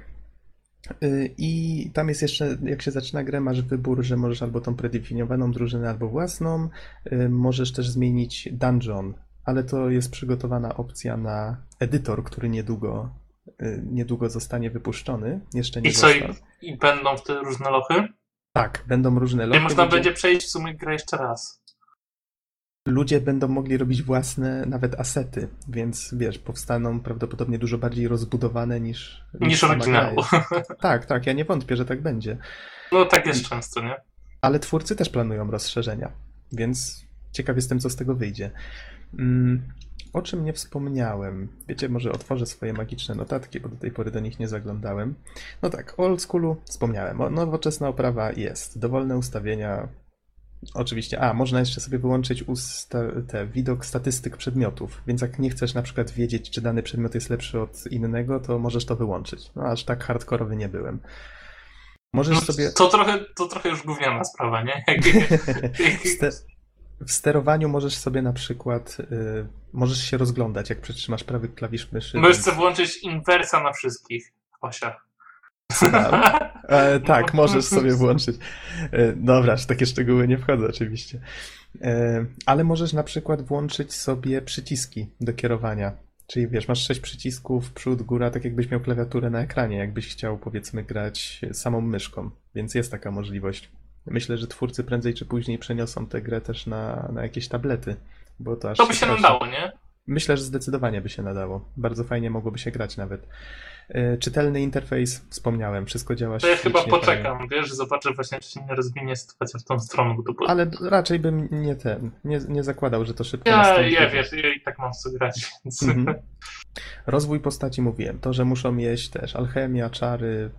Yy, I tam jest jeszcze, jak się zaczyna grę, masz wybór, że możesz albo tą predefiniowaną drużynę, albo własną. Yy, Możesz też zmienić dungeon, ale to jest przygotowana opcja na edytor, który niedługo, yy, niedługo zostanie wypuszczony. Jeszcze nie
I co, i, i będą wtedy różne lochy?
Tak, będą różne
I
lochy.
można
ludzie-
będzie przejść w sumie grę jeszcze raz.
Ludzie będą mogli robić własne nawet asety, więc wiesz, powstaną prawdopodobnie dużo bardziej rozbudowane niż,
Niż
sama
oryginału.
Tak, tak, ja nie wątpię, że tak będzie.
No tak jest często, nie?
Ale twórcy też planują rozszerzenia, więc ciekaw jestem, co z tego wyjdzie. Mm, O czym nie wspomniałem? Wiecie, może otworzę swoje magiczne notatki, bo do tej pory do nich nie zaglądałem. No tak, o old schoolu wspomniałem. O, nowoczesna oprawa jest. Dowolne ustawienia. Oczywiście, a można jeszcze sobie wyłączyć usta- te widok statystyk przedmiotów, więc jak nie chcesz na przykład wiedzieć, czy dany przedmiot jest lepszy od innego, to możesz to wyłączyć. No aż tak hardkorowy nie byłem. Możesz
No,
sobie.
to, trochę, to trochę już gówniana sprawa, nie?
W, ste- w sterowaniu możesz sobie na przykład, y, możesz się rozglądać, jak przytrzymasz prawy klawisz myszy.
Możesz
więc-
sobie włączyć inwersa na wszystkich osiach.
E, tak,
No.
możesz sobie włączyć. E, dobra, aż takie szczegóły nie wchodzę oczywiście. E, ale możesz na przykład włączyć sobie przyciski do kierowania. Czyli wiesz, masz sześć przycisków, przód, góra, tak jakbyś miał klawiaturę na ekranie, jakbyś chciał powiedzmy grać samą myszką, więc jest taka możliwość. Myślę, że twórcy prędzej czy później przeniosą tę grę też na, na jakieś tablety, bo to aż
To by się nadało, nie?
Myślę, że zdecydowanie by się nadało. Bardzo fajnie mogłoby się grać nawet. E, Czytelny interfejs, wspomniałem, wszystko działa
To ja chyba poczekam, wiesz, zobaczę właśnie, czy się nie rozwinie sytuacja w tą stronę, bo.
Ale raczej bym nie ten, nie, nie zakładał, że to szybko
Ja,
nastąpi.
ja wiesz, ja i tak mam co grać, więc...
Mhm. Rozwój postaci mówiłem. To, że muszą jeść też alchemia, czary,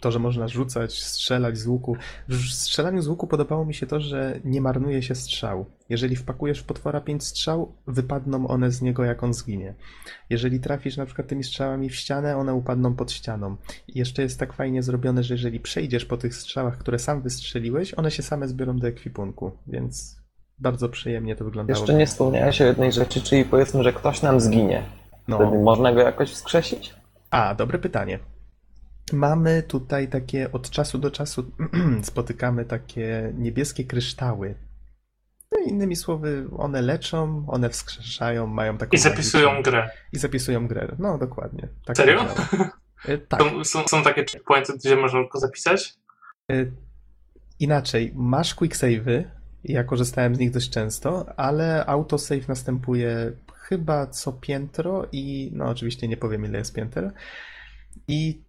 to, że można rzucać, strzelać z łuku. W strzelaniu z łuku podobało mi się to, że nie marnuje się strzał. Jeżeli wpakujesz w potwora pięć strzał, wypadną one z niego, jak on zginie. Jeżeli trafisz na przykład tymi strzałami w ścianę, one upadną pod ścianą. I jeszcze jest tak fajnie zrobione, że jeżeli przejdziesz po tych strzałach, które sam wystrzeliłeś, one się same zbiorą do ekwipunku, więc bardzo przyjemnie to wyglądało.
Jeszcze nie wspomniałeś o jednej rzeczy, czyli powiedzmy, że ktoś nam zginie. Wtedy
No.
można go jakoś wskrzesić?
A, dobre pytanie. Mamy tutaj takie od czasu do czasu spotykamy takie niebieskie kryształy. No, innymi słowy, one leczą, one wskrzeszają, mają taką
I zapisują
magiczną-
grę.
I zapisują grę. No, dokładnie. Tak
Serio?
E, Tak.
Są, są, są takie checkpointy, gdzie można go zapisać?
E, Inaczej, masz quicksave'y, ja korzystałem z nich dość często, ale autosave następuje chyba co piętro i, no oczywiście nie powiem ile jest pięter, i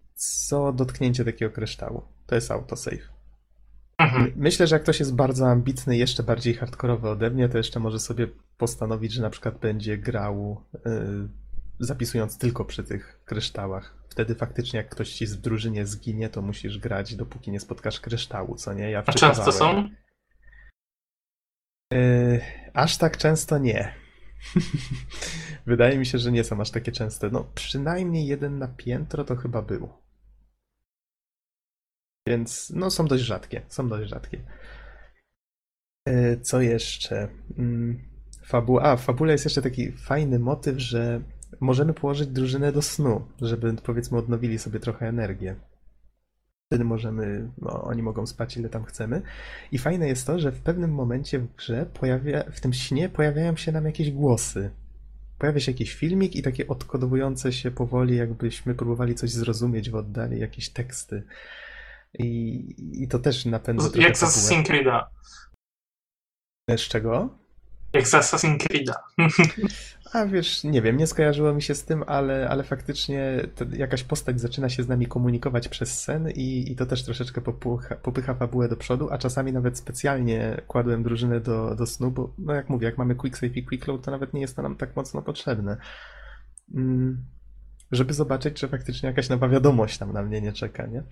co dotknięcie takiego kryształu. To jest autosave.
Mhm.
My- Myślę, że jak ktoś jest bardzo ambitny, jeszcze bardziej hardkorowy ode mnie, to jeszcze może sobie postanowić, że na przykład będzie grał y, zapisując tylko przy tych kryształach. Wtedy faktycznie jak ktoś ci w drużynie zginie, to musisz grać, dopóki nie spotkasz kryształu, co nie? Ja
A często są?
Yy, aż tak często nie. Wydaje mi się, że nie są aż takie częste. No, przynajmniej jeden na piętro to chyba był. Więc, no, są dość rzadkie. Są dość rzadkie. Yy, Co jeszcze? Mm, Fabuła. A, w fabule jest jeszcze taki fajny motyw, że możemy położyć drużynę do snu, żeby powiedzmy odnowili sobie trochę energię. Wtedy możemy, no, oni mogą spać ile tam chcemy. I fajne jest to, że w pewnym momencie w grze pojawia, w tym śnie pojawiają się nam jakieś głosy. Pojawia się jakiś filmik i takie odkodowujące się powoli, jakbyśmy próbowali coś zrozumieć w oddali, jakieś teksty. I, i to też napędza trochę
Jak z. Assassin's Creed'a.
Z czego?
Jak z Assassin's Creed'a.
A wiesz, nie wiem, nie skojarzyło mi się z tym, ale, ale faktycznie jakaś postać zaczyna się z nami komunikować przez sen i, i to też troszeczkę popycha, popycha fabułę do przodu, a czasami nawet specjalnie kładłem drużynę do, do snu, bo no jak mówię, jak mamy quick save i quick load, to nawet nie jest to nam tak mocno potrzebne. Mm, żeby zobaczyć, czy faktycznie jakaś nowa wiadomość tam na mnie nie czeka, nie?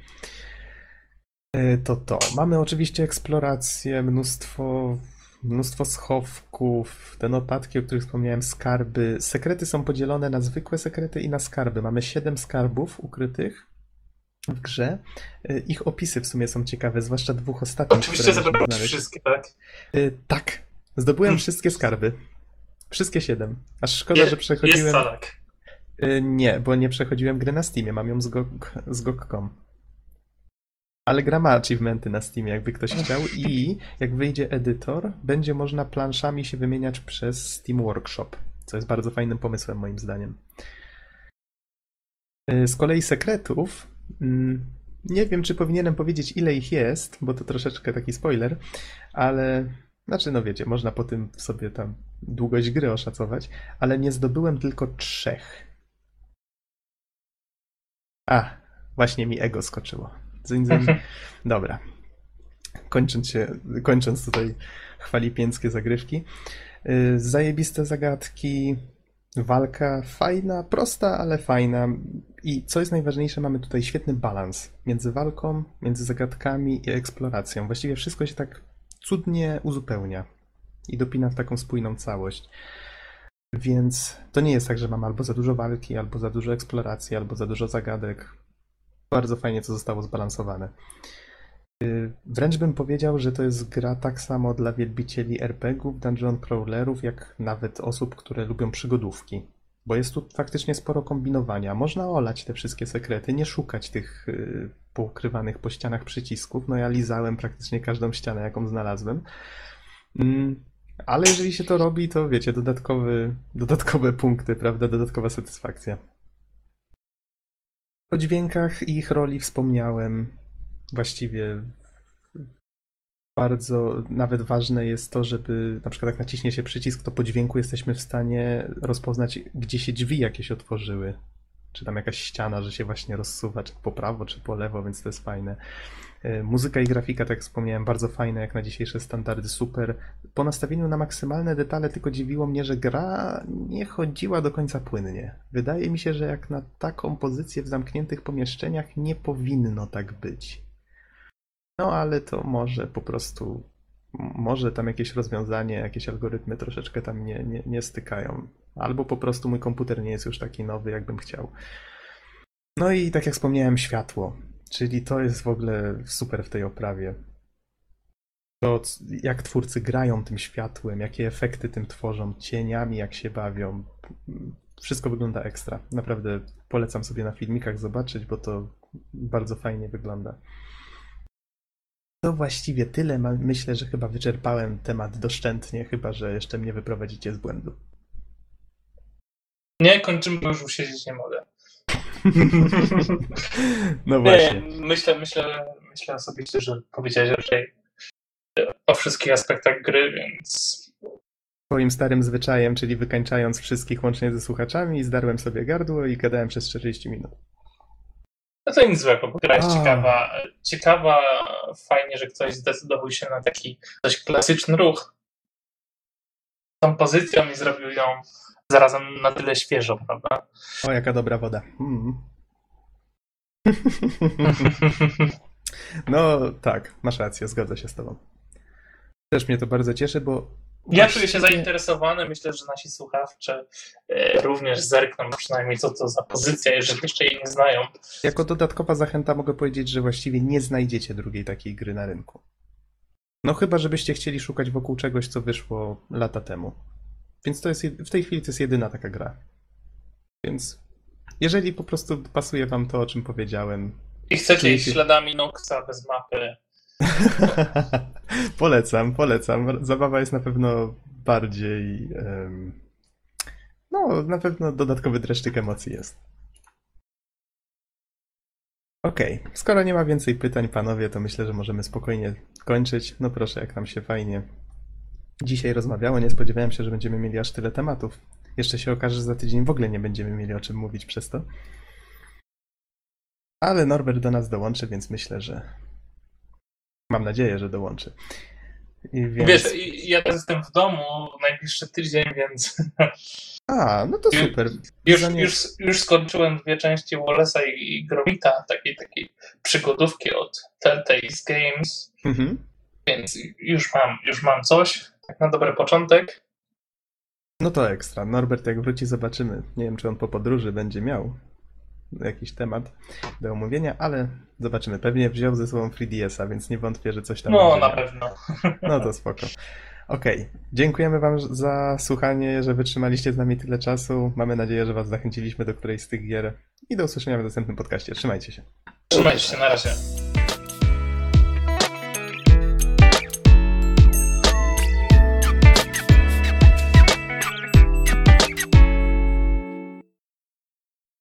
E, To to. Mamy oczywiście eksplorację, mnóstwo, mnóstwo schowków, te notatki, o których wspomniałem, skarby. Sekrety są podzielone na zwykłe sekrety i na skarby. Mamy siedem skarbów ukrytych w grze. E, Ich opisy w sumie są ciekawe, zwłaszcza dwóch ostatnich.
Oczywiście
znaleźć.
wszystkie, tak?
E, Tak, zdobyłem
Hmm.
wszystkie skarby. Wszystkie siedem. Aż szkoda,
Je-
że
Jest
przechodziłem.
Salak.
Y, Nie, bo nie przechodziłem gry na Steamie, mam ją z, GOG, z GOG.com. Ale gra ma achievementy na Steamie, jakby ktoś chciał i jak wyjdzie edytor, będzie można planszami się wymieniać przez Steam Workshop, co jest bardzo fajnym pomysłem moim zdaniem. Y, Z kolei sekretów, mm, nie wiem czy powinienem powiedzieć ile ich jest, bo to troszeczkę taki spoiler, ale znaczy no wiecie, można po tym sobie tam długość gry oszacować, ale nie zdobyłem tylko trzech. A, właśnie mi ego skoczyło. Dzyń, dzyń. Dobra. Kończąc, się, kończąc tutaj chwalipieńskie zagrywki. Yy, Zajebiste zagadki, walka fajna, prosta, ale fajna. I co jest najważniejsze, mamy tutaj świetny balans między walką, między zagadkami i eksploracją. Właściwie wszystko się tak cudnie uzupełnia i dopina w taką spójną całość. Więc to nie jest tak, że mam albo za dużo walki, albo za dużo eksploracji, albo za dużo zagadek. Bardzo fajnie to zostało zbalansowane. Yy, Wręcz bym powiedział, że to jest gra tak samo dla wielbicieli RPG-ów, dungeon crawlerów, jak nawet osób, które lubią przygodówki. Bo jest tu faktycznie sporo kombinowania. Można olać te wszystkie sekrety, nie szukać tych yy, poukrywanych po ścianach przycisków. No ja lizałem praktycznie każdą ścianę, jaką znalazłem. Mm, ale jeżeli się to robi, to wiecie, dodatkowy, dodatkowe punkty, prawda? Dodatkowa satysfakcja. O dźwiękach i ich roli wspomniałem. Właściwie bardzo nawet ważne jest to, żeby na przykład jak naciśnie się przycisk, to po dźwięku jesteśmy w stanie rozpoznać, gdzie się drzwi jakieś otworzyły. Czy tam jakaś ściana, że się właśnie rozsuwa, czy po prawo, czy po lewo, więc to jest fajne. E, Muzyka i grafika, tak jak wspomniałem, bardzo fajne, jak na dzisiejsze standardy, super. Po nastawieniu na maksymalne detale, tylko dziwiło mnie, że gra nie chodziła do końca płynnie. Wydaje mi się, że jak na taką pozycję w zamkniętych pomieszczeniach nie powinno tak być. No ale to może po prostu, może tam jakieś rozwiązanie, jakieś algorytmy troszeczkę tam nie, nie, nie stykają. Albo po prostu mój komputer nie jest już taki nowy, jakbym chciał. No i tak jak wspomniałem, światło. Czyli to jest w ogóle super w tej oprawie. To, jak twórcy grają tym światłem, jakie efekty tym tworzą, cieniami, jak się bawią. Wszystko wygląda ekstra. Naprawdę polecam sobie na filmikach zobaczyć, bo to bardzo fajnie wygląda. To właściwie tyle. Myślę, że chyba wyczerpałem temat doszczętnie, chyba że jeszcze mnie wyprowadzicie z błędu.
Nie, kończymy, bo już usiedzieć nie mogę.
No
Nie,
właśnie.
myślę, myślę, myślę osobiście, że powiedziałeś raczej o wszystkich aspektach gry, więc
Swoim starym zwyczajem, czyli wykańczając wszystkich łącznie ze słuchaczami, zdarłem sobie gardło i gadałem przez 40 minut.
no to nic złego, bo gra jest
A.
ciekawa. Ciekawa, fajnie, że ktoś zdecydował się na taki dość klasyczny ruch. tą pozycją i zrobił ją zarazem na tyle świeżo, prawda?
O, jaka dobra woda. Mm. No tak, masz rację, zgodzę się z tobą. Też mnie to bardzo cieszy, bo
Ja czuję się zainteresowany, myślę, że nasi słuchawcze e, również zerkną przynajmniej co to za pozycja, jeżeli jeszcze jej nie znają.
Jako dodatkowa zachęta mogę powiedzieć, że właściwie nie znajdziecie drugiej takiej gry na rynku. No chyba, żebyście chcieli szukać wokół czegoś, co wyszło lata temu. Więc to jest, w tej chwili to jest jedyna taka gra. Więc jeżeli po prostu pasuje wam to, o czym powiedziałem,
I chcecie iść śladami Noxa bez mapy,
polecam, polecam. Zabawa jest na pewno bardziej. em, no, na pewno dodatkowy dreszczyk emocji jest. Okej, skoro nie ma więcej pytań, panowie, to myślę, że możemy spokojnie kończyć. No proszę, jak nam się fajnie dzisiaj rozmawiało. Nie spodziewałem się, że będziemy mieli aż tyle tematów. Jeszcze się okaże, że za tydzień w ogóle nie będziemy mieli o czym mówić przez to. Ale Norbert do nas dołączy, więc myślę, że. Mam nadzieję, że dołączy. I więc...
Wiesz, ja jestem w domu najbliższy tydzień, więc
A, no to super.
już, już, już skończyłem dwie części Wallace'a i, i Gromita, takiej, takiej przygodówki od Telltale's Games,
Mhm.
więc już mam, już mam coś, tak na dobry początek.
No to ekstra. Norbert, jak wróci, zobaczymy. Nie wiem, czy on po podróży będzie miał jakiś temat do omówienia, ale zobaczymy. Pewnie wziął ze sobą 3DS-a, więc nie wątpię, że coś tam
No, na
miał.
pewno.
No to spoko. Okej, dziękujemy Wam za słuchanie, że wytrzymaliście z nami tyle czasu. Mamy nadzieję, że Was zachęciliśmy do którejś z tych gier i do usłyszenia w następnym podcaście. Trzymajcie się.
Trzymajcie się, na razie.